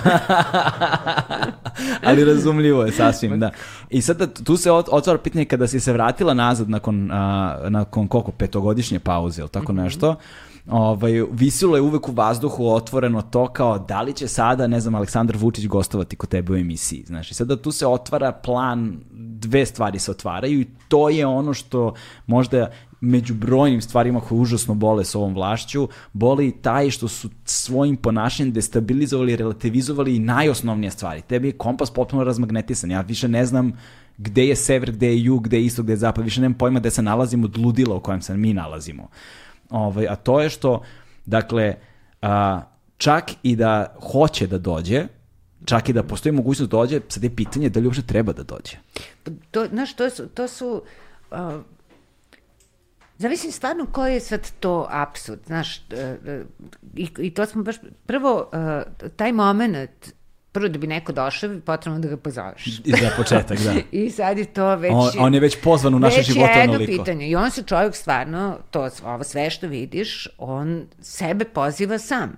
Ali razumljivo je sasvim, da. I sada tu se otvara pitanje kada si se vratila nazad nakon, a, nakon koliko, petogodišnje pauze ili tako nešto, ovaj, visilo je uvek u vazduhu otvoreno to kao da li će sada, ne znam, Aleksandar Vučić gostovati kod tebe u emisiji. Znaš, i sada tu se otvara plan, dve stvari se otvaraju i to je ono što možda među brojnim stvarima koje užasno bole s ovom vlašću, boli i taj što su svojim ponašanjem destabilizovali, relativizovali i najosnovnije stvari. Tebi je kompas potpuno razmagnetisan. Ja više ne znam gde je sever, gde je jug, gde je istok, gde je zapad. Više nemam pojma gde se nalazimo od ludila u kojem se mi nalazimo. Ovaj, a to je što, dakle, a, čak i da hoće da dođe, čak i da postoji mogućnost da dođe, sad je pitanje da li uopšte treba da dođe. To, znaš, to su, to su uh, Zavisim stvarno koji je sad to absurd, znaš, uh, i, i to smo baš, prvo, taj moment prvo da bi neko došao, potrebno da ga pozoveš. I za početak, da. I sad je to već... On, on je već pozvan u naše živote onoliko. Već je jedno pitanje. I on se čovjek stvarno, to, ovo sve što vidiš, on sebe poziva sam.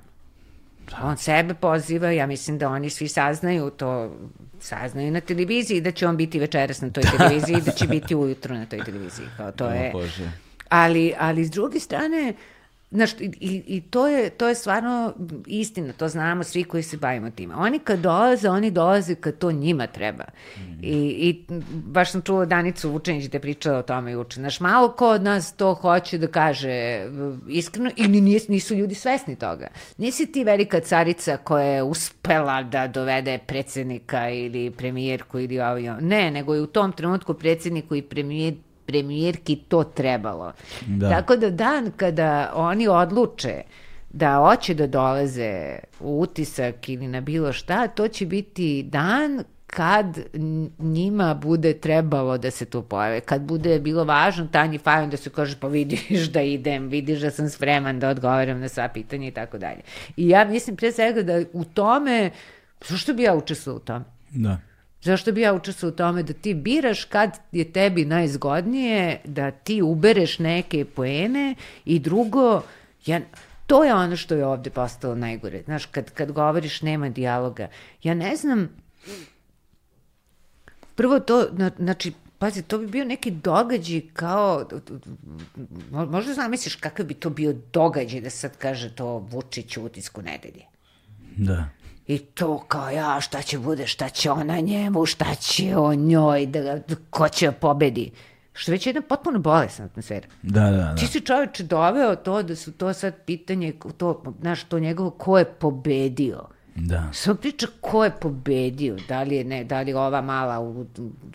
Da. On sebe poziva, ja mislim da oni svi saznaju to, saznaju na televiziji da će on biti večeras na toj televiziji, da će biti ujutro na toj televiziji. Kao to je... Bože. Ali, ali s druge strane, uh, Znaš, i, i to, je, to je stvarno istina, to znamo svi koji se bavimo time. Oni kad dolaze, oni dolaze kad to njima treba. Mm. I, I baš sam čula Danicu Vučenić da je pričala o tome juče. Znaš, malo ko od nas to hoće da kaže iskreno ili nis, nisu ljudi svesni toga. Nisi ti velika carica koja je uspela da dovede predsednika ili premijerku ili ovo. Ne, nego je u tom trenutku predsedniku i premijer premijerki to trebalo. Da. Tako da dan kada oni odluče da hoće da dolaze u utisak ili na bilo šta, to će biti dan kad njima bude trebalo da se tu pojave, kad bude bilo važno Tanji Fajon da se kaže pa vidiš da idem, vidiš da sam spreman da odgovaram na sva pitanja i tako dalje. I ja mislim pre svega da u tome, zašto bi ja učestvovao u tome? Da. Zašto bi ja učestvovao u tome da ti biraš kad je tebi najzgodnije, da ti ubereš neke poene i drugo, ja, to je ono što je ovde postalo najgore. Znaš, kad, kad govoriš nema dijaloga. Ja ne znam, prvo to, znači, pazi, to bi bio neki događaj kao, možda znam, misliš kakav bi to bio događaj da sad kaže to Vučić u utisku nedelje. Da. I to kao ja, šta će bude, šta će ona njemu, šta će o njoj, da, ko će pobedi. Što već je jedna potpuno bolesna atmosfera. Da, da, da. Ti si čovječe doveo to da su to sad pitanje, to, znaš, to njegovo ko je pobedio. Da. Samo priča ko je pobedio, da li je, ne, da li je ova mala u,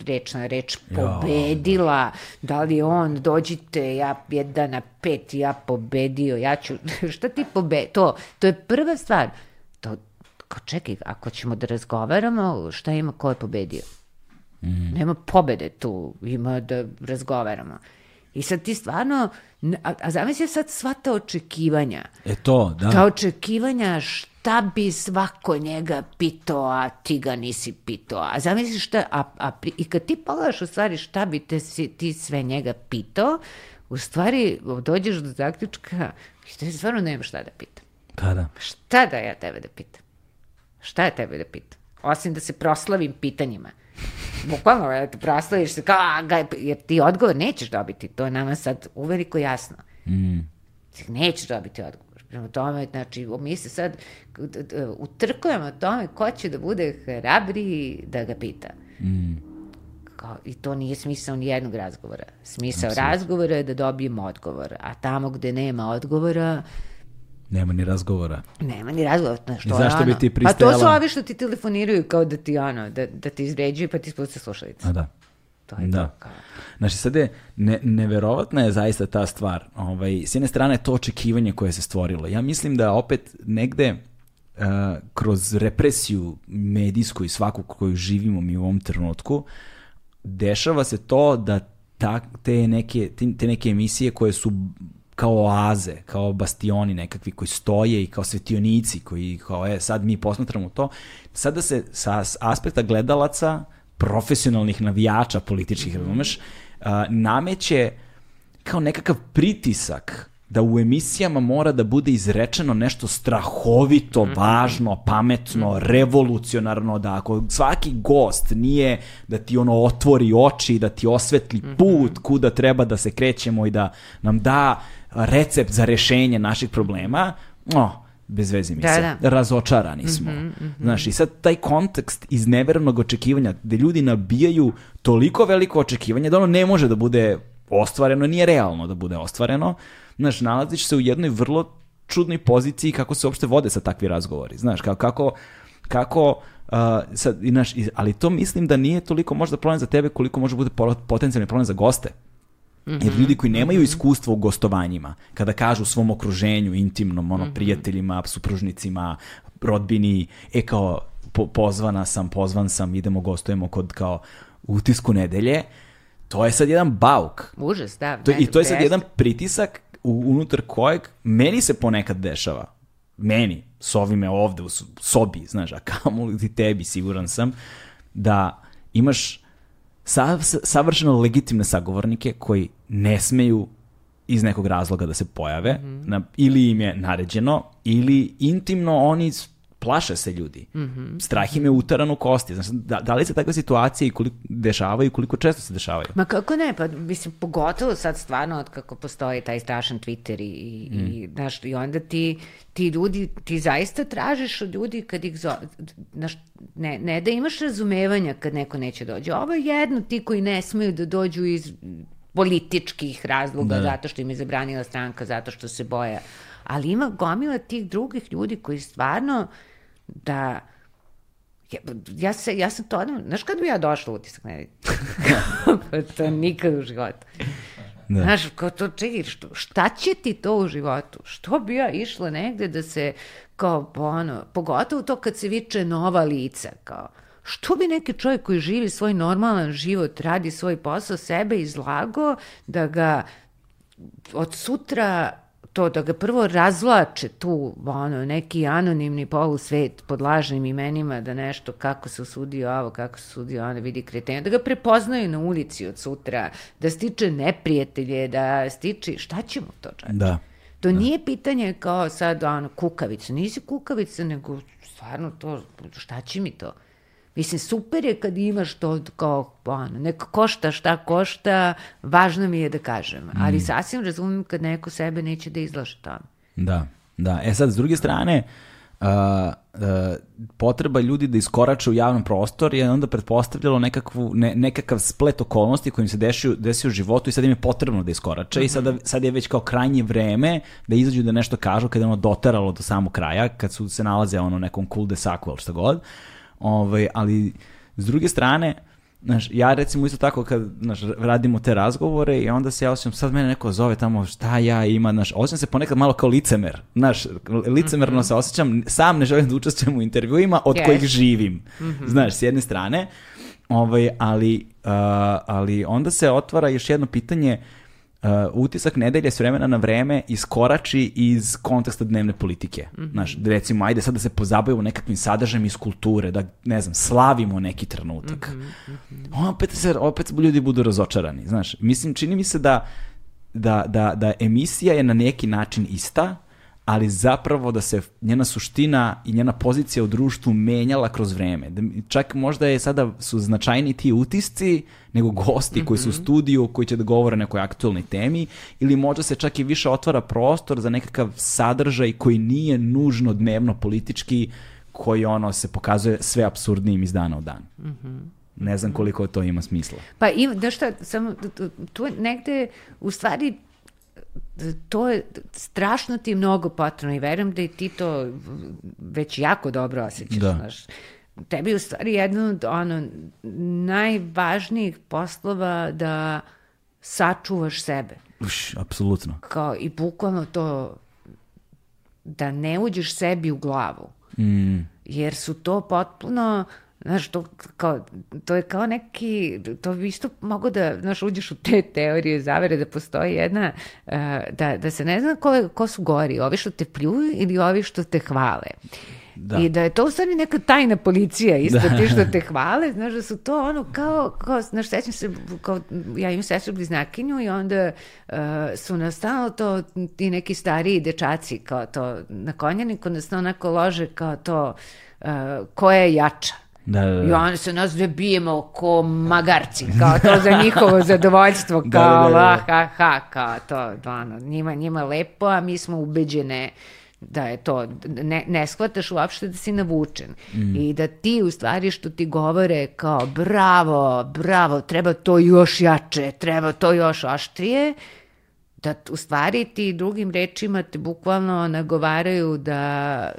reč na reč pobedila, jo. da li je on, dođite, ja jedan na pet, ja pobedio, ja ću, šta ti pobedio, to, to je prva stvar kao čekaj, ako ćemo da razgovaramo, šta ima, ko je pobedio? Mm. Nema pobede tu, ima da razgovaramo. I sad ti stvarno, a, a zamisli sad sva ta očekivanja. E to, da. Ta očekivanja šta bi svako njega pitao, a ti ga nisi pitao. A zamisli šta, a, a, i kad ti pogledaš u stvari šta bi te, ti sve njega pitao, u stvari dođeš do zaključka što je stvarno nema šta da pitam. Pa da. Šta da ja tebe da pitam? Šta je tebe da pitam? Osim da se proslavim pitanjima. Bukvalno, te proslaviš se kao, ga, jer ti odgovor nećeš dobiti. To je nama sad uveliko jasno. Mm. Nećeš dobiti odgovor. Prema tome, znači, mi se sad utrkujemo tome ko će da bude hrabriji da ga pita. Mm. Kao, I to nije smisao ni jednog razgovora. Smisao Absolut. razgovora je da dobijemo odgovor. A tamo gde nema odgovora, Nema ni razgovora. Nema ni razgovora. Što I zašto bi ti pristajala? Pa to su ovi što ti telefoniraju kao da ti, ono, da, da ti izređuju pa ti spuste slušalice. A da. To je da. to. Kao. Znači, sad je, ne, neverovatna je zaista ta stvar. Ovaj, s jedne strane to očekivanje koje se stvorilo. Ja mislim da opet negde uh, kroz represiju medijsku i svaku koju živimo mi u ovom trenutku, dešava se to da ta, te, neke, te neke emisije koje su kao oaze, kao bastioni nekakvi koji stoje i kao svetionici koji kao e sad mi posmatramo to. Sada se sa aspekta gledalaca, profesionalnih navijača političkih, -hmm. razumeš, nameće kao nekakav pritisak da u emisijama mora da bude izrečeno nešto strahovito, mm važno, pametno, -hmm. revolucionarno, da ako svaki gost nije da ti ono otvori oči, da ti osvetli put kuda treba da se krećemo i da nam da recept za rešenje naših problema, no, bez veze mi da, se, da. razočarani smo. Mm -hmm, mm -hmm. Znaš, i sad taj kontekst iz neverenog očekivanja, gde ljudi nabijaju toliko veliko očekivanje da ono ne može da bude ostvareno, nije realno da bude ostvareno, znaš, nalaziš se u jednoj vrlo čudnoj poziciji kako se uopšte vode sa takvi razgovori. Znaš, kako, kako, kako uh, sad, znaš, ali to mislim da nije toliko možda problem za tebe koliko može bude potencijalni problem za goste. Mm -hmm. Jer ljudi koji nemaju mhm. iskustva u gostovanjima, kada kažu svom okruženju, intimnom, ono, mm -hmm. prijateljima, supružnicima, rodbini, e kao, po, pozvana sam, pozvan sam, idemo, gostujemo kod kao utisku nedelje, to je sad jedan bauk. Užas, da. To, I to je sad jedan pritisak unutar kojeg meni se ponekad dešava, meni, s ovime ovde u sobi, znaš, a kamo ti tebi, siguran sam, da imaš sav, savršeno legitimne sagovornike koji ne smeju iz nekog razloga da se pojave, mm -hmm. na, ili im je naređeno, ili intimno oni plaše se ljudi. Mm -hmm. Strah im je utaran u kosti. Znači, da, da li se takve situacije i koliko dešavaju i koliko često se dešavaju? Ma kako ne, pa mislim, pogotovo sad stvarno od kako postoji taj strašan Twitter i, mm. i, znaš, i onda ti, ti ljudi, ti zaista tražiš od ljudi kad ih zo, znaš, ne, ne da imaš razumevanja kad neko neće dođe. Ovo je jedno ti koji ne smeju da dođu iz političkih razloga, da. zato što im je zabranila stranka, zato što se boja. Ali ima gomila tih drugih ljudi koji stvarno da ja, ja, se, ja sam to odmah, znaš kad bi ja došla u utisak nedelje? pa to nikad u životu. Da. Znaš, kao to, čekaj, što, šta će ti to u životu? Što bi ja išla negde da se, kao, ono, pogotovo to kad se viče nova lica, kao, što bi neki čovjek koji živi svoj normalan život, radi svoj posao, sebe izlago, da ga od sutra to da ga prvo razvlače tu, ono, neki anonimni polusvet pod lažnim imenima da nešto kako se usudio ovo, kako se usudio ono, vidi kretenja, da ga prepoznaju na ulici od sutra, da stiče neprijatelje, da stiče, šta će mu to čak? Da. To da. nije pitanje kao sad, ono, kukavica, nisi kukavica, nego stvarno to, šta će mi to? Mislim, super je kad imaš to kao, ono, neka košta šta košta, važno mi je da kažem. Ali mm. sasvim razumem kad neko sebe neće da izlaže tamo. Da, da. E sad, s druge strane, uh, uh, potreba ljudi da iskorače u javnom prostor je onda pretpostavljalo nekakvu, ne, nekakav splet okolnosti kojim se desio, desio u životu i sad im je potrebno da iskorače mm -hmm. i sada, sad je već kao krajnje vreme da izađu da nešto kažu kada je ono dotaralo do samog kraja, kad su se nalaze ono nekom cool de saku ili šta god. Uh, Ovaj, ali s druge strane, Znaš, ja recimo isto tako kad znaš, radimo te razgovore i onda se ja osjećam, sad mene neko zove tamo šta ja ima, znaš, osjećam se ponekad malo kao licemer, znaš, licemerno mm -hmm. se osjećam, sam ne želim da učestvujem u intervjuima od yes. kojih živim, mm -hmm. znaš, s jedne strane, ovaj, ali, uh, ali onda se otvara još jedno pitanje, uh, utisak nedelje s vremena na vreme iskorači iz konteksta dnevne politike. Mm -hmm. Znaš, recimo, ajde sad da se pozabavimo nekakvim sadržajem iz kulture, da, ne znam, slavimo neki trenutak. Mm -hmm. Opet, se, opet ljudi budu razočarani, znaš. Mislim, čini mi se da, da, da, da emisija je na neki način ista, ali zapravo da se njena suština i njena pozicija u društvu menjala kroz vreme. Da, čak možda je sada su značajni ti utisci nego gosti mm -hmm. koji su u mhm. studiju koji će da govore o nekoj aktualnoj temi ili možda se čak i više otvara prostor za nekakav sadržaj koji nije nužno dnevno politički koji ono se pokazuje sve absurdnijim iz dana u dan. Mm -hmm. Ne znam koliko to ima smisla. Pa ima, da šta, samo, tu negde, u stvari, to je strašno ti mnogo potrebno i verujem da i ti to već jako dobro osjećaš. Da. Znaš. Tebi u stvari jedno od ono, najvažnijih poslova da sačuvaš sebe. Uš, apsolutno. Kao i bukvalno to da ne uđeš sebi u glavu. Mm. Jer su to potpuno Znaš, to, kao, to je kao neki, to bi isto mogo da, znaš, uđeš u te teorije zavere da postoji jedna, uh, da, da se ne zna ko, ko su gori, ovi što te pljuju ili ovi što te hvale. Da. I da je to u stvari neka tajna policija, isto da. ti što te hvale, znaš da su to ono kao, kao znaš, sećam se, kao, ja imam sestru bliznakinju i onda uh, su nastalo to, ti neki stariji dečaci, kao to, na konjaniku nas onako lože kao to, uh, ko je jača. Da, da, da. I onda se nas dve bijemo ko magarci, kao to za njihovo zadovoljstvo, da, kao da, da, da. ha, ha, kao to, ono, njima, njima lepo, a mi smo ubeđene da je to, ne, ne shvataš uopšte da si navučen mm. i da ti u stvari što ti govore kao bravo, bravo, treba to još jače, treba to još oštrije, da u stvari ti drugim rečima te bukvalno nagovaraju da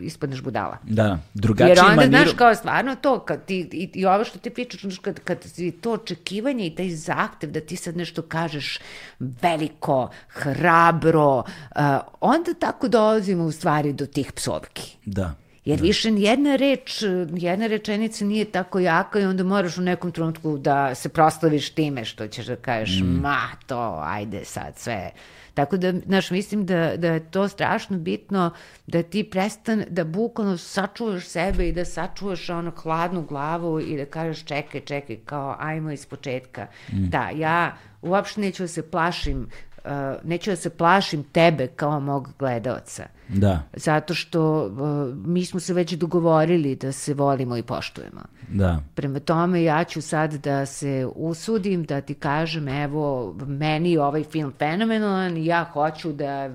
ispadneš budala. Da, drugačiji Jer onda, maniru... znaš, kao stvarno to, kad ti, i, i ovo što ti pričaš, znaš, kad, kad to očekivanje i taj zahtev da ti sad nešto kažeš veliko, hrabro, uh, onda tako dolazimo u stvari do tih psovki. Da. Jer da. više jedna reč, jedna rečenica nije tako jaka i onda moraš u nekom trenutku da se proslaviš time što ćeš da kažeš, mm. ma to, ajde sad sve. Tako da, znaš, mislim da, da je to strašno bitno da ti prestan, da bukvalno sačuvaš sebe i da sačuvaš ono hladnu glavu i da kažeš čekaj, čekaj, kao ajmo iz početka. Mm. Da, ja uopšte neću da se plašim uh, neću da se plašim tebe kao mog gledaoca. Da. Zato što uh, mi smo se već dogovorili da se volimo i poštujemo. Da. Prema tome ja ću sad da se usudim da ti kažem evo meni ovaj film fenomenalan i ja hoću da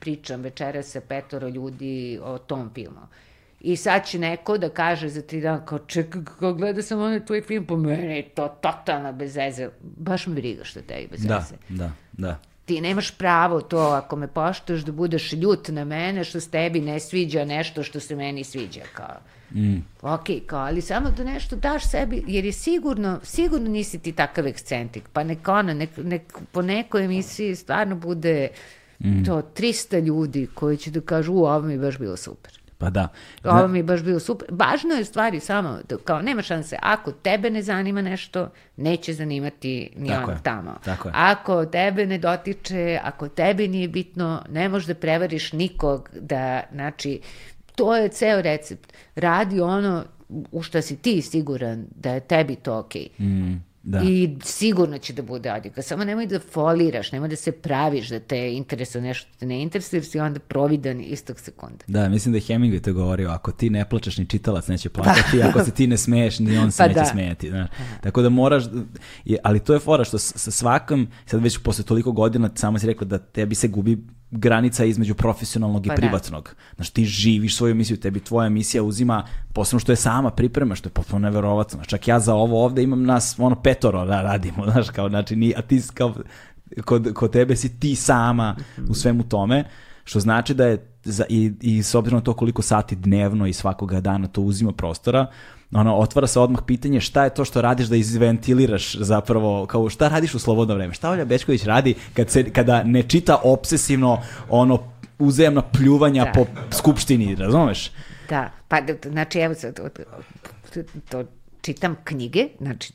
pričam večera sa petoro ljudi o tom filmu. I sad će neko da kaže za tri dana, kao čekaj, kao gleda sam onaj tvoj film, po mene je to totalna bezeze. Baš me briga što tebi bezeze. Da, da, da ti nemaš pravo to ako me poštuješ da budeš ljut na mene što se tebi ne sviđa nešto što se meni sviđa kao. Mm. Ok, kao, ali samo da nešto daš sebi, jer je sigurno, sigurno nisi ti takav ekscentik, pa nek ona, nek, nek po nekoj emisiji stvarno bude mm. to 300 ljudi koji će da kažu, u, ovo mi je baš bilo super. Pa da. Ovo mi je baš bilo super. Važno je stvari samo, da, kao nema šanse, ako tebe ne zanima nešto, neće zanimati ni tako on je, tamo. Tako je. Ako tebe ne dotiče, ako tebi nije bitno, ne možeš da prevariš nikog da, znači, to je ceo recept. Radi ono u što si ti siguran da je tebi to okej. Okay. Mm. Da. I sigurno će da bude odjeka. Samo nemoj da foliraš, nemoj da se praviš da te interesuje nešto te ne interesuje, jer si onda providan istog sekunda. Da, mislim da je Hemingway to govorio, ako ti ne plačeš, ni čitalac neće plaćati, ako se ti ne smeješ, ni on se pa neće da. smejati. Znaš. Tako da moraš, ali to je fora što sa svakom, sad već posle toliko godina, samo si rekla da tebi se gubi granica između profesionalnog i pa da. privatnog. Da. Znaš, ti živiš svoju emisiju, tebi tvoja emisija uzima, posebno što je sama priprema, što je potpuno neverovatno. Čak ja za ovo ovde imam nas, ono, petoro da radimo, znaš, kao, znači, ni, a ti, kao, kod, kod tebe si ti sama u svemu tome, što znači da je, za, i, i s obzirom na to koliko sati dnevno i svakoga dana to uzima prostora, ono, otvara se odmah pitanje šta je to što radiš da izventiliraš zapravo, kao šta radiš u slobodno vreme? Šta Olja Bečković radi kad se, kada ne čita obsesivno ono uzajemno pljuvanja da. po skupštini, razumeš? Da, pa znači evo sad, to, to, čitam knjige, znači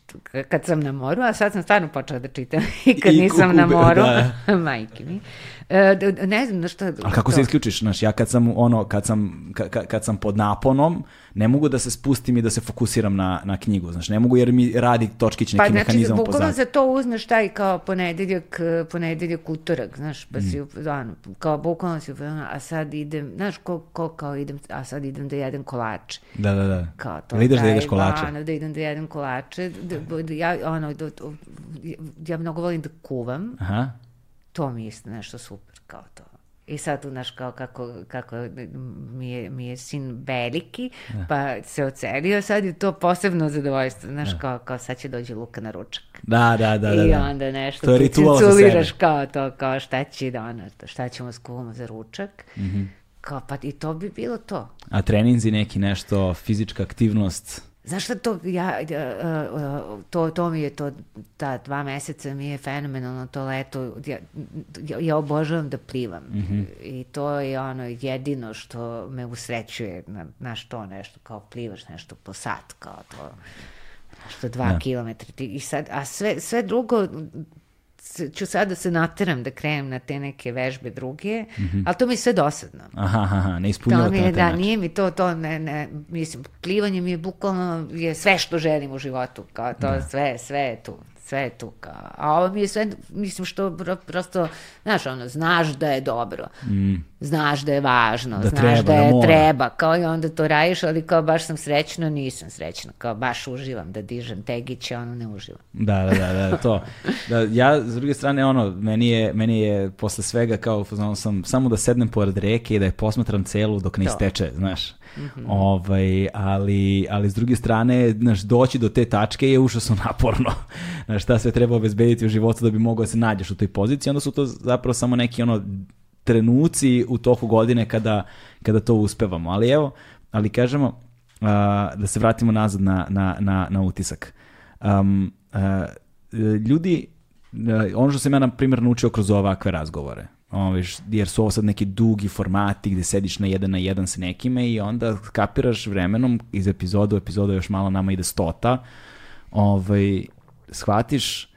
kad sam na moru, a sad sam stvarno počela da čitam i kad I nisam kukube, na moru, da. majke mi. E, ne znam na šta... A kako to... se isključiš, znaš, ja kad sam, ono, kad sam, ka, kad sam pod naponom, ne mogu da se spustim i da se fokusiram na, na knjigu, znaš, ne mogu jer mi radi točkić neki pa, znači, mehanizam pozad. Pa znači, za to uzmeš taj kao ponedeljak, ponedeljak, utorak, znaš, pa si, mm. ono, kao bukvalno si, a sad idem, znaš, ko, ko kao idem, a sad idem da jedem kolače. Da, da, da. Kao to. Ili ideš da jedeš kolače? Ono, da idem da jedem kolače, da, da, ja, ono, da, ja mnogo volim da kuvam. Aha. To mi je nešto super, kao to. I sad tu, znaš, kao kako, kako mi, je, mi je sin veliki, da. pa se ocelio, sad je to posebno zadovoljstvo, znaš, da. kao, kao sad će dođe Luka na ručak. Da, da, da. da I da. onda nešto, to je ritual za kao to, kao šta će da ono, šta ćemo skuvamo za ručak. Mm -hmm. Kao, pa i to bi bilo to. A treninzi neki nešto, fizička aktivnost? Znaš šta to, ja, to, to mi je to, ta dva meseca mi je fenomenalno to leto, ja, ja obožavam da plivam mm -hmm. i to je ono jedino što me usrećuje, na, naš to nešto, kao plivaš nešto po sat, kao to, što dva da. kilometra, i sad, a sve, sve drugo, ću sad da se nateram da krenem na te neke vežbe druge, mm -hmm. ali to mi je sve dosadno. Aha, aha, ne ispunjava to mi je, Da, način. nije mi to, to ne, ne, mislim, plivanje mi je bukvalno je sve što želim u životu, kao to, da. sve, sve je tu sve je tu kao, a ovo mi je sve, mislim što prosto, znaš, ono, znaš da je dobro, mm. znaš da je važno, da znaš treba, da je da treba, kao i onda to radiš, ali kao baš sam srećna, nisam srećna, kao baš uživam da dižem tegiće, ono ne uživam. Da, da, da, da to. Da, ja, s druge strane, ono, meni je, meni je posle svega kao, znam, sam samo da sednem pored reke i da je posmatram celu dok ne isteče, znaš. Mm -hmm. ovaj, ali, ali s druge strane, znaš, doći do te tačke je užasno naporno. Znaš, šta sve treba obezbediti u životu da bi mogao da se nađeš u toj poziciji, onda su to zapravo samo neki ono trenuci u toku godine kada, kada to uspevamo. Ali evo, ali kažemo, uh, da se vratimo nazad na, na, na, na utisak. Um, uh, ljudi, ono što sam ja, na primjer, naučio kroz ovakve razgovore, Ovaj, jer su ovo sad neki dugi formati gde sediš na jedan na jedan sa nekime i onda kapiraš vremenom iz epizoda u epizoda još malo nama ide stota, ovaj, shvatiš,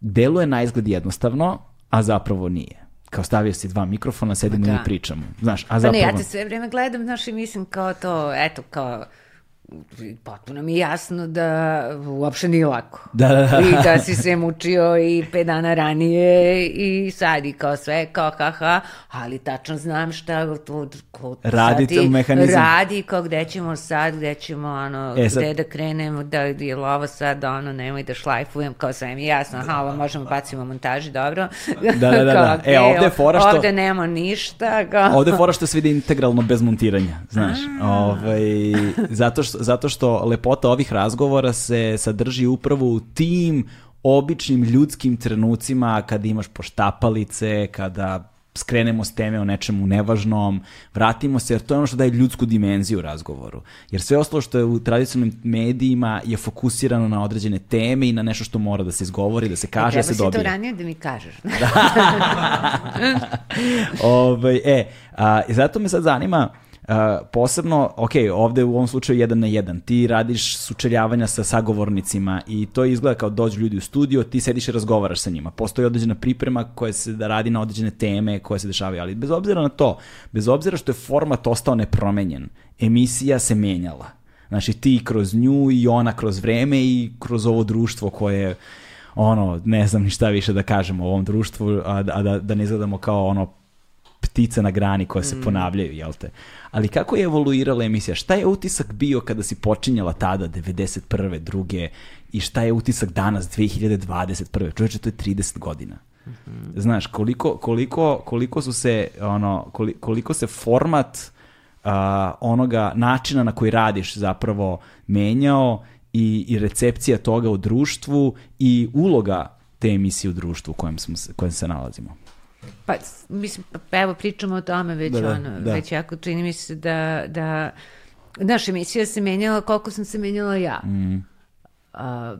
deluje na izgled jednostavno, a zapravo nije kao stavio si dva mikrofona, sedimo da. i pričamo. Znaš, a zapravo... Pa ne, ja te sve vreme gledam, znaš, i mislim kao to, eto, kao potpuno mi je jasno da uopšte nije lako. Da, da, da. I da si se mučio i pet dana ranije i sad i kao sve, kao ha, ali tačno znam šta to, ko, radi mehanizam. Radi, kao gde ćemo sad, gde ćemo, ono, e, sad... gde da krenemo, da je ovo sad, da ono, nemoj da šlajfujem, kao sve mi je jasno, aha, ovo možemo bacimo montaži, dobro. Da, da, da. da. e, ovde je fora što... Ovde nema ništa. Kao... Ovde je fora što se vidi integralno bez montiranja, znaš. Ovaj, zato što zato što lepota ovih razgovora se sadrži upravo u tim običnim ljudskim trenucima kada imaš poštapalice, kada skrenemo s teme o nečemu nevažnom, vratimo se, jer to je ono što daje ljudsku dimenziju razgovoru. Jer sve ostalo što je u tradicionalnim medijima je fokusirano na određene teme i na nešto što mora da se izgovori, da se kaže, da se dobije. Treba si to ranije da mi kažeš. Ove, ovaj, e, a, zato me sad zanima, Posebno, ok, ovde u ovom slučaju jedan na jedan, ti radiš sučeljavanja sa sagovornicima i to izgleda kao dođu ljudi u studio, ti sediš i razgovaraš sa njima. Postoji određena priprema koja se da radi na određene teme koje se dešavaju, ali bez obzira na to, bez obzira što je format ostao nepromenjen, emisija se menjala. Znači ti kroz nju i ona kroz vreme i kroz ovo društvo koje ono, ne znam ni šta više da kažemo o ovom društvu, a, a da, da ne izgledamo kao ono ptice na grani koje se mm. ponavljaju, jel te? Ali kako je evoluirala emisija? Šta je utisak bio kada si počinjala tada, 91. druge, i šta je utisak danas, 2021. Čovječe, to je 30 godina. Mm -hmm. Znaš, koliko, koliko, koliko su se, ono, koliko se format uh, onoga načina na koji radiš zapravo menjao i, i recepcija toga u društvu i uloga te emisije u društvu u kojem, smo kojem se nalazimo. Pa, mislim, pa evo pričamo o tome već, da, da, ono, da. već jako čini mi se da, da naša emisija se menjala koliko sam se menjala ja. Mm. A,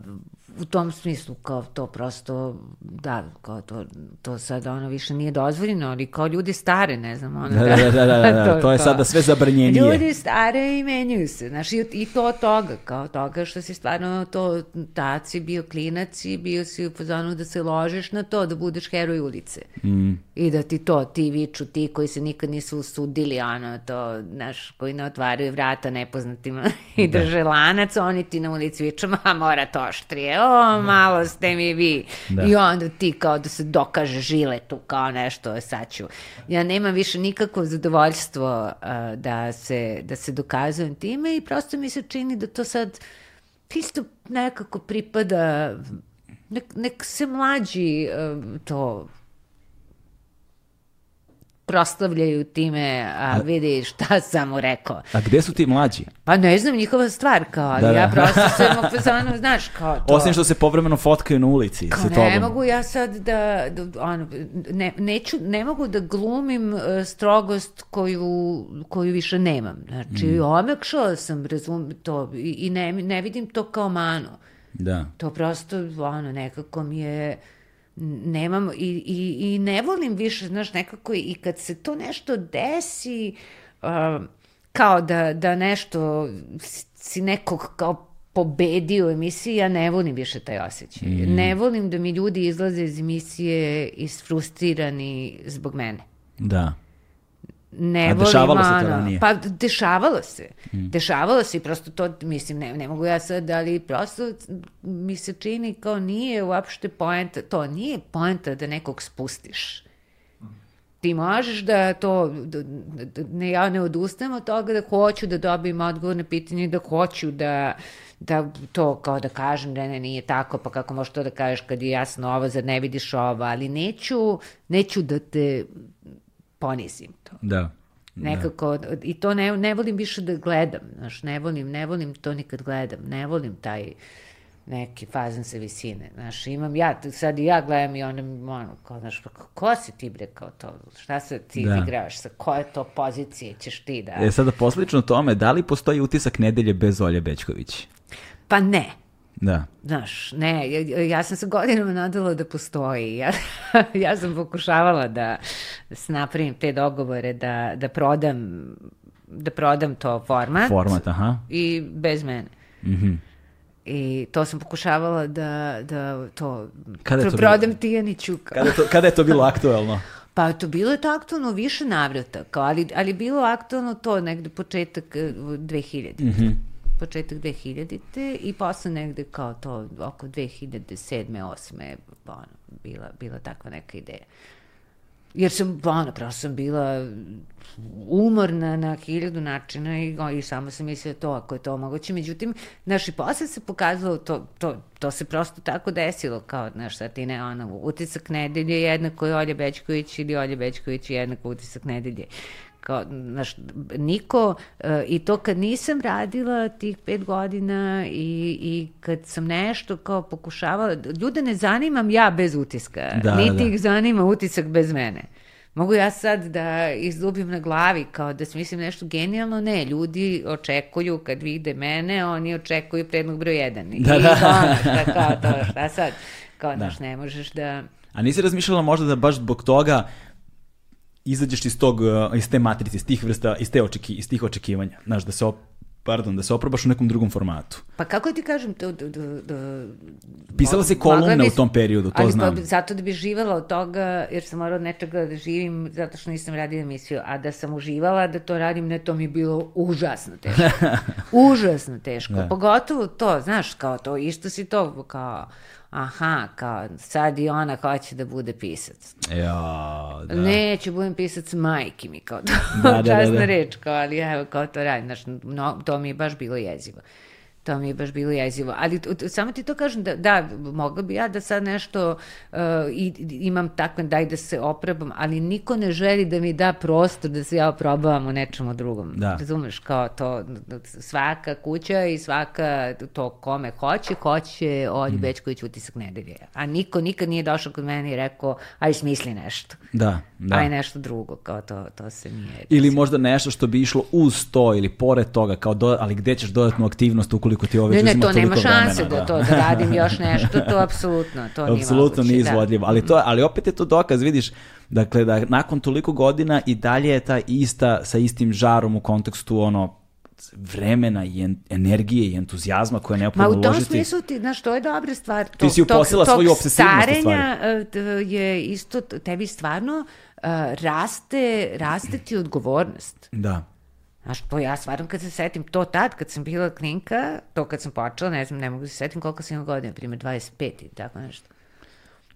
u tom smislu kao to prosto da kao to to sad ono više nije dozvoljeno ali kao ljudi stare ne znam ono da, da, da, da, da, da. to, to je sada sve zabranjenije ljudi stare i menjaju se znaš i, i to od toga kao toga što si stvarno to tad si bio klinac i bio si u fazonu da se ložiš na to da budeš heroj ulice mm. i da ti to ti viču ti koji se nikad nisu usudili ono to znaš koji ne otvaraju vrata nepoznatima i da. drže lanac oni ti na ulici viču ma mora to oštrije o, malo ste mi vi. Da. I onda ti kao da se dokaže žile tu kao nešto, sad ću. Ja nemam više nikakvo zadovoljstvo uh, da, se, da se dokazujem time i prosto mi se čini da to sad isto nekako pripada nek, nek se mlađi uh, to proslavljaju time, a, a vidi šta sam mu rekao. A gde su ti mlađi? Pa ne znam, njihova stvar, kao, ali da, da. ja prosto sam opazano, znaš, kao to. Osim što se povremeno fotkaju na ulici kao, sa tobom. Ne mogu ja sad da, da ono, ne, neću, ne mogu da glumim uh, strogost koju, koju više nemam. Znači, mm. omekšala sam, razum, to, i, i ne, ne vidim to kao manu. Da. To prosto, ono, nekako mi je nemam i, i, i ne volim više, znaš, nekako i kad se to nešto desi, uh, kao da, da nešto si nekog kao pobedio emisiji, ja ne volim više taj osjećaj. Mm. Ne volim da mi ljudi izlaze iz emisije isfrustrirani zbog mene. Da ne A dešavalo se to ranije? Pa dešavalo se. Mm. Dešavalo se i prosto to, mislim, ne, ne mogu ja sad, ali prosto mi se čini kao nije uopšte poenta, to nije poenta da nekog spustiš. Ti možeš da to, da, da, ne, ja ne odustajem od toga da hoću da dobijem odgovor na pitanje, da hoću da, da to kao da kažem da ne, nije tako, pa kako možeš to da kažeš kad je jasno ovo, zar ne vidiš ovo, ali neću, neću da te ponizim to. Da. da. Nekako, da. i to ne, ne volim više da gledam, znaš, ne volim, ne volim to nikad gledam, ne volim taj neki fazan sa visine, znaš, imam ja, sad i ja gledam i onda, ono, kao, znaš, pa ko si ti bre kao to, šta se ti da. igraš, sa koje to pozicije ćeš ti da... E, sada poslično tome, da li postoji utisak nedelje bez Olje Bečković? Pa ne, Da. Znaš, ne, ja, ja sam se godinama nadala da postoji. Ja, ja sam pokušavala da, napravim te dogovore, da, da prodam da prodam to format. Format, aha. I bez mene. Mhm. Mm I to sam pokušavala da, da to, kada to prodam bilo? Tijaniću. Kada, to, kada je to bilo aktuelno? Pa to bilo je to aktualno više navrata, kao, ali, ali bilo aktualno to negde početak 2000. Mhm. Mm početak 2000-te i posle negde kao to oko 2007. 8. ono, bila, bila takva neka ideja. Jer sam, ono, prosto sam bila umorna na hiljadu načina i, i samo sam mislila to, ako je to moguće. Međutim, znaš, i posle se pokazalo, to, to, to se prosto tako desilo, kao, znaš, sad ti ne, ono, utisak nedelje jednako je Olja Bećković ili Olja Bećković jednako utisak nedelje kao, znaš, niko, uh, i to kad nisam radila tih pet godina i, i kad sam nešto kao pokušavala, ljude ne zanimam ja bez utiska, da, niti da. ih zanima utisak bez mene. Mogu ja sad da izdubim na glavi kao da smislim nešto genijalno? Ne, ljudi očekuju kad vide mene, oni očekuju prednog broj jedan. Da, I da. Ono, šta, kao to, šta sad? Kao, da. znaš, ne možeš da... A nisi razmišljala možda da baš zbog toga izađeš iz tog, uh, iz te matrice, iz tih vrsta, iz, te očeki, iz tih očekivanja, znaš, da se op, pardon, da se oprobaš u nekom drugom formatu. Pa kako ti kažem, to, to, to, to Pisala si kolumne bi, u tom periodu, to ali znam. Pa, zato da bi živala od toga, jer sam morala od nečega da živim, zato što nisam radila emisiju, a da sam uživala da to radim, ne, to mi je bilo užasno teško. užasno teško. Da. Pogotovo to, znaš, kao to, isto si to, kao, aha, kao sad i ona hoće da bude pisac. Ja, da. Neću, budem pisac majke mi, kao to, da, da, da, da. reč, kao, ali evo, kao to radim, znaš, no, to mi je baš bilo jezivo. To mi je baš bilo jezivo. Ali samo ti to kažem da, da mogla bi ja da sad nešto uh, i, imam takve, daj da se oprobam, ali niko ne želi da mi da prostor da se ja oprobavam u nečemu drugom. Da. Razumeš, kao to, svaka kuća i svaka to kome hoće, hoće Olju mm. Bečković utisak nedelje. A niko nikad nije došao kod mene i rekao, aj smisli nešto. Da, da. Aj nešto drugo, kao to, to se nije... Ili možda nešto što bi išlo uz to ili pored toga, kao do, ali gde ćeš dodatnu aktivnost ukoliko koliko ti ovo već Ne, ne, to nema šanse vremena, da to da radim još nešto, to apsolutno, to nije Apsolutno nije da. izvodljivo, ali, to, ali opet je to dokaz, vidiš, dakle da nakon toliko godina i dalje je ta ista, sa istim žarom u kontekstu ono vremena i en- energije i entuzijazma koje je Ma neophodno u tom uložiti. smislu ti, znaš, to je dobra stvar. Ti si uposlila tog svoju obsesivnost starenja e, t- je isto, tebi stvarno e, raste, raste ti odgovornost. Da. Znaš, to ja stvarno kad se setim, to tad kad sam bila klinka, to kad sam počela, ne znam, ne mogu da se setim koliko sam imala godina, primjer 25 i tako nešto.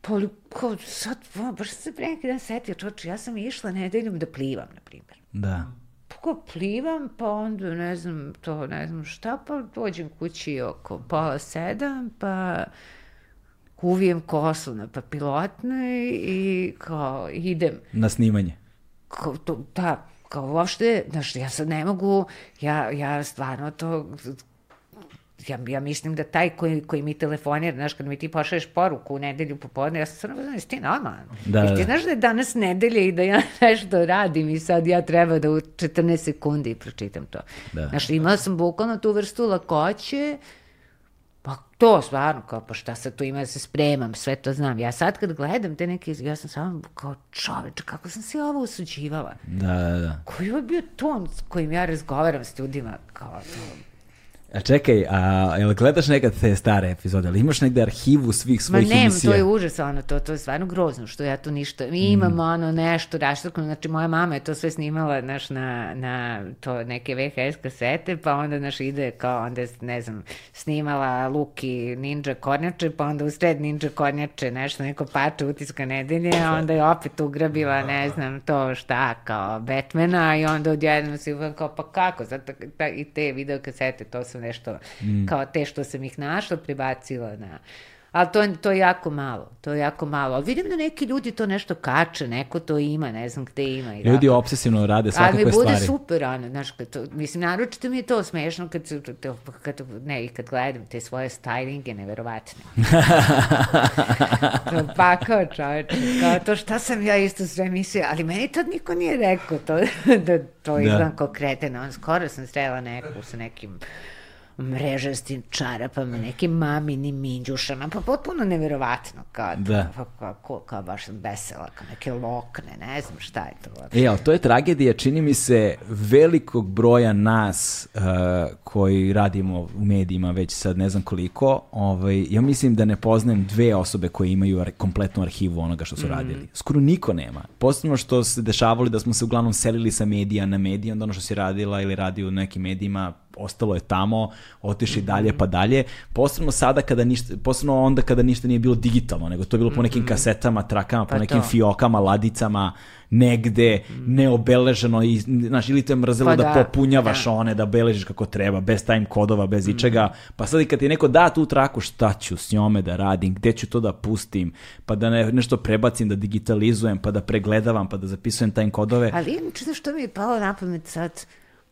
Pa kao sad, o, baš sam se pre neki dan setio, čoče, ja sam išla nedeljom da plivam, na primjer. Da. Pa kao plivam, pa onda ne znam, to ne znam šta, pa dođem kući oko pola sedam, pa uvijem kosu na papilotnoj i kao idem. Na snimanje. Kao to, da, kao uopšte, znaš, ja sad ne mogu, ja, ja stvarno to, ja, ja mislim da taj koji, koji mi telefonira, znaš, kad mi ti pošalješ poruku u nedelju popodne, ja sam stvarno jesi ti normalan? Da, Jesi ti da. znaš da je danas nedelja i da ja nešto radim i sad ja treba da u 14 sekundi pročitam to. Da. Znaš, imala sam bukvalno tu vrstu lakoće, Pa to stvarno, kao pa šta sad tu ima da se spremam, sve to znam. Ja sad kad gledam te neke, ja sam samo kao čoveče, kako sam se ovo usuđivala. Da, da, da. Koji je bio ton s kojim ja razgovaram s ljudima, kao to. A čekaj, a jel gledaš nekad te stare epizode, ali imaš negde arhivu svih Ma svojih ne, emisija? to je užas, ono, to, to je stvarno grozno, što ja tu ništa, mi imamo ono nešto raštrkano, znači moja mama je to sve snimala, znaš, na, na to neke VHS kasete, pa onda, znaš, ide kao, onda, ne znam, snimala Luki Ninja Kornjače, pa onda u sred Ninja Kornjače nešto, neko pače utiska nedelje, a onda je opet ugrabila, ne znam, to šta, kao Batmana i onda odjednom si uvijek kao, pa kako, zato ta, i te video kasete, to su nešto, kao te što sam ih našla, prebacila na... Ali to, je- to je jako malo, to je jako malo. Ali vidim da neki ljudi to nešto kače, neko to ima, ne znam gde ima. I Ljudi tako. obsesivno rade Ali mi svakakve bude stvari. super, ono, znaš, kad to, mislim, naročito mi je to smešno kad, to, kad, ne, kad gledam te svoje stylinge, neverovatne. To pakao čoveče, kao to šta sam ja isto sve mislila, ali meni tad niko nije rekao to, da to Da. izgledam kao kretena, on skoro sam srela neku sa nekim mrežastim čarapama, nekim maminim minđušama, pa potpuno neverovatno, kao, Da. kao, kao, kao, kao baš sam vesela, kao neke lokne, ne znam šta je to. E, ali to je tragedija, čini mi se, velikog broja nas uh, koji radimo u medijima već sad ne znam koliko. Ovaj, ja mislim da ne poznajem dve osobe koje imaju ar- kompletnu arhivu onoga što su radili. Skoro niko nema. Posebno što se dešavalo da smo se uglavnom selili sa medija na medije, onda ono što si radila ili radio u nekim medijima, ostalo je tamo, otišli dalje pa dalje. Posebno sada kada ništa, posebno onda kada ništa nije bilo digitalno, nego to je bilo po nekim kasetama, trakama, po Pa nekim to. fiokama, ladicama, negde, neobeleženo i, znaš, ili te mrzelo Pa da, da, popunjavaš da. one, da beležiš kako treba, bez time kodova, bez Mhm. ičega, pa sad i kad ti neko da tu traku, šta ću s njome da radim, gde ću to da pustim, pa da ne, nešto prebacim, da digitalizujem, pa da pregledavam, pa da zapisujem time kodove. Ali znaš što mi je palo na pamet sad,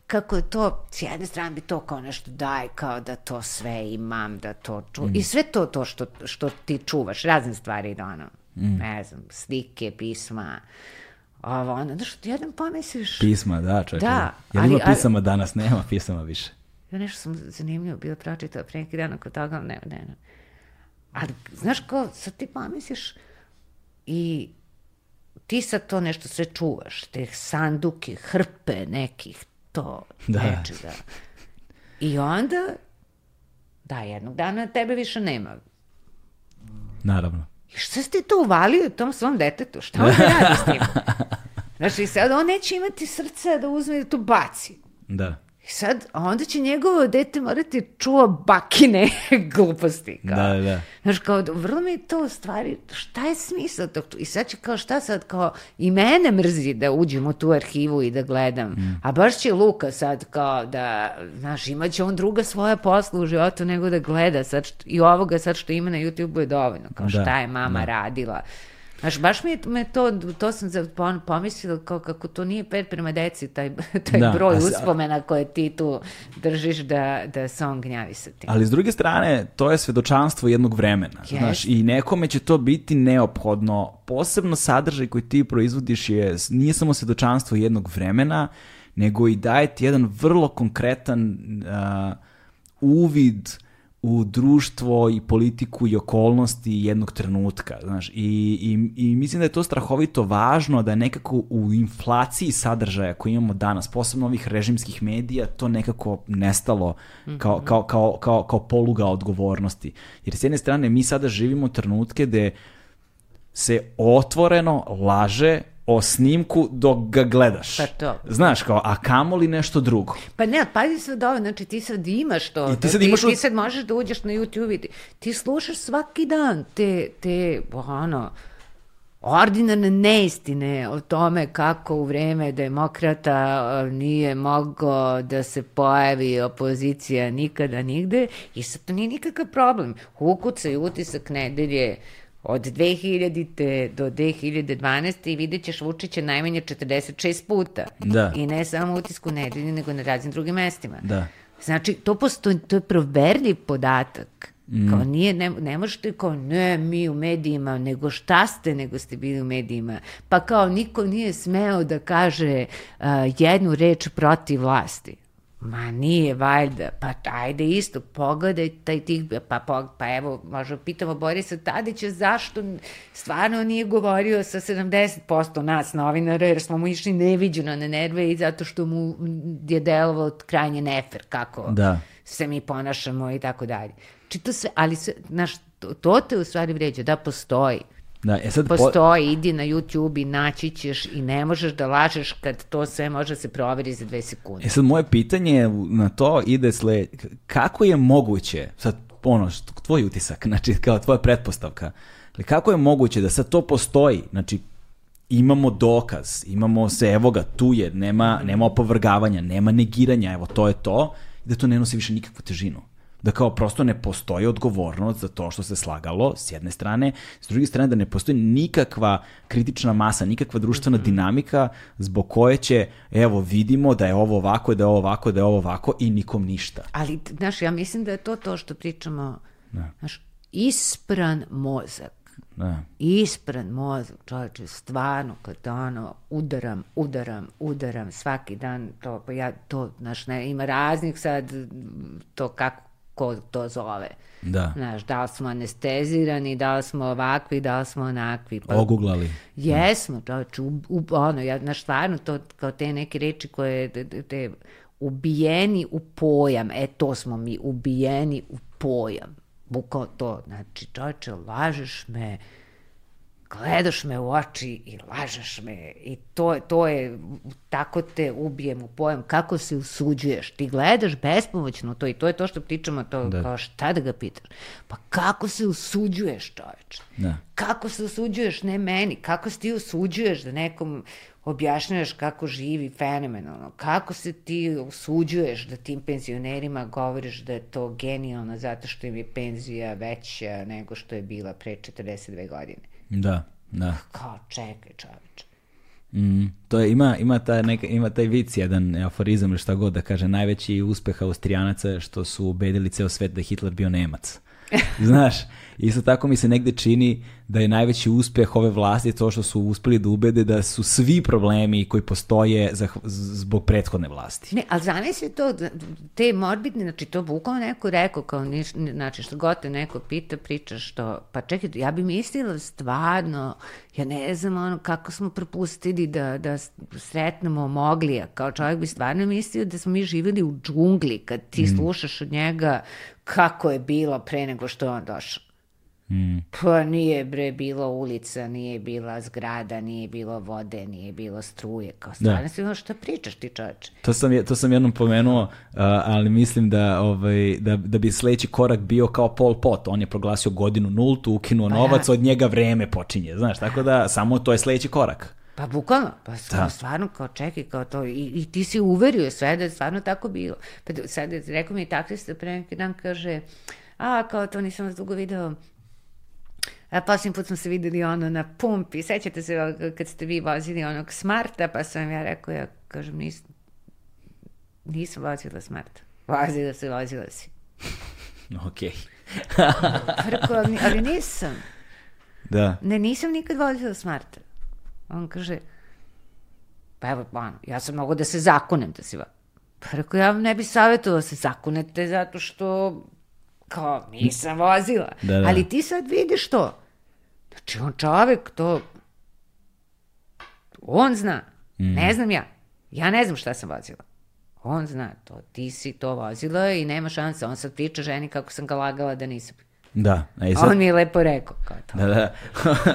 kako je to, s jedne strane bi to kao nešto daj, kao da to sve imam, da to čuvam. I sve to, to što, što ti čuvaš, razne stvari, da ono, ne znam, slike, pisma, ovo, ono, znaš, ti jedan pomisliš, Pisma, da, čovječe. Da, ali- ima ali- pisama danas? Nema pisama više. ja nešto sam zanimljivo bila pročitala pre neki dan oko toga, ali ne, ne, ne. Ali, znaš ko, sad ti pomisliš i ti sad to nešto sve čuvaš, te sanduke, hrpe nekih, to, Da. nečega. I onda, da, jednog dana tebe više nema. Naravno. I šta si ti to uvalio tom svom detetu? Šta on da radi s tim? Znaš, i sad on neće imati srca da uzme i da to baci. Da. I sad, a onda će njegovo dete morati čuva bakine gluposti. Kao. Da, da, da. Znaš, kao, vrlo mi je to stvari, šta je smisao tog? I sad će kao, šta sad, kao, i mene mrzi da uđem u tu arhivu i da gledam. Mm. A baš će Luka sad kao da, znaš, imaće on druga svoja posla u životu nego da gleda sad, što, i ovoga sad što ima na YouTube-u je dovoljno, kao Da, šta je mama da. radila. Znaš, baš mi je me to, to sam pomislila kao kako to nije pet prema deci, taj, taj Da, broj a uspomena koje ti tu držiš da, da se on gnjavi sa tim. Ali s druge strane, to je svedočanstvo jednog vremena. Jest. Znaš, i nekome će to biti neophodno. Posebno sadržaj koji ti proizvodiš je, nije samo svedočanstvo jednog vremena, nego i daje ti jedan vrlo konkretan a, uvid u društvo i politiku i okolnosti jednog trenutka, znaš, i, i, i mislim da je to strahovito važno da nekako u inflaciji sadržaja koji imamo danas, posebno ovih režimskih medija, to nekako nestalo kao, -hmm. kao, kao, kao, kao poluga odgovornosti. Jer s jedne strane mi sada živimo trenutke gde se otvoreno laže o snimku dok ga gledaš. Pa to. Znaš, kao, a kamoli nešto drugo. Pa ne, pazi sad ovo, znači ti sad imaš to. I ti sad imaš... Ti, ti sad možeš da uđeš na YouTube i ti, ti slušaš svaki dan te, te, ono, ordinarne neistine o tome kako u vreme demokrata nije mogao da se pojavi opozicija nikada nigde i sad to nije nikakav problem. Ukucaj utisak nedelje od 2000. do 2012. i vidjet ćeš Vučića najmanje 46 puta. Da. I ne samo u utisku nedelje, nego na raznim drugim mestima. Da. Znači, to postoji, to je proverljiv podatak. Mm. Kao nije, ne, ne možete kao, ne, mi u medijima, nego šta ste, nego ste bili u medijima. Pa kao, niko nije smeo da kaže uh, jednu reč protiv vlasti. Ma nije valjda, pa ajde isto, pogledaj taj tih, pa, pa, pa evo, možda pitamo Borisa Tadića zašto stvarno nije govorio sa 70% nas novinara, jer smo mu išli neviđeno na nerve i zato što mu je delovao krajnje nefer kako da. se mi ponašamo i tako dalje. Čito sve, ali sve, znaš, to, to te u stvari vređa, da postoji. Da, e sad Postoji, po... idi na YouTube i naći ćeš i ne možeš da lažeš kad to sve može da se proveri za dve sekunde. E sad moje pitanje na to ide sled, kako je moguće, sad ono, tvoj utisak, znači kao tvoja pretpostavka, ali kako je moguće da sad to postoji, znači imamo dokaz, imamo se, evo ga, tu je, nema, nema opovrgavanja, nema negiranja, evo to je to, i da to ne nosi više nikakvu težinu da kao prosto ne postoji odgovornost za to što se slagalo s jedne strane, s druge strane da ne postoji nikakva kritična masa, nikakva društvena mm -hmm. dinamika zbog koje će, evo, vidimo da je ovo ovako, da je ovo ovako, da je ovo ovako i nikom ništa. Ali, znaš, ja mislim da je to to što pričamo, da. znaš, ispran mozak. Da. Ispran mozak, čovječe, stvarno, kad ono, udaram, udaram, udaram, svaki dan, to, pa ja, to, znaš, ne, ima raznih sad, to kako ko to zove. Da. Znaš, da li smo anestezirani, da li smo ovakvi, da li smo onakvi. Pa, Oguglali. Jesmo, čovječ, u, u, ono, ja, znaš, stvarno, to, kao te neke reči koje, te, te ubijeni u pojam, e, to smo mi, ubijeni u pojam. Bukao to, znači, čovječe, lažeš me, gledaš me u oči i lažeš me i to, to je, tako te ubijem u pojam, kako se usuđuješ, ti gledaš bespomoćno to i to je to što pričamo, to da. kao šta da ga pitaš, pa kako se usuđuješ čoveč, da. kako se usuđuješ, ne meni, kako se ti usuđuješ da nekom objašnjavaš kako živi fenomenalno, kako se ti usuđuješ da tim penzionerima govoriš da je to genijalno zato što im je penzija veća nego što je bila pre 42 godine. Da, da. Kao, čekaj, čoveče. Mm, to je, ima, ima, ta neka, ima taj vic, jedan aforizam ili šta god da kaže, najveći uspeh Austrijanaca što su ubedili ceo svet da je Hitler bio Nemac. Znaš, isto tako mi se negde čini da je najveći uspeh ove vlasti to što su uspeli da ubede da su svi problemi koji postoje za, zbog prethodne vlasti. Ne, ali zamisli to, te morbidne, znači to bukvalno neko rekao, kao niš, znači što god te neko pita, pričaš što, pa čekaj, ja bi mislila stvarno, ja ne znam ono kako smo propustili da, da sretnemo Moglija, kao čovjek bi stvarno mislio da smo mi živjeli u džungli, kad ti mm. slušaš od njega kako je bilo pre nego što je on došao. Mm. Pa nije bre bilo ulica, nije bila zgrada, nije bilo vode, nije bilo struje. Kao stvarno da. si ono što pričaš ti čoveče. To sam, to sam jednom pomenuo, uh, ali mislim da, ovaj, da, da bi sledeći korak bio kao Pol Pot. On je proglasio godinu nultu, ukinuo pa novac, ja. od njega vreme počinje. Znaš, tako da samo to je sledeći korak. Pa bukvalno, pa da. stvarno kao čekaj kao to i, i ti si uverio sve da je stvarno tako bilo. Pa sad rekao mi taksista pre neki dan kaže, a kao to nisam vas dugo video, A posljednji put smo se videli ono na pumpi, sećate se kad ste vi vozili onog Smarta, pa sam ja rekao, ja kažem, nis, nisam vozila Smarta. Vozila se, vozila si. ok. Rekao, ali, ali nisam. Da. Ne, nisam nikad vozila Smarta. On kaže, pa evo, ono, ja sam mogu da se zakonem da si vozila. Pa rekao, ja vam ne bi savjetovao da se zakunete zato što kao nisam vozila. Da, da. Ali ti sad vidiš to. Znači on čovek to on zna. Mm. Ne znam ja. Ja ne znam šta sam vozila. On zna to. Ti si to vozila i nema šanse. On sad priča ženi kako sam ga lagala da nisam. Da. E, A sad, on mi je lepo rekao. Kao to. Da, da.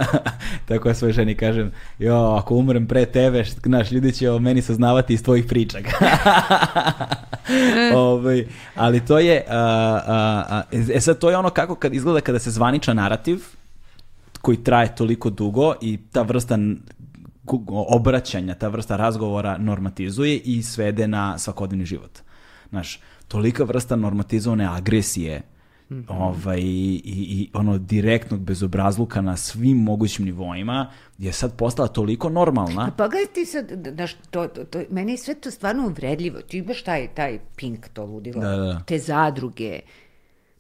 Tako ja svoj ženi kažem, jo, ako umrem pre tebe, znaš, ljudi će o meni saznavati iz tvojih pričaka. ovaj, ali to je, a, a, a, e sad to je ono kako kad izgleda kada se zvaničan narativ, koji traje toliko dugo i ta vrsta obraćanja, ta vrsta razgovora normatizuje i svede na svakodnevni život. Znaš, tolika vrsta normatizovane agresije ovaj, i, i ono direktnog bezobrazluka na svim mogućim nivoima je sad postala toliko normalna. A pogledaj ti sad, da, to, to, to, meni je sve to stvarno uvredljivo. Ti imaš taj, taj pink, to ludilo, Da, da. te zadruge,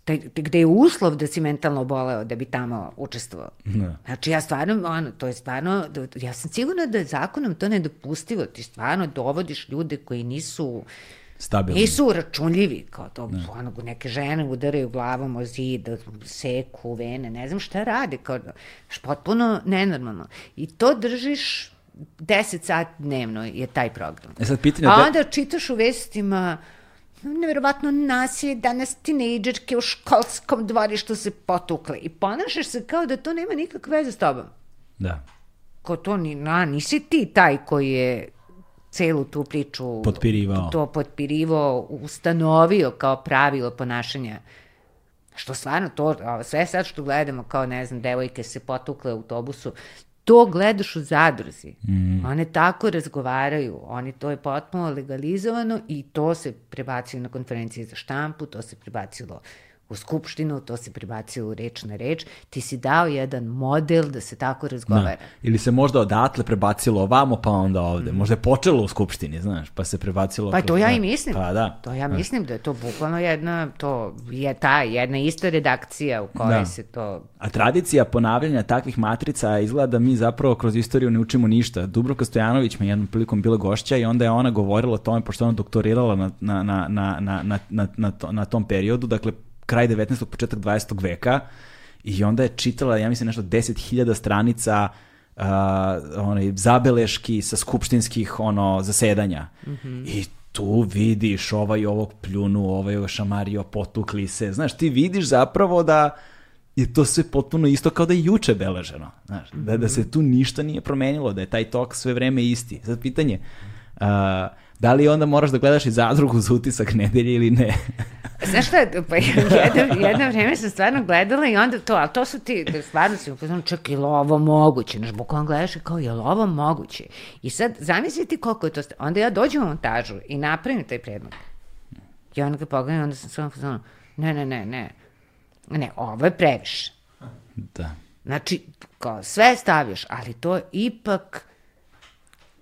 taj, te- gde je uslov da si mentalno oboleo da bi tamo učestvovao. Da. Znači ja stvarno, ono, to je stvarno, ja sam sigurna da je zakonom to nedopustivo. Ti stvarno dovodiš ljude koji nisu, Stabilno. nisu računljivi, kao to, ono, neke žene udaraju glavom o zid, seku vene, ne znam šta rade, kao, potpuno nenormalno. I to držiš 10 sati dnevno je taj program. E sad pitanje... A da- onda čitaš u vestima neverovatno nasilje, danas tinejdžerke u školskom dvorištu se potukle i ponašaš se kao da to nema nikakve veze s tobom. Da. Ko to ni, na, nisi ti taj koji je celu tu priču Potpirivao. to potpirivao, ustanovio kao pravilo ponašanja. Što stvarno to, sve sad što gledamo kao, ne znam, devojke se potukle u autobusu, to gledaš u zadruzi. Mm. One tako razgovaraju, oni to je potpuno legalizovano i to se prebacilo na konferenciji za štampu, to se prebacilo u skupštinu, to prebacilo u reč na reč. Ti si dao jedan model da se tako razgovara. Ili se možda odatle prebacilo ovamo, pa onda ovde. Možda je počelo u skupštini, znaš, pa se prebacilo... Mm. Pa kroz- to ja da. i mislim. Pa da. To ja mislim da je to bukvalno jedna, to je ta jedna ista redakcija u kojoj Da. se to... A tradicija ponavljanja takvih matrica izgleda da mi zapravo kroz istoriju ne učimo ništa. Dubrovka Stojanović me jednom prilikom bila gošća i onda je ona govorila o tome, pošto ona doktorirala na, na, na, na, na, na, na, na, to- na tom periodu, dakle kraj 19. početak 20. veka i onda je čitala, ja mislim, nešto 10.000 stranica uh, onaj, zabeleški sa skupštinskih ono, zasedanja. I tu vidiš ovaj ovog pljunu, ovaj ovog šamario, potukli se. Znaš, ti vidiš zapravo da je to sve potpuno isto kao da je juče beleženo. Znaš, da, da se tu ništa nije promenilo, da je taj tok sve vreme isti. Sad pitanje, a, da li onda moraš da gledaš i zadrugu za utisak nedelje ili ne? Znaš šta, pa jedno, jedno vreme sam stvarno gledala i onda to, ali to su ti, stvarno si upoznan, čak je li ovo moguće? Znaš, bukvalno gledaš i kao, je li ovo moguće? I sad, zamisli ti koliko je to, onda ja dođem u montažu i napravim taj predlog. I onda ga pogledam, onda sam samo poznan, ne, ne, ne, ne, ne, ovo je previše. Da. Znači, kao sve staviš, ali to ipak,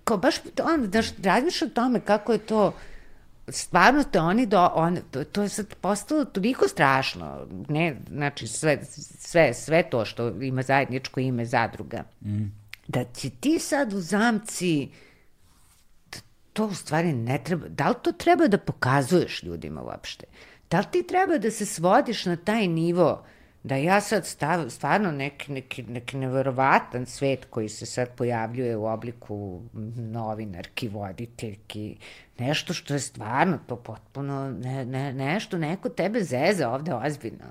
kao baš on, daš, razmišljaš o tome kako je to, stvarno te oni do, on, to, to je sad postalo toliko strašno, ne, znači sve, sve, sve to što ima zajedničko ime zadruga, mm. da će ti sad u zamci, to u stvari ne treba, da li to treba da pokazuješ ljudima uopšte? Da li ti treba da se svodiš na taj nivo da ja sad stav, stvarno neki, neki, neki neverovatan svet koji se sad pojavljuje u obliku novinarki, voditeljki, nešto što je stvarno to potpuno, ne, ne, nešto, neko tebe zeza ovde ozbiljno.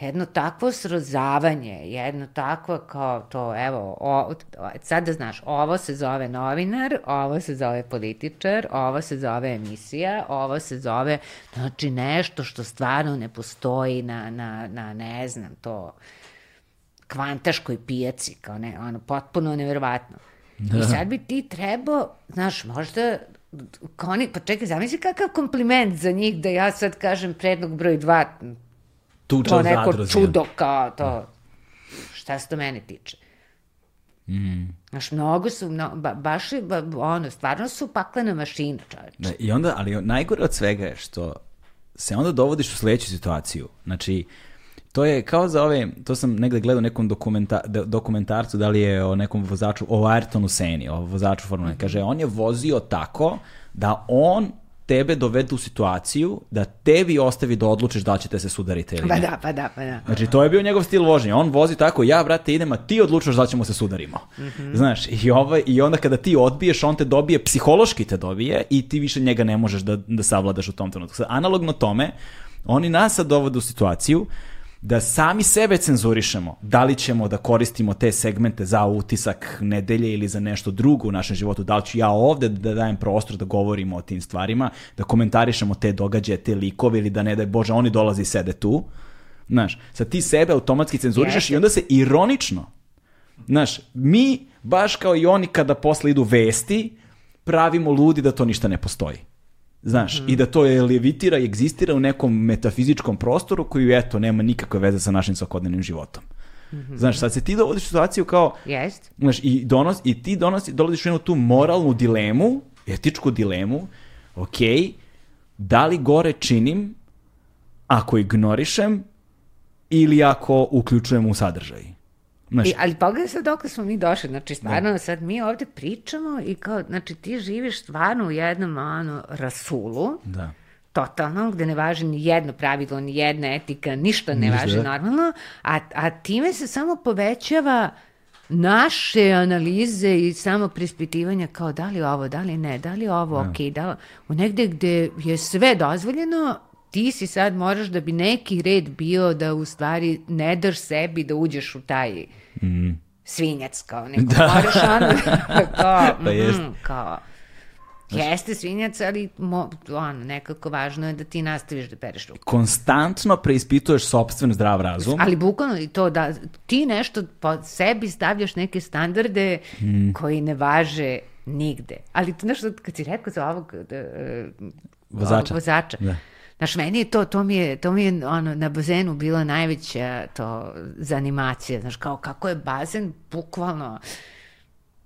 Jedno takvo srozavanje, jedno takvo kao to, evo, o, sad da znaš, ovo se zove novinar, ovo se zove političar, ovo se zove emisija, ovo se zove, znači nešto što stvarno ne postoji na, na, na ne znam, to, kvantaškoj pijaci, kao ne, ono, potpuno neverovatno. Da. I sad bi ti trebao, znaš, možda, oni, pa čekaj, zamisli kakav kompliment za njih da ja sad kažem predlog broj dva, Tuča to neko zadruzi. čudo kao to, šta se to mene tiče. Mm. Znaš, mnogo su, mno, ba, baš, ba, ono, stvarno su paklena mašina, čovječ. Da, I onda, ali najgore od svega je što se onda dovodiš u sledeću situaciju. Znači, to je kao za ove, to sam negde gledao u nekom dokumenta, do- dokumentarcu, da li je o nekom vozaču, o Ayrtonu Seni, o vozaču Formule 1. Kaže, on je vozio tako da on tebe dovede u situaciju da tebi ostavi da odlučiš da ćete se sudariti ili Pa ne. da, pa da, pa da. Znači, to je bio njegov stil vožnje. On vozi tako, ja, brate, idem, a ti odlučuješ da ćemo se sudarimo. Znaš, i, ovaj, i onda kada ti odbiješ, on te dobije, psihološki te dobije i ti više njega ne možeš da, da savladaš u tom trenutku. Sad, analogno tome, oni nas sad dovode u situaciju da sami sebe cenzurišemo, da li ćemo da koristimo te segmente za utisak nedelje ili za nešto drugo u našem životu, da li ću ja ovde da dajem prostor da govorimo o tim stvarima, da komentarišemo te događaje, te likove ili da ne daj Bože oni dolazi i sede tu. Znaš, sad ti sebe automatski cenzurišeš Jeste. i onda se ironično, znaš, mi, baš kao i oni kada posle idu vesti, pravimo ludi da to ništa ne postoji. Znaš, i da to je levitira i egzistira u nekom metafizičkom prostoru koji, eto, nema nikakve veze sa našim svakodnevnim životom. Znaš, sad se ti dovodiš u situaciju kao, Jest. Znaš, i, donos, i ti donosi, dolaziš u jednu tu moralnu dilemu, etičku dilemu, ok, da li gore činim ako ignorišem ili ako uključujem u sadržaj? Znaš, I, ali pogledaj sad dok smo mi došli, znači stvarno sad mi ovde pričamo i kao, znači ti živiš stvarno u jednom ono, rasulu, da. totalno, gde ne važi ni jedno pravilo, ni jedna etika, ništa ne Ništa, važi da. normalno, a, a time se samo povećava naše analize i samo prispitivanja kao da li ovo, da li ne, da li ovo, ok, da li, u negde gde je sve dozvoljeno, ti si sad moraš da bi neki red bio da u stvari ne daš sebi da uđeš u taj svinjac, kao neko Da. moraš ono, kao, Pa jest. mhm, kao, Jeste svinjac, ali mo, ono, nekako važno je da ti nastaviš da pereš ruku. Konstantno preispituješ sopstven zdrav razum. Ali bukvalno i to da ti nešto po sebi stavljaš neke standarde Hmm. koji ne važe nigde. Ali to nešto, kad si rekao za ovog da, e, Vozača. ovog vozača, Da. Znaš, meni je to, to mi je, to mi je ono, na bazenu bila najveća to zanimacija, znaš, kao kako je bazen bukvalno,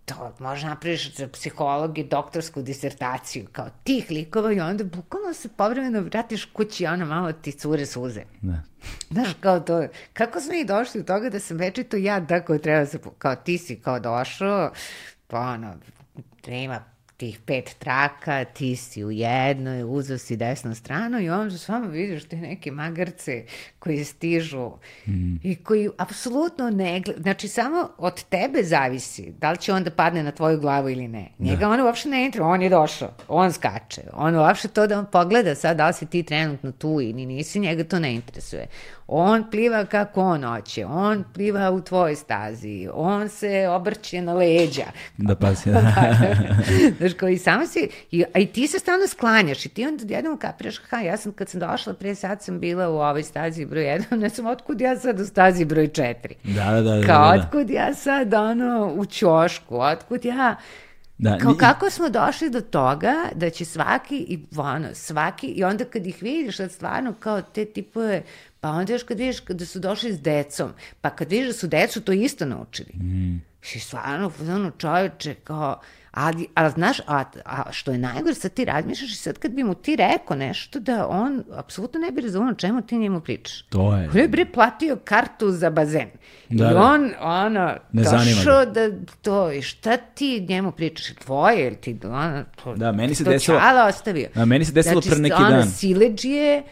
to možeš napraviš za psihologi doktorsku disertaciju, kao tih likova i onda bukvalno se povremeno vratiš kući i ono malo ti cure suze. Da. Znaš, kao to, kako smo i došli do toga da sam večito ja da koji treba da se, kao ti si kao došao, pa ono, nema tih pet traka, ti si u jednoj, uzeo si desnu stranu i onda samo vidiš te neke magarce koji stižu i koji apsolutno ne gleda, znači samo od tebe zavisi da li će on da padne na tvoju glavu ili ne. Njega ono uopšte ne interesuje, on je došao, on skače, on uopšte to da on pogleda sad da li si ti trenutno tu ili nisi, njega to ne interesuje. On pliva kako on hoće, on pliva u tvojoj stazi, on se obrće na leđa. Da pazi. Znaš, koji samo si, i, a i ti se stalno sklanjaš i ti onda jednom kapiraš, ha, ja sam kad sam došla, pre sad sam bila u ovoj stazi broj 1, ne znam otkud ja sad u stazi broj 4. Da, da, da. da, Kao, da. otkud ja sad, ono, u ćošku, otkud ja... Da, Kao kako smo došli do toga da će svaki i ono, svaki i onda kad ih vidiš sad stvarno kao te tipove pa onda još kad vidiš kada su došli s decom pa kad vidiš da su decu to isto naučili mm. i stvarno ono čoveče kao ali, ali znaš, a, a što je najgore, sad ti razmišljaš i sad kad bi mu ti rekao nešto da on apsolutno ne bi razumio čemu ti njemu pričaš. To je. On je bre platio kartu za bazen. Da, I da. on, ono, Ne došao da to, i šta ti njemu pričaš, tvoje, ili ti, ono, to, Da, meni se to desilo- čala ostavio. A meni se desilo znači, pre neki ono, dan. sileđije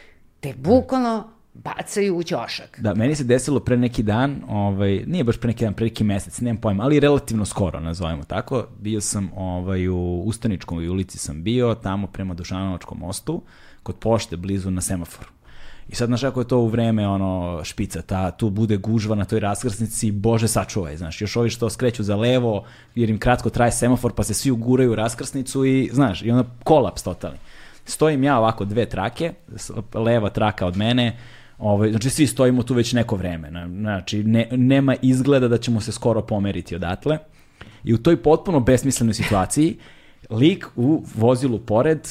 te bukvalno bacaju u ćošak. Da, meni se desilo pre neki dan, ovaj, nije baš pre neki dan, pre neki mesec, nemam pojma, ali relativno skoro, nazovemo tako. Bio sam ovaj, u Ustaničkoj ulici sam bio, tamo prema Dušanovačkom mostu, kod pošte, blizu na semaforu. I sad, znaš, kako je to u vreme, ono, špica, ta, tu bude gužva na toj raskrsnici, bože sačuvaj, znaš, još ovi što skreću za levo, jer im kratko traje semafor, pa se svi uguraju u raskrsnicu i, znaš, i onda kolaps totalni. Stojim ja ovako dve trake, leva traka od mene, Ovaj, znači svi stojimo tu već neko vreme. na- Znači ne, nema izgleda da ćemo se skoro pomeriti odatle. I u toj potpuno besmislenoj situaciji lik u vozilu pored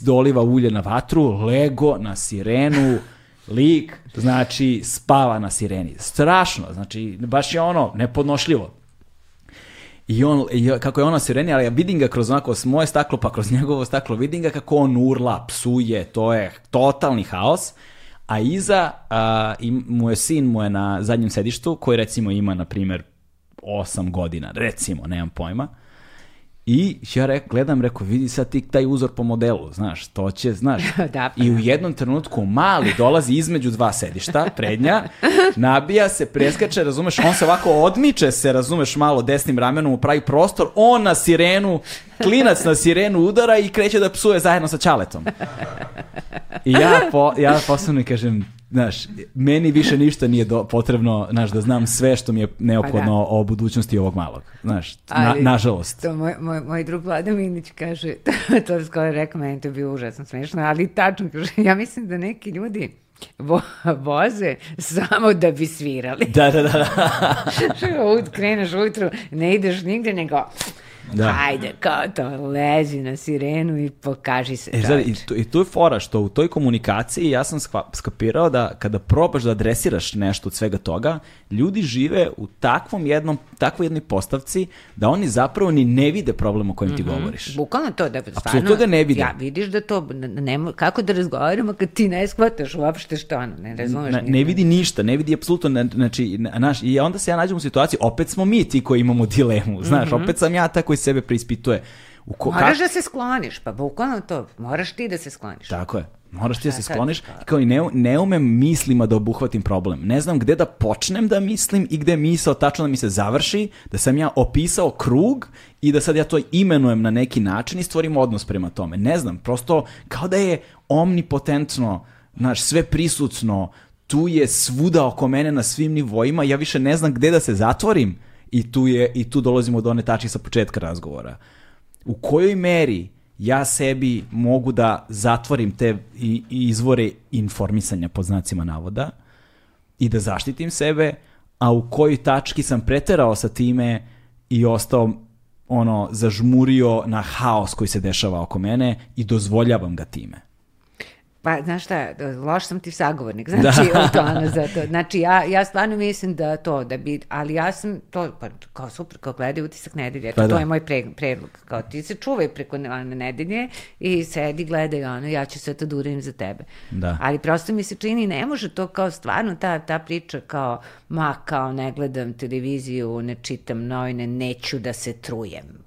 doliva ulje na vatru, lego na sirenu, lik, znači, spava na sireni. Strašno, znači, baš je ono, nepodnošljivo. I on, i kako je ona sireni, ali ja vidim ga kroz onako s moje staklo, pa kroz njegovo staklo, vidim ga kako on urla, psuje, to je totalni haos. A iza a, i mu je sin mu je na zadnjem sedištu, koji recimo ima, na primjer, 8 godina, recimo, nemam pojma. I ja rek, gledam, rekao, vidi sad ti taj uzor po modelu, znaš, to će, znaš. Da, pa I u jednom trenutku mali dolazi između dva sedišta, prednja, nabija se, preskače, razumeš, on se ovako odmiče se, razumeš, malo desnim ramenom u pravi prostor, on na sirenu, klinac na sirenu udara i kreće da psuje zajedno sa Ćaletom. I ja, po, ja posebno kažem, znaš, meni više ništa nije do, potrebno, znaš, da znam sve što mi je neophodno Pa o budućnosti ovog malog. Znaš, na, Ali- nažalost. To moj, moj, moj drug Vlada Minić kaže, to je skoro rekao, meni to je bilo užasno smešno, ali tačno kaže, ja mislim da neki ljudi vo, voze samo da bi svirali. Da, da, da, da. Kreneš ujutru, ne ideš nigde, nego Da. ajde, kao to, lezi na sirenu i pokaži se E, sad, i, tu, I tu je fora što u toj komunikaciji ja sam skva- skapirao da kada probaš da adresiraš nešto od svega toga, ljudi žive u takvom jednom, takvoj jednoj postavci da oni zapravo ni ne vide problem o kojem ti govoriš. Bukvalno to da stvarno... Apsolutno ga ne vidim. Ja, vidiš da to, ne, kako da razgovaramo kad ti ne shvataš uopšte što ono, ne razumeš. Ne, ne vidi ništa, ne vidi apsolutno, ne, znači, na- naš, i onda se ja nađem u situaciji, opet smo mi ti koji imamo dilemu, znaš, opet sam ja ta koji sebe preispituje. U ko, Moraš da se skloniš, pa bukvalno to, moraš ti da se skloniš. Tako je. Moraš ti da se skloniš. I kao i ne, ne umem mislima da obuhvatim problem. Ne znam gde da počnem da mislim i gde misao tačno da mi se završi, da sam ja opisao krug i da sad ja to imenujem na neki način i stvorim odnos prema tome. Ne znam, prosto kao da je omnipotentno, znaš, sve prisutno, tu je svuda oko mene na svim nivoima, ja više ne znam gde da se zatvorim i tu, je, i tu dolazimo do one tačke sa početka razgovora u kojoj meri ja sebi mogu da zatvorim te izvore informisanja pod znacima navoda i da zaštitim sebe, a u kojoj tački sam preterao sa time i ostao ono zažmurio na haos koji se dešava oko mene i dozvoljavam ga time. Pa, znaš šta, loš sam ti sagovornik, znači, da. to, ono, za to. Znači, ja, ja stvarno mislim da to, da bi, ali ja sam to, pa, kao super, kao gledaj utisak nedelje, Pa da. to je moj pre, predlog, kao ti se čuvaj preko ono, nedelje i sedi, gledaj, ono, ja ću sve to da uradim za tebe. Da. Ali prosto mi se čini, ne može to kao stvarno ta, ta priča kao, ma, kao ne gledam televiziju, ne čitam novine, neću da se trujem.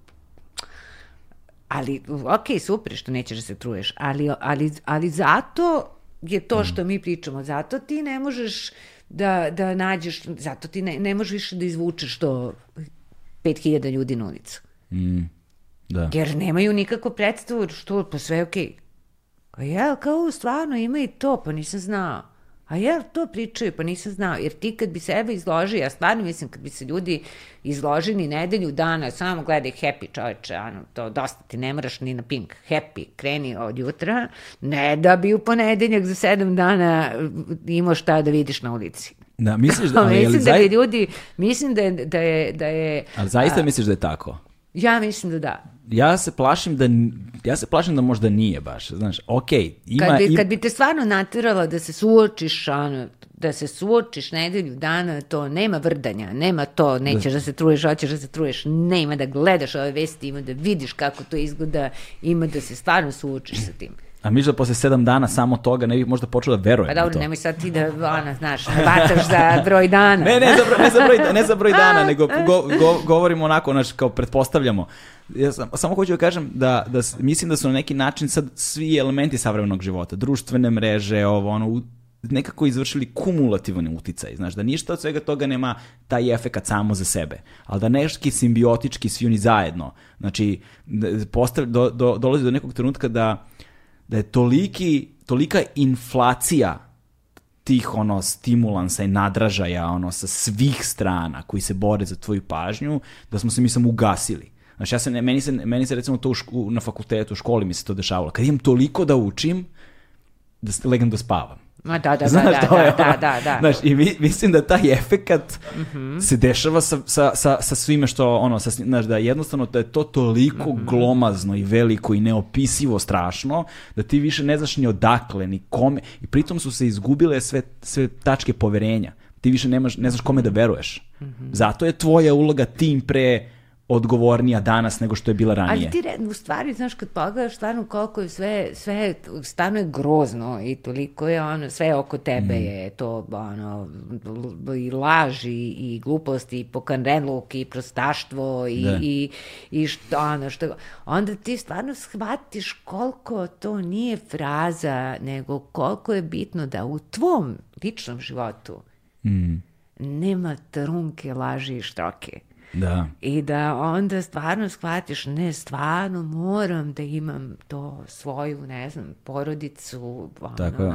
Ali, ok, super što nećeš da se truješ, ali, ali, ali zato je to što mi pričamo, zato ti ne možeš da, da nađeš, zato ti ne, ne možeš više da izvučeš to 5000 ljudi na ulicu. Da. Jer nemaju nikako predstavu što, pa sve je okej. A jel, kao stvarno ima i to, pa nisam znao. A jel, to pričaju, pa nisam znao. Jer ti kad bi sebe izložio, ja stvarno mislim kad bi se ljudi izložili nedelju dana, samo gledaj happy čoveče, ano, to dosta ti ne moraš ni na pink, happy, kreni od jutra, ne da bi u ponedeljak za sedam dana imao šta da vidiš na ulici. Da, misliš da, ali, je li mislim da bi zai- ljudi, mislim da je, da je, da je ali zaista misliš da je tako? ja mislim da da. Ja se plašim da ja se plašim da možda nije baš, znaš. Okej, ima Kad bi, im- kad bi te stvarno naterala da se suočiš, ono, da se suočiš nedelju dana, to nema vrdanja, nema to, nećeš da se truješ, hoćeš da se truješ, nema da gledaš ove vesti, ima da vidiš kako to izgleda, ima da se stvarno suočiš sa tim. A misliš da posle sedam dana samo toga ne bih možda počeo da verujem Pa dobro, nemoj sad ti da, ona, znaš, vataš za broj dana. Ne, ne za, broj, ne za broj, ne za broj dana, nego go, go, govorimo onako, znači, kao pretpostavljamo. Ja sam, samo hoću da kažem da, da mislim da su na neki način sad svi elementi savremenog života, društvene mreže, ovo, ono, nekako izvršili kumulativni uticaj, znaš, da ništa od svega toga nema taj efekat samo za sebe, ali da neki simbiotički svi oni zajedno, znači, da- postav, do, do, dolazi do nekog trenutka da, da je toliki, tolika inflacija tih ono stimulansa i nadražaja ono sa svih strana koji se bore za tvoju pažnju da smo se mi samo ugasili. Znači ja se meni se meni se recimo to u ško- na fakultetu, u školi mi se to dešavalo. Kad imam toliko da učim da legnem da spavam. Ma da, da, da, Znaš, da, je da, da, ono- da, da. Znaš, i mi, mislim da taj efekat se dešava sa, sa, sa, sa svime što, ono, sa, znaš, da jednostavno da je to toliko glomazno i veliko i neopisivo strašno, da ti više ne znaš ni odakle, ni kome, i pritom su se izgubile sve, sve tačke poverenja. Ti više nemaš, ne znaš kome da veruješ. Zato je tvoja uloga tim pre odgovornija danas nego što je bila ranije. Ali ti re, u stvari, znaš, kad pogledaš stvarno koliko je sve, sve stvarno je grozno i toliko je ono, sve oko tebe mm. je to ono, i laž i, i glupost i pokanrenluk i prostaštvo i, da. i, i što, ono, što, onda ti stvarno shvatiš koliko to nije fraza, nego koliko je bitno da u tvom ličnom životu mm. nema trunke laži i štroke. Da. I da onda stvarno shvatiš, ne, stvarno moram da imam to svoju, ne znam, porodicu, ono, Tako je.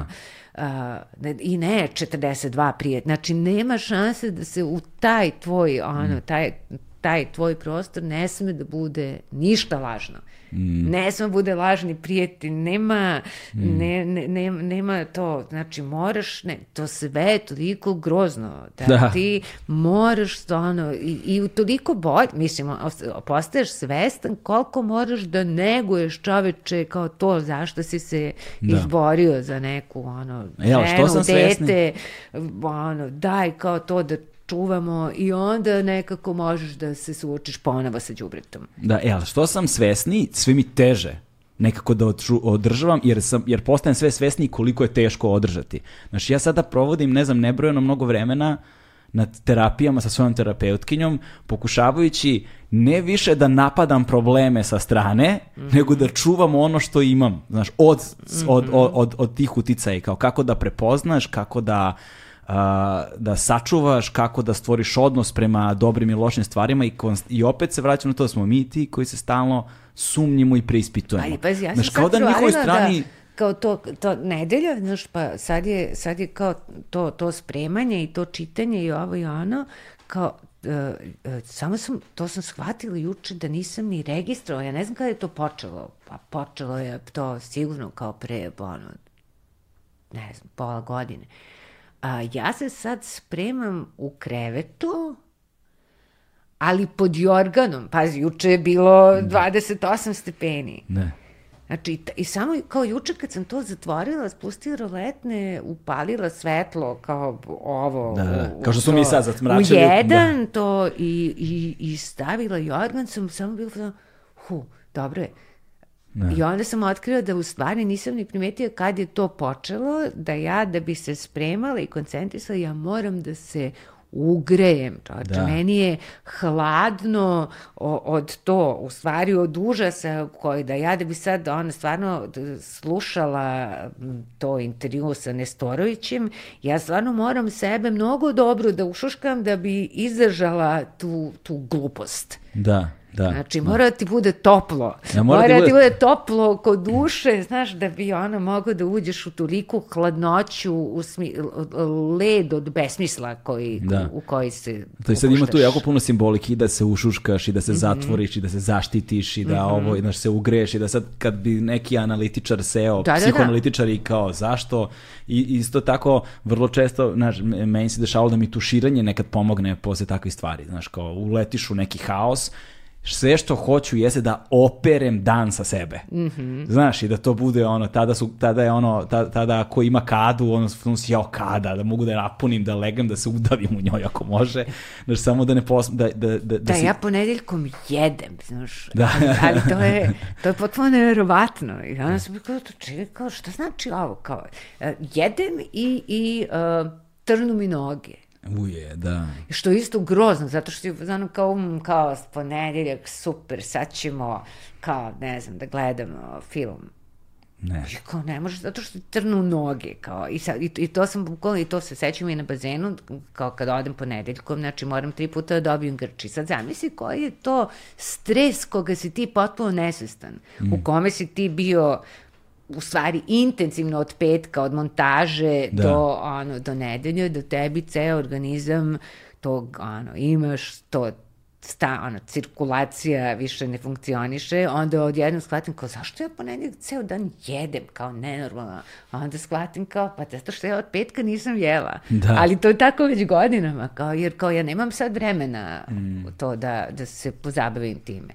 A, i ne 42 prijet. Znači, nema šanse da se u taj tvoj, ono, mm. taj, taj tvoj prostor ne sme da bude ništa lažno. Mm. Ne sme da bude lažni prijatelj, nema, mm. ne, ne, ne, nema to, znači moraš, ne, to sve je toliko grozno, da, da. ti moraš stvarno, i, i toliko bolj, mislim, postaješ svestan koliko moraš da neguješ čoveče kao to zašto si se da. izborio za neku, ono, Evo, ženu, dete, svesni? ono, daj kao to da čuvamo i onda nekako možeš da se suočiš ponovo sa đubretom. Da, e, ali što sam svesni, sve mi teže nekako da održavam, jer, sam, jer postajem sve svesniji koliko je teško održati. Znači, ja sada provodim, ne znam, nebrojeno mnogo vremena na terapijama sa svojom terapeutkinjom, pokušavajući ne više da napadam probleme sa strane, mm -hmm. nego da čuvam ono što imam, znaš, od, mm -hmm. od, od, od, od tih uticaja, kao kako da prepoznaš, kako da uh, da sačuvaš, kako da stvoriš odnos prema dobrim i lošim stvarima i, konst, i opet se vraćamo na to, da smo mi ti koji se stalno sumnjimo i preispitujemo. Ali, pazi, ja sam Znaš, kao da na njihovoj da strani... Da kao to, to nedelja, znaš, pa sad je, sad je kao to, to spremanje i to čitanje i ovo i ono, kao, uh, uh, samo sam, to sam shvatila juče da nisam ni registrovao, ja ne znam kada je to počelo, pa počelo je to sigurno kao pre, ono, ne znam, pola godine. Uh, a, ja se sad spremam u krevetu, ali pod jorganom. Pazi, juče je bilo 28 stepeni. Ne. Znači, i samo kao juče kad sam to zatvorila, spustila roletne, upalila svetlo kao ovo. Da, da. Kao što smo mi sad zatmračili. U jedan da. to i, i, i stavila jorgan, sam samo bilo, hu, dobro je. Ne. I onda sam otkrila da u stvari nisam ni primetila kad je to počelo, da ja da bi se spremala i koncentrisala, ja moram da se ugrejem. Čovječe, da. meni je hladno od to, u stvari od užasa koji da ja da bi sad ona stvarno slušala to intervju sa Nestorovićem, ja stvarno moram sebe mnogo dobro da ušuškam da bi izdržala tu, tu glupost. Da. Da, znači, da. mora da ti bude toplo. Ja, mora, mora da ti bude toplo kod duše, znaš, da bi ono mogao da uđeš u toliku hladnoću, u smi, led od besmisla koji, da. u koji se To je sad ima tu jako puno simboliki i da se ušuškaš i da se mm -hmm. zatvoriš i da se zaštitiš i da mm -hmm. ovo, znaš, se ugreš i da sad kad bi neki analitičar seo, da, psihoanalitičar da, da. i kao zašto i isto tako vrlo često, znaš, meni se dešavalo da mi tuširanje nekad pomogne posle takve stvari, znaš, kao uletiš u neki haos sve što hoću jeste da operem dan sa sebe. Mm -hmm. Znaš, i da to bude ono, tada, su, tada je ono, tada, tada ako ima kadu, ono, ono si jao kada, da mogu da napunim, da legam, da se udavim u njoj ako može. Znaš, samo da ne pos... Da, da, da, da, da si... ja ponedeljkom jedem, znaš, da. ali, ali to je, to je potpuno nevjerovatno. I onda sam kao, čekaj, kao, šta znači ovo? Kao, uh, jedem i, i uh, trnu mi noge. Uje, da. Što je isto grozno, zato što je ono kao, um, kao ponedeljak, super, sad ćemo, kao, ne znam, da gledamo film. Ne. I kao, ne može, zato što trnu noge, kao, i, sad, i, i to sam bukvalno, i to se sećam i na bazenu, kao kad odem ponedeljkom, znači moram tri puta da dobijem grči. Sad zamisli koji je to stres koga si ti potpuno nesvestan, mm. u kome si ti bio u stvari intenzivno od petka, od montaže da. do, ono, do nedelje, do tebi ceo organizam tog, ono, imaš to sta, ono, cirkulacija više ne funkcioniše, onda odjednom shvatim kao, zašto ja ponedjeljak ceo dan jedem, kao nenormalno, a onda shvatim kao, pa zato što ja od petka nisam jela, da. ali to je tako već godinama, kao, jer kao ja nemam sad vremena mm. to da, da se pozabavim time.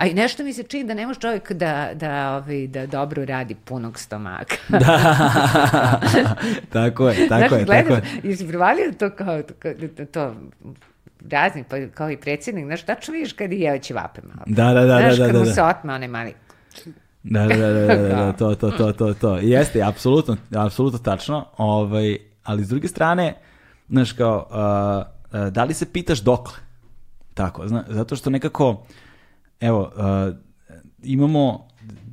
A i nešto mi se čini da ne može čovjek da, da, ovaj, da dobro radi punog stomaka. da, tako je, tako Znaš, je. Gledam, tako je. Jesi provalio to kao, to, to razni, pa kao i predsjednik, znaš, tačno vidiš kad je jeo ćevape malo. Da, da, da, Znaš, da, da, kad da, mu da. se otme onaj mali Da, da, da, da, da, da, to, to, to, to, to. Jeste, apsolutno, apsolutno tačno, ovaj, ali s druge strane, znaš kao, uh, uh, da li se pitaš dokle? Tako, zna, zato što nekako, evo, uh, imamo,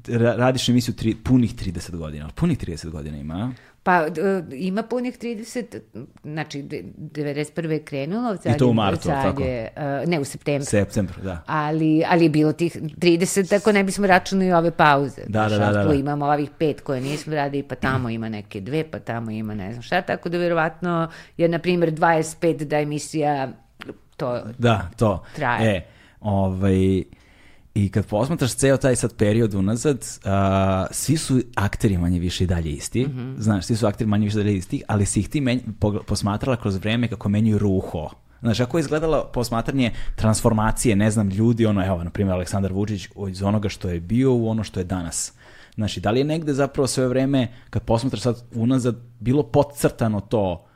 ra- radiš emisiju tri, punih 30 godina, punih 30 godina ima, a? Pa ima punih 30, znači de- 91. je krenulo, sad I to u martu, sad tako? je, uh, ne u septembru. septembru, da. Ali, ali je bilo tih 30, tako ne bismo računali ove pauze. Da, da, da, da, da. imamo ovih pet koje nismo radili, pa tamo ima neke dve, pa tamo ima ne znam šta, tako da verovatno je, na primjer, 25 da emisija to Da, to. Traje. E, ovaj, I kad posmatraš ceo taj sad period unazad, a, svi su akteri manje više i dalje isti. Znaš, svi su akteri manje više i dalje isti, ali si ih ti menj, posmatrala kroz vreme kako menjaju ruho. Znaš, kako je izgledalo posmatranje transformacije, ne znam, ljudi, ono, evo, na primjer, Aleksandar Vučić iz onoga što je bio u ono što je danas. Znaš, i da li je negde zapravo sve vreme, kad posmatraš sad unazad, bilo podcrtano to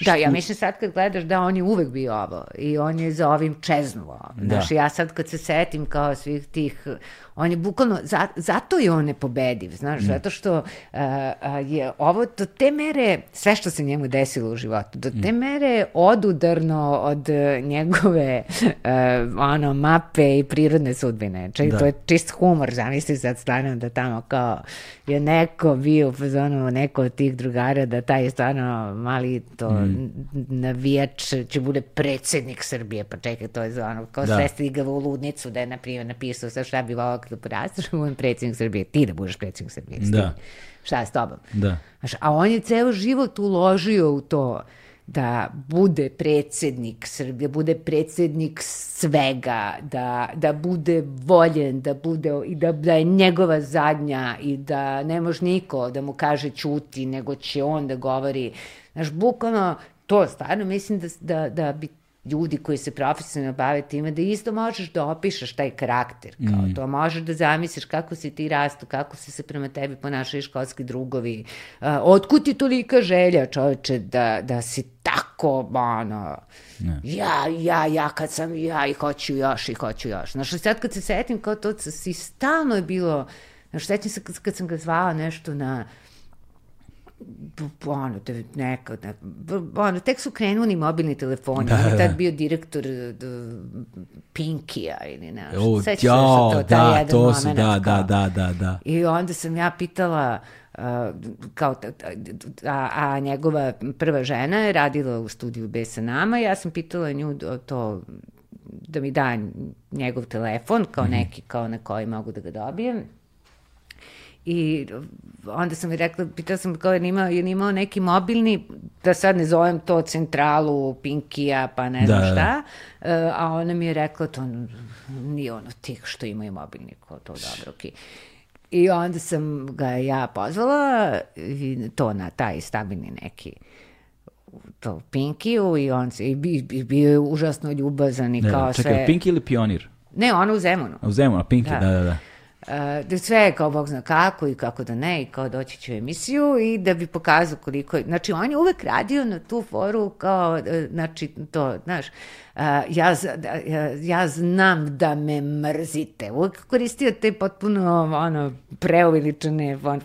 Da, ja mislim sad kad gledaš da on je uvek bio ovo i on je za ovim čeznuo. Znaš, ja sad kad se setim kao svih tih, on je bukvalno, za, zato je on nepobediv, znaš, zato što a, a, je ovo do te mere, sve što se njemu desilo u životu, do te mere odudarno od e, njegove e, ono, mape i prirodne sudbine. Čak, Da. to je čist humor, zamisli sad stvarno da tamo kao je neko bio u fazonu, neko od tih drugara, da taj stvarno mali to Mm. navijač će bude predsjednik Srbije, pa čekaj, to je ono, kao Da. svesti ga u ludnicu da je, na primjer, napisao sa šta bi volao kada porasteš, budem predsjednik Srbije, ti da budeš predsjednik Srbije. Da. Šta je s tobom? Da. Znaš, a on je ceo život uložio u to da bude predsjednik Srbije, bude predsjednik svega, da, da bude voljen, da bude i da, da je njegova zadnja i da ne može niko da mu kaže ćuti, nego će on da govori. Znaš, bukvalno to stvarno mislim da, da, da bi ljudi koji se profesionalno bave time, da isto možeš da opišeš taj karakter. Kao to možeš da zamisliš kako si ti rastu, kako se se prema tebi ponašaju školski drugovi. Uh, otkud ti tolika želja, čoveče, da, da si tako, ono, ja, ja, ja, kad sam ja i hoću još i hoću još. Znaš, sad kad se setim kao to, si stalno je bilo, znaš, setim se kad, kad sam ga zvala nešto na, b- ono, te, neka, ne, b- ono, tek su krenuli mobilni telefoni, Da, on je da. tad bio direktor d, Pinkija ili nešto. O, Sećaš se jao, što taj da, to su, da, da, da, da, da. I onda sam ja pitala, uh, kao, ta- a, a njegova prva žena je radila u studiju B sa nama, ja sam pitala nju to, da mi da njegov telefon, kao neki, kao na koji mogu da ga dobijem. I onda sam mi rekla, pitala sam kao je imao, je imao neki mobilni, da sad ne zovem to centralu Pinkija, pa ne znam Da, da, da. šta, E, a ona mi je rekla to nije ono tih što imaju mobilni, kao to dobro, okej. I onda sam ga ja pozvala, i to na taj stabilni neki to Pinkiju i on se, i, bi- i bio je užasno ljubazan i Da, kao da. Čekaj, sve. Pink ili Pionir? Ne, ono u Zemunu. U Zemunu, Pinky, da, Da. da, da. Uh, da sve je kao Bog zna kako i kako da ne i kao doći će u emisiju i da bi pokazao koliko je, znači on je uvek radio na tu foru kao, e, znači to, znaš, ja, da, ja, ja znam da me mrzite, uvek koristio te potpuno ono, preuveličene, on,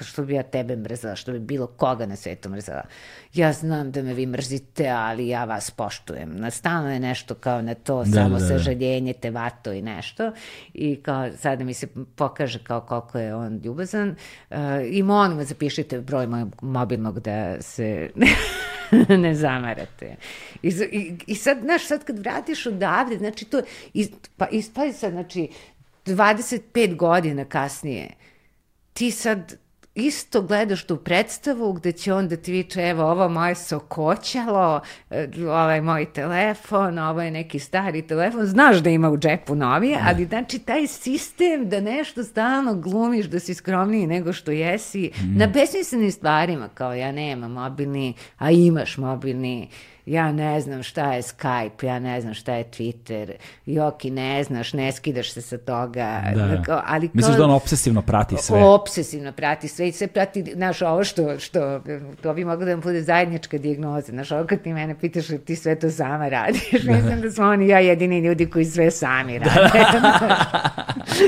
što bi ja tebe mrzela, što bi bilo koga na svetu mrzela. Ja znam da me vi mrzite, ali ja vas poštujem. Na stalno je nešto kao na to, Da, samo da, da. sažaljenje, te vato i nešto. I kao sada mi se pokaže kao koliko je on ljubazan. Uh, I molim vas zapišite broj mojeg mobilnog da se ne zamarate. I, i, I sad, znaš, sad kad vratiš odavde, znači to, iz, pa ispazi sad, znači, 25 godina kasnije, ti sad isto gledaš tu predstavu gde će on da ti viče, evo, ovo moje sokoćalo, e, ovaj moj telefon, ovo je neki stari telefon, znaš da ima u džepu novije, ali znači taj sistem da nešto stalno glumiš, da si skromniji nego što jesi, na besmislenim stvarima, kao ja nemam mobilni, a imaš mobilni, ja ne znam šta je Skype, ja ne znam šta je Twitter, Joki ne znaš, ne skidaš se sa toga. Da. Kao, ali kao, Misliš da on obsesivno prati sve? Obsesivno prati sve i sve prati, znaš, ovo što, što to bi moglo da vam bude zajednička dijagnoza, znaš, ovo kad ti mene pitaš ti sve to sama radiš, da. mislim da smo oni ja jedini ljudi koji sve sami rade. Da.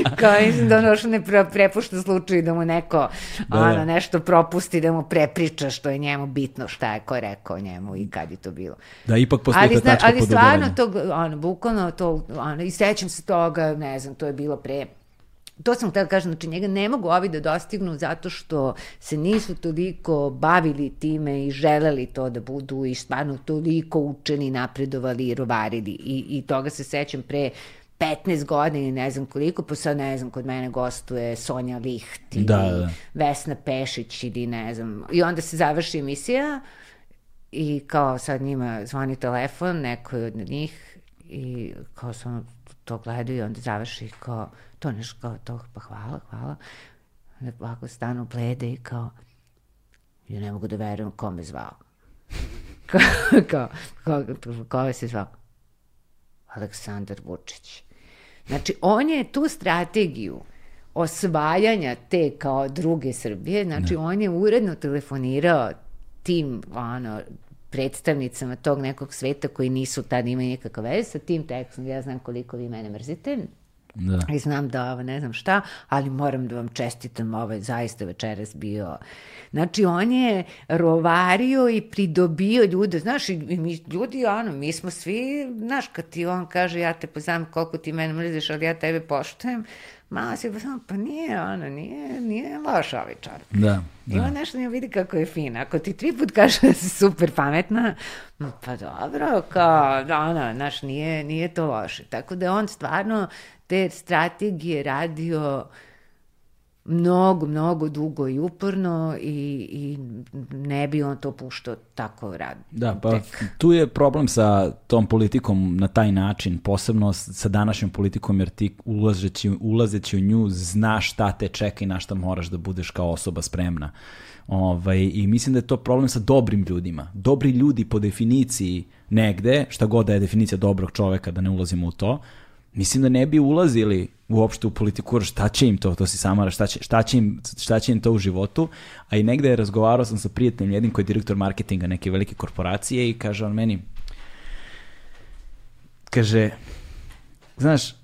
kao mislim da ono što ne pre, prepušta slučaju da mu neko da, ono, da. nešto propusti, da mu prepriča što je njemu bitno, šta je ko rekao njemu i kad je to bilo. Da, ipak postoji ali, tačka Ali stvarno to, ono, bukvalno to, ono, i sećam se toga, ne znam, to je bilo pre to sam htela da kažem, znači njega ne mogu ovi da dostignu zato što se nisu toliko bavili time i želeli to da budu i stvarno toliko učeni, napredovali i rovarili i, i toga se sećam pre 15 godina i ne znam koliko, pa sad ne znam, kod mene gostuje Sonja Licht ili da, da. Vesna Pešić ili ne znam. I onda se završi emisija i kao sad njima zvoni telefon, neko je od njih i kao sam to gledaju i onda završi kao to nešto kao to, pa hvala, hvala. Onda ovako stanu blede i kao ja ne mogu da verujem ko me zvao. kao, kao, kao, kao se zvao? Aleksandar Vučić. Znači, on je tu strategiju osvajanja te kao druge Srbije, znači ne. on je uredno telefonirao tim ono, predstavnicama tog nekog sveta koji nisu tad imali nikakav veze sa tim tekstom, ja znam koliko vi mene mrzite, Da. I znam da ovo ne znam šta, ali moram da vam čestitam, ovo je zaista večeras bio. Znači, on je rovario i pridobio ljude, znaš, i mi ljudi, ono, mi smo svi, znaš, kad ti on kaže, ja te poznam koliko ti mene mrziš, ali ja tebe poštujem, malo si pa nije, ono, nije, nije loš ovaj čar. Da, da. Ima nešto ne vidi kako je fina. Ako ti tri put kaže da si super pametna, pa dobro, kao, ono, znaš, nije, nije to loše. Tako da on stvarno te strategije radio mnogo, mnogo dugo i uporno i, i ne bi on to puštao tako rad. Da, pa tek. tu je problem sa tom politikom na taj način, posebno sa današnjom politikom, jer ti ulazeći, ulazeći u nju znaš šta te čeka i na šta moraš da budeš kao osoba spremna. Ovaj, I mislim da je to problem sa dobrim ljudima. Dobri ljudi po definiciji negde, šta god da je definicija dobrog čoveka, da ne ulazimo u to, mislim da ne bi ulazili uopšte u politiku, šta će im to, to si samara, šta će, šta, će im, šta će im to u životu, a i negde je razgovarao sam sa prijateljem jednim koji je direktor marketinga neke velike korporacije i kaže on meni, kaže, znaš,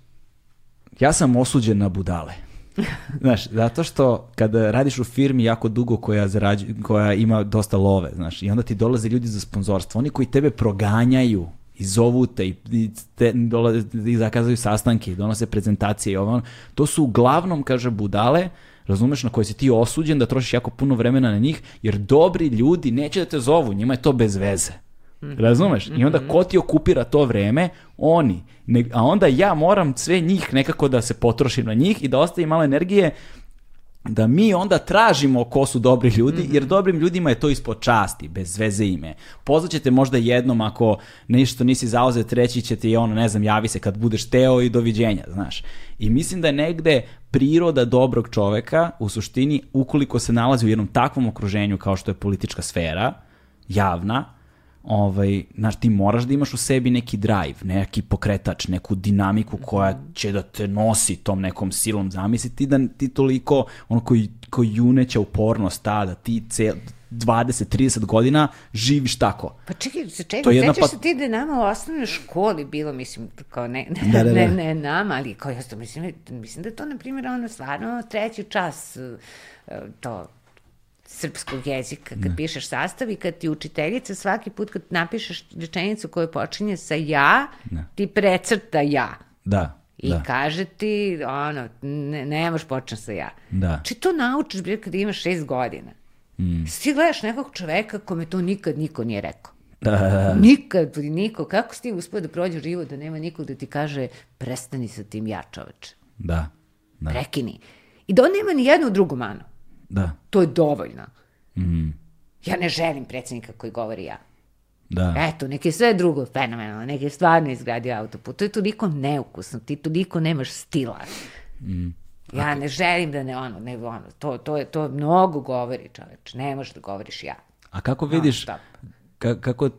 ja sam osuđen na budale. znaš, zato što kada radiš u firmi jako dugo koja, zarađu, koja ima dosta love, znaš, i onda ti dolaze ljudi za sponzorstvo, oni koji tebe proganjaju i zovu te i, te, dolaze, i zakazaju sastanke i donose prezentacije i ovo. To su uglavnom, kaže, budale, razumeš, na koje si ti osuđen da trošiš jako puno vremena na njih, jer dobri ljudi neće da te zovu, njima je to bez veze. Mhm. Razumeš? I onda mhm. ko ti okupira to vreme? Oni. Ne, a onda ja moram sve njih nekako da se potrošim na njih i da ostavim malo energije da mi onda tražimo ko su dobri ljudi, jer mhm. dobrim ljudima je to ispod časti, bez veze ime. Pozvaćete možda jednom ako nešto nisi zauzet, reći ćete i ono, ne znam, javi se kad budeš teo i doviđenja, znaš. I mislim da je negde priroda dobrog čoveka, u suštini, ukoliko se nalazi u jednom takvom okruženju kao što je politička sfera, javna, ovaj, znaš, ti moraš da imaš u sebi neki drive, neki pokretač, neku dinamiku koja će da te nosi tom nekom silom. Zamisli ti da ti toliko, ono koji, koji juneća upornost ta, da ti cel, 20-30 godina živiš tako. Pa čekaj, se čekaj, sećaš pa... se ti da nama u osnovnoj školi bilo, mislim, kao ne, ne, da, da, da. ne, ne nama, ali kao ja mislim, mislim da to, na primjer, ono stvarno treći čas eh, to srpskog jezika, kad ne. pišeš sastav i kad ti učiteljica svaki put kad napišeš rečenicu koja počinje sa ja, ne. ti precrta ja. Da. I da. kaže ti, ono, ne, nemaš počne sa ja. Da. Či to naučiš bre kada imaš šest godina. Mm. Ti gledaš nekog čoveka kome to nikad niko nije rekao. Da, da, da. Nikad, niko. Kako si ti uspio da prođe život da nema nikog da ti kaže prestani sa tim ja čoveče. Da. da. Prekini. I da on nema ni jednu drugu manu. Da. To je dovoljno. Mm. Ja ne želim predsednika koji govori ja. Da. Eto, neke sve drugo fenomenalno, neke stvarno izgradio autoput. To je toliko neukusno, ti toliko nemaš stila. Mm. Ja ne želim da ne ono, ne ono, to, to, je, to mnogo govori čoveč, ne možeš da govoriš ja. A kako vidiš, ka, kako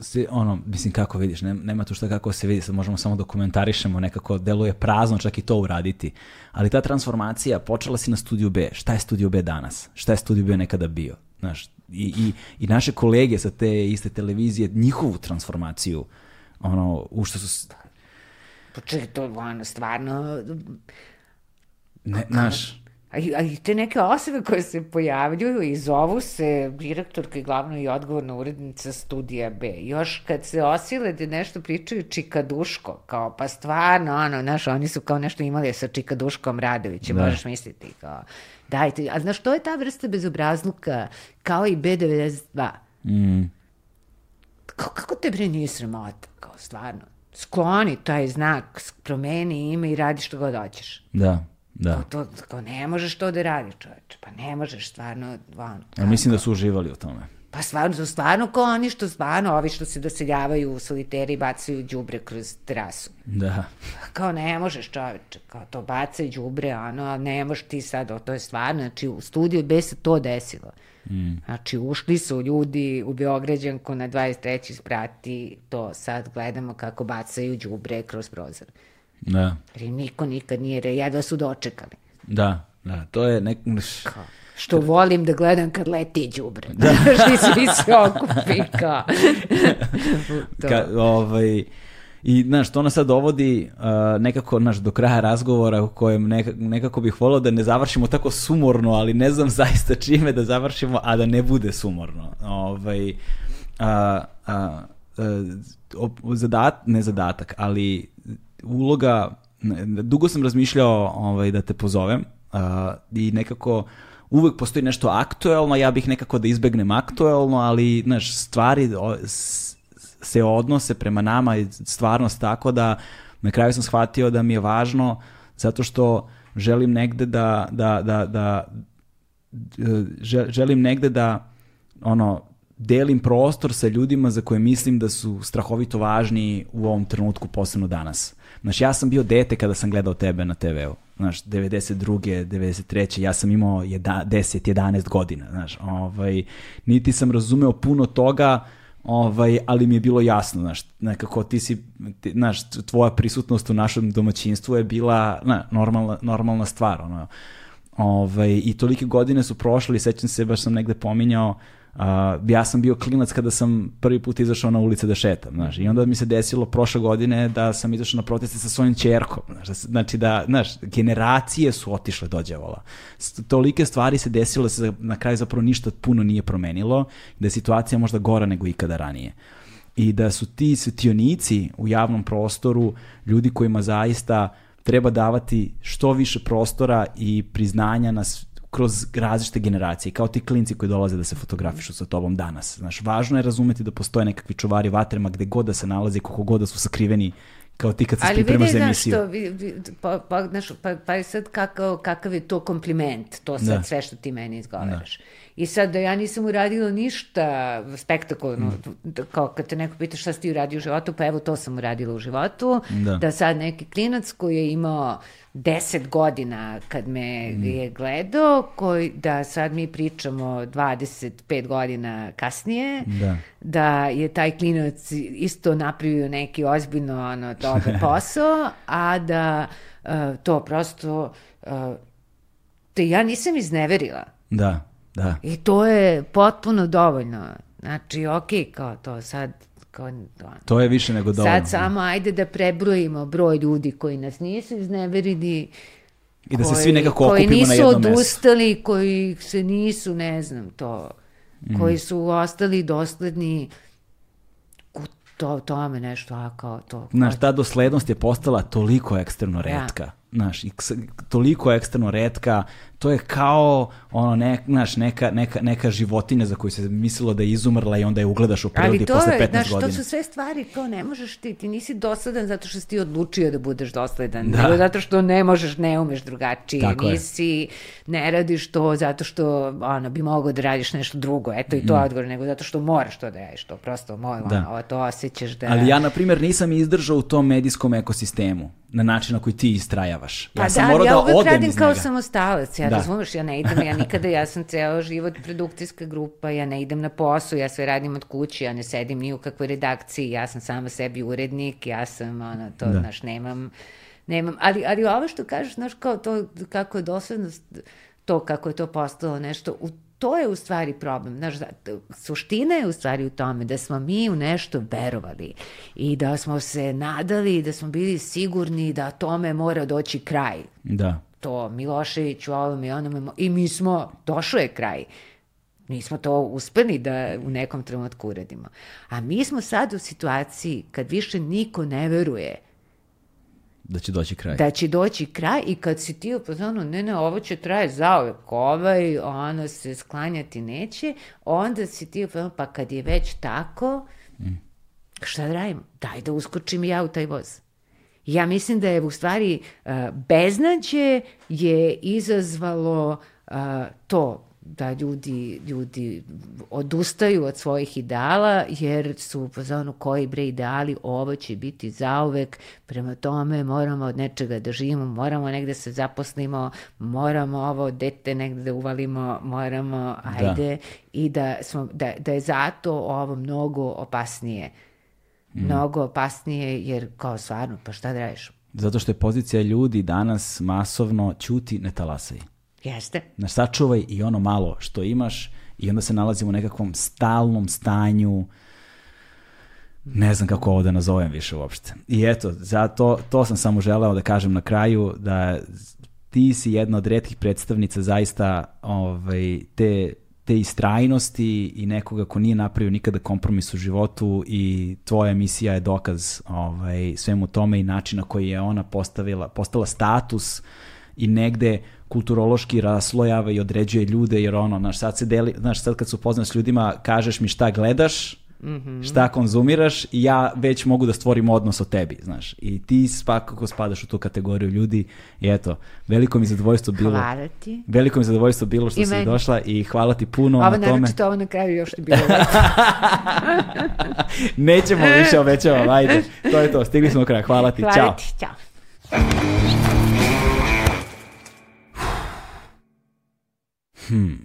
se, ono, mislim kako vidiš, nema, nema tu šta kako se vidi, sad možemo samo dokumentarišemo, nekako deluje prazno čak i to uraditi, ali ta transformacija počela si na studiju B, šta je studiju B danas, šta je studiju B nekada bio, znaš, i, i, i naše kolege sa te iste televizije, njihovu transformaciju, ono, u što su... Pa čekaj, to ono, stvarno... Ne, znaš, A i, a i te neke osobe koje se pojavljuju i zovu se direktorka i glavna i odgovorna urednica studija B. Još kad se osile da nešto pričaju Čikaduško, kao pa stvarno, ono, znaš, oni su kao nešto imali sa Čikaduškom Radovićem, Da. možeš misliti, kao, dajte, a znaš, to je ta vrsta bezobrazluka, kao i B92. mm, Kao, kako te bre nije sramota, kao stvarno. Skloni taj znak, promeni ime i radi što god hoćeš. da, da. To, to, kao, ne možeš to da radiš, čoveče. Pa ne možeš, stvarno, ono, Ja mislim da su uživali u tome. Pa stvarno, su stvarno kao oni što stvarno, ovi što se doseljavaju u soliteri i bacaju đubre kroz terasu. Da. Kao ne možeš čoveče, kao to bacaj đubre, ano, a ne možeš ti sad, o, to je stvarno, znači u studiju B se to desilo. Mm. Znači ušli su ljudi u Beograđanku na 23. sprati, to sad gledamo kako bacaju đubre kroz prozor. Da. Jer niko nikad nije, re- jedva su dočekali. Da, da, to je nek... Kao, što volim da gledam kad leti đubre. Da. I svi se okupi, kao. Ka, ovaj, I, znaš, to nas sad dovodi uh, nekako, znaš, do kraja razgovora u kojem neka, nekako bih volio da ne završimo tako sumorno, ali ne znam zaista čime da završimo, a da ne bude sumorno. Ovaj, a, a, a, op- zadat, ne zadatak, ali uloga, dugo sam razmišljao ovaj, da te pozovem a, i nekako uvek postoji nešto aktuelno, ja bih nekako da izbegnem aktuelno, ali, znaš, stvari o, s- se odnose prema nama i stvarnost tako da na kraju sam shvatio da mi je važno zato što želim negde da, da, da, da žel- želim negde da ono delim prostor sa ljudima za koje mislim da su strahovito važni u ovom trenutku, posebno danas. Znaš, ja sam bio dete kada sam gledao tebe na TV-u. Znaš, 92. 93. ja sam imao jeda, 10, 11 godina. Znaš, ovaj, niti sam razumeo puno toga, ovaj, ali mi je bilo jasno, znaš, nekako ti si, ti, znaš, tvoja prisutnost u našem domaćinstvu je bila na, normalna, normalna stvar, ono, Ovaj, I tolike godine su prošle i sećam se, baš sam negde pominjao, uh, ja sam bio klinac kada sam prvi put izašao na ulice da šetam, znaš, i onda mi se desilo prošle godine da sam izašao na proteste sa svojim čerkom, znaš, da, znači da, znaš, generacije su otišle do đavola. S- Tolike stvari se desilo da se na kraju zapravo ništa puno nije promenilo, da je situacija možda gora nego ikada ranije i da su ti svetionici u javnom prostoru ljudi kojima zaista treba davati što više prostora i priznanja na, kroz različite generacije, kao ti klinci koji dolaze da se fotografišu sa tobom danas. Znaš, važno je razumeti da postoje nekakvi čuvari vatrema gde god da se nalaze, koliko god da su sakriveni kao ti kad se Ali pripremaš vidi, za znaš emisiju. što, vi, vi, pa, pa, znaš, pa, pa je sad kakav, kakav je to kompliment, to sad Da. sve što ti meni izgovaraš. I sad da ja nisam uradila ništa spektakularno, Mm. da, kao kad te neko pita šta si ti uradio u životu, pa evo to sam uradila u životu, Da. da sad neki klinac koji je imao 10 godina kad me Mm. je gledao, koji, da sad mi pričamo 25 godina kasnije, Da. da je taj klinac isto napravio neki ozbiljno ono, dobar posao, a da uh, to prosto uh, te ja nisam izneverila. Da, da. I to je potpuno dovoljno. Znači, okej, kao to sad, kao, ono, To je više nego dovoljno. sad samo ajde da prebrojimo broj ljudi koji nas nisu izneverili, I da se koji- svi nekako koji okupimo na nisu jednom mestu. odustali, koji se nisu, ne znam, to, Mhm. koji su ostali dosledni u to, tome nešto, a kao to. Znaš, ta doslednost je postala toliko ekstremno retka. Znaš, i ks- toliko ekstremno retka, to je kao ono, ne, znaš, neka, neka, neka životinja za koju se mislilo da je izumrla i onda je ugledaš u prirodi Ali to posle 15 je, znaš, godina. to su sve stvari kao ne možeš ti, ti nisi dosledan zato što si ti odlučio da budeš dosledan, Da. nego zato što ne možeš, ne umeš drugačije, Tako je. nisi, ne radiš to zato što ono, bi mogao da radiš nešto drugo, eto i to je odgovor, nego zato što moraš to da radiš, to prosto moj, Mm. Da. ono, to osjećaš da... Ali ja, na primjer, nisam izdržao u tom medijskom ekosistemu na način na koji ti istrajavaš. Ja Pa sam da, morao ja da uvek odem radim iz kao njega. samostalac, ja da. razumeš, ja ne idem, ja nikada, ja sam ceo život produkcijska grupa, ja ne idem na posao, ja sve radim od kuće, ja ne sedim ni u kakvoj redakciji, ja sam sama sebi urednik, ja sam, ono, to, da. znaš, nemam, nemam, ali, ali ovo što kažeš, znaš, kao to, kako je doslednost, to kako je to postalo nešto, u to je u stvari problem. Znaš, suština je u stvari u tome da smo mi u nešto verovali i da smo se nadali, da smo bili sigurni da tome mora doći kraj. Da. To Milošević u ovom i onome, i mi smo, došlo je kraj. Nismo to uspeli da u nekom trenutku uradimo. A mi smo sad u situaciji kad više niko ne veruje Da će doći kraj. Da će doći kraj i kad si ti upoznano, ne, ne, ovo će traje zaovek, ovaj, ono se sklanjati neće, onda si ti upoznano, pa kad je već tako, mm. šta da radimo? Daj da uskočim ja u taj voz. Ja mislim da je u stvari uh, beznađe je izazvalo uh, to da ljudi, ljudi odustaju od svojih ideala, jer su u fazonu koji bre ideali, ovo će biti zauvek, prema tome moramo od nečega da živimo, moramo negde se zaposlimo, moramo ovo dete negde da uvalimo, moramo, da. ajde, da. i da, smo, da, da je zato ovo mnogo opasnije. Mm. Mnogo opasnije, jer kao stvarno, pa šta da radiš? Zato što je pozicija ljudi danas masovno ćuti, ne talasaj. Jeste. Na sačuvaj i ono malo što imaš i onda se nalazimo u nekakvom stalnom stanju ne znam kako ovo da nazovem više uopšte. I eto, zato, to sam samo želeo da kažem na kraju, da ti si jedna od redkih predstavnica zaista ovaj, te, te istrajnosti i nekoga ko nije napravio nikada kompromis u životu i tvoja emisija je dokaz ovaj, svemu tome i načina koji je ona postavila, postala status i negde kulturološki raslojava i određuje ljude, jer ono, znaš, sad se deli, znaš, sad kad se upoznam s ljudima, kažeš mi šta gledaš, -hmm. šta konzumiraš i ja već mogu da stvorim odnos o tebi, znaš. I ti svakako spadaš u tu kategoriju ljudi i eto, veliko mi zadovoljstvo bilo. Hvala ti. Veliko mi zadovoljstvo bilo što I si meni. došla i hvala ti puno ovo, na tome. Ovo naročito ovo na kraju još ti bilo. Nećemo više obećavam, ajde. To je to, stigli smo do kraja. Hvala ti, hvala čao. Ti, čao. Hmm.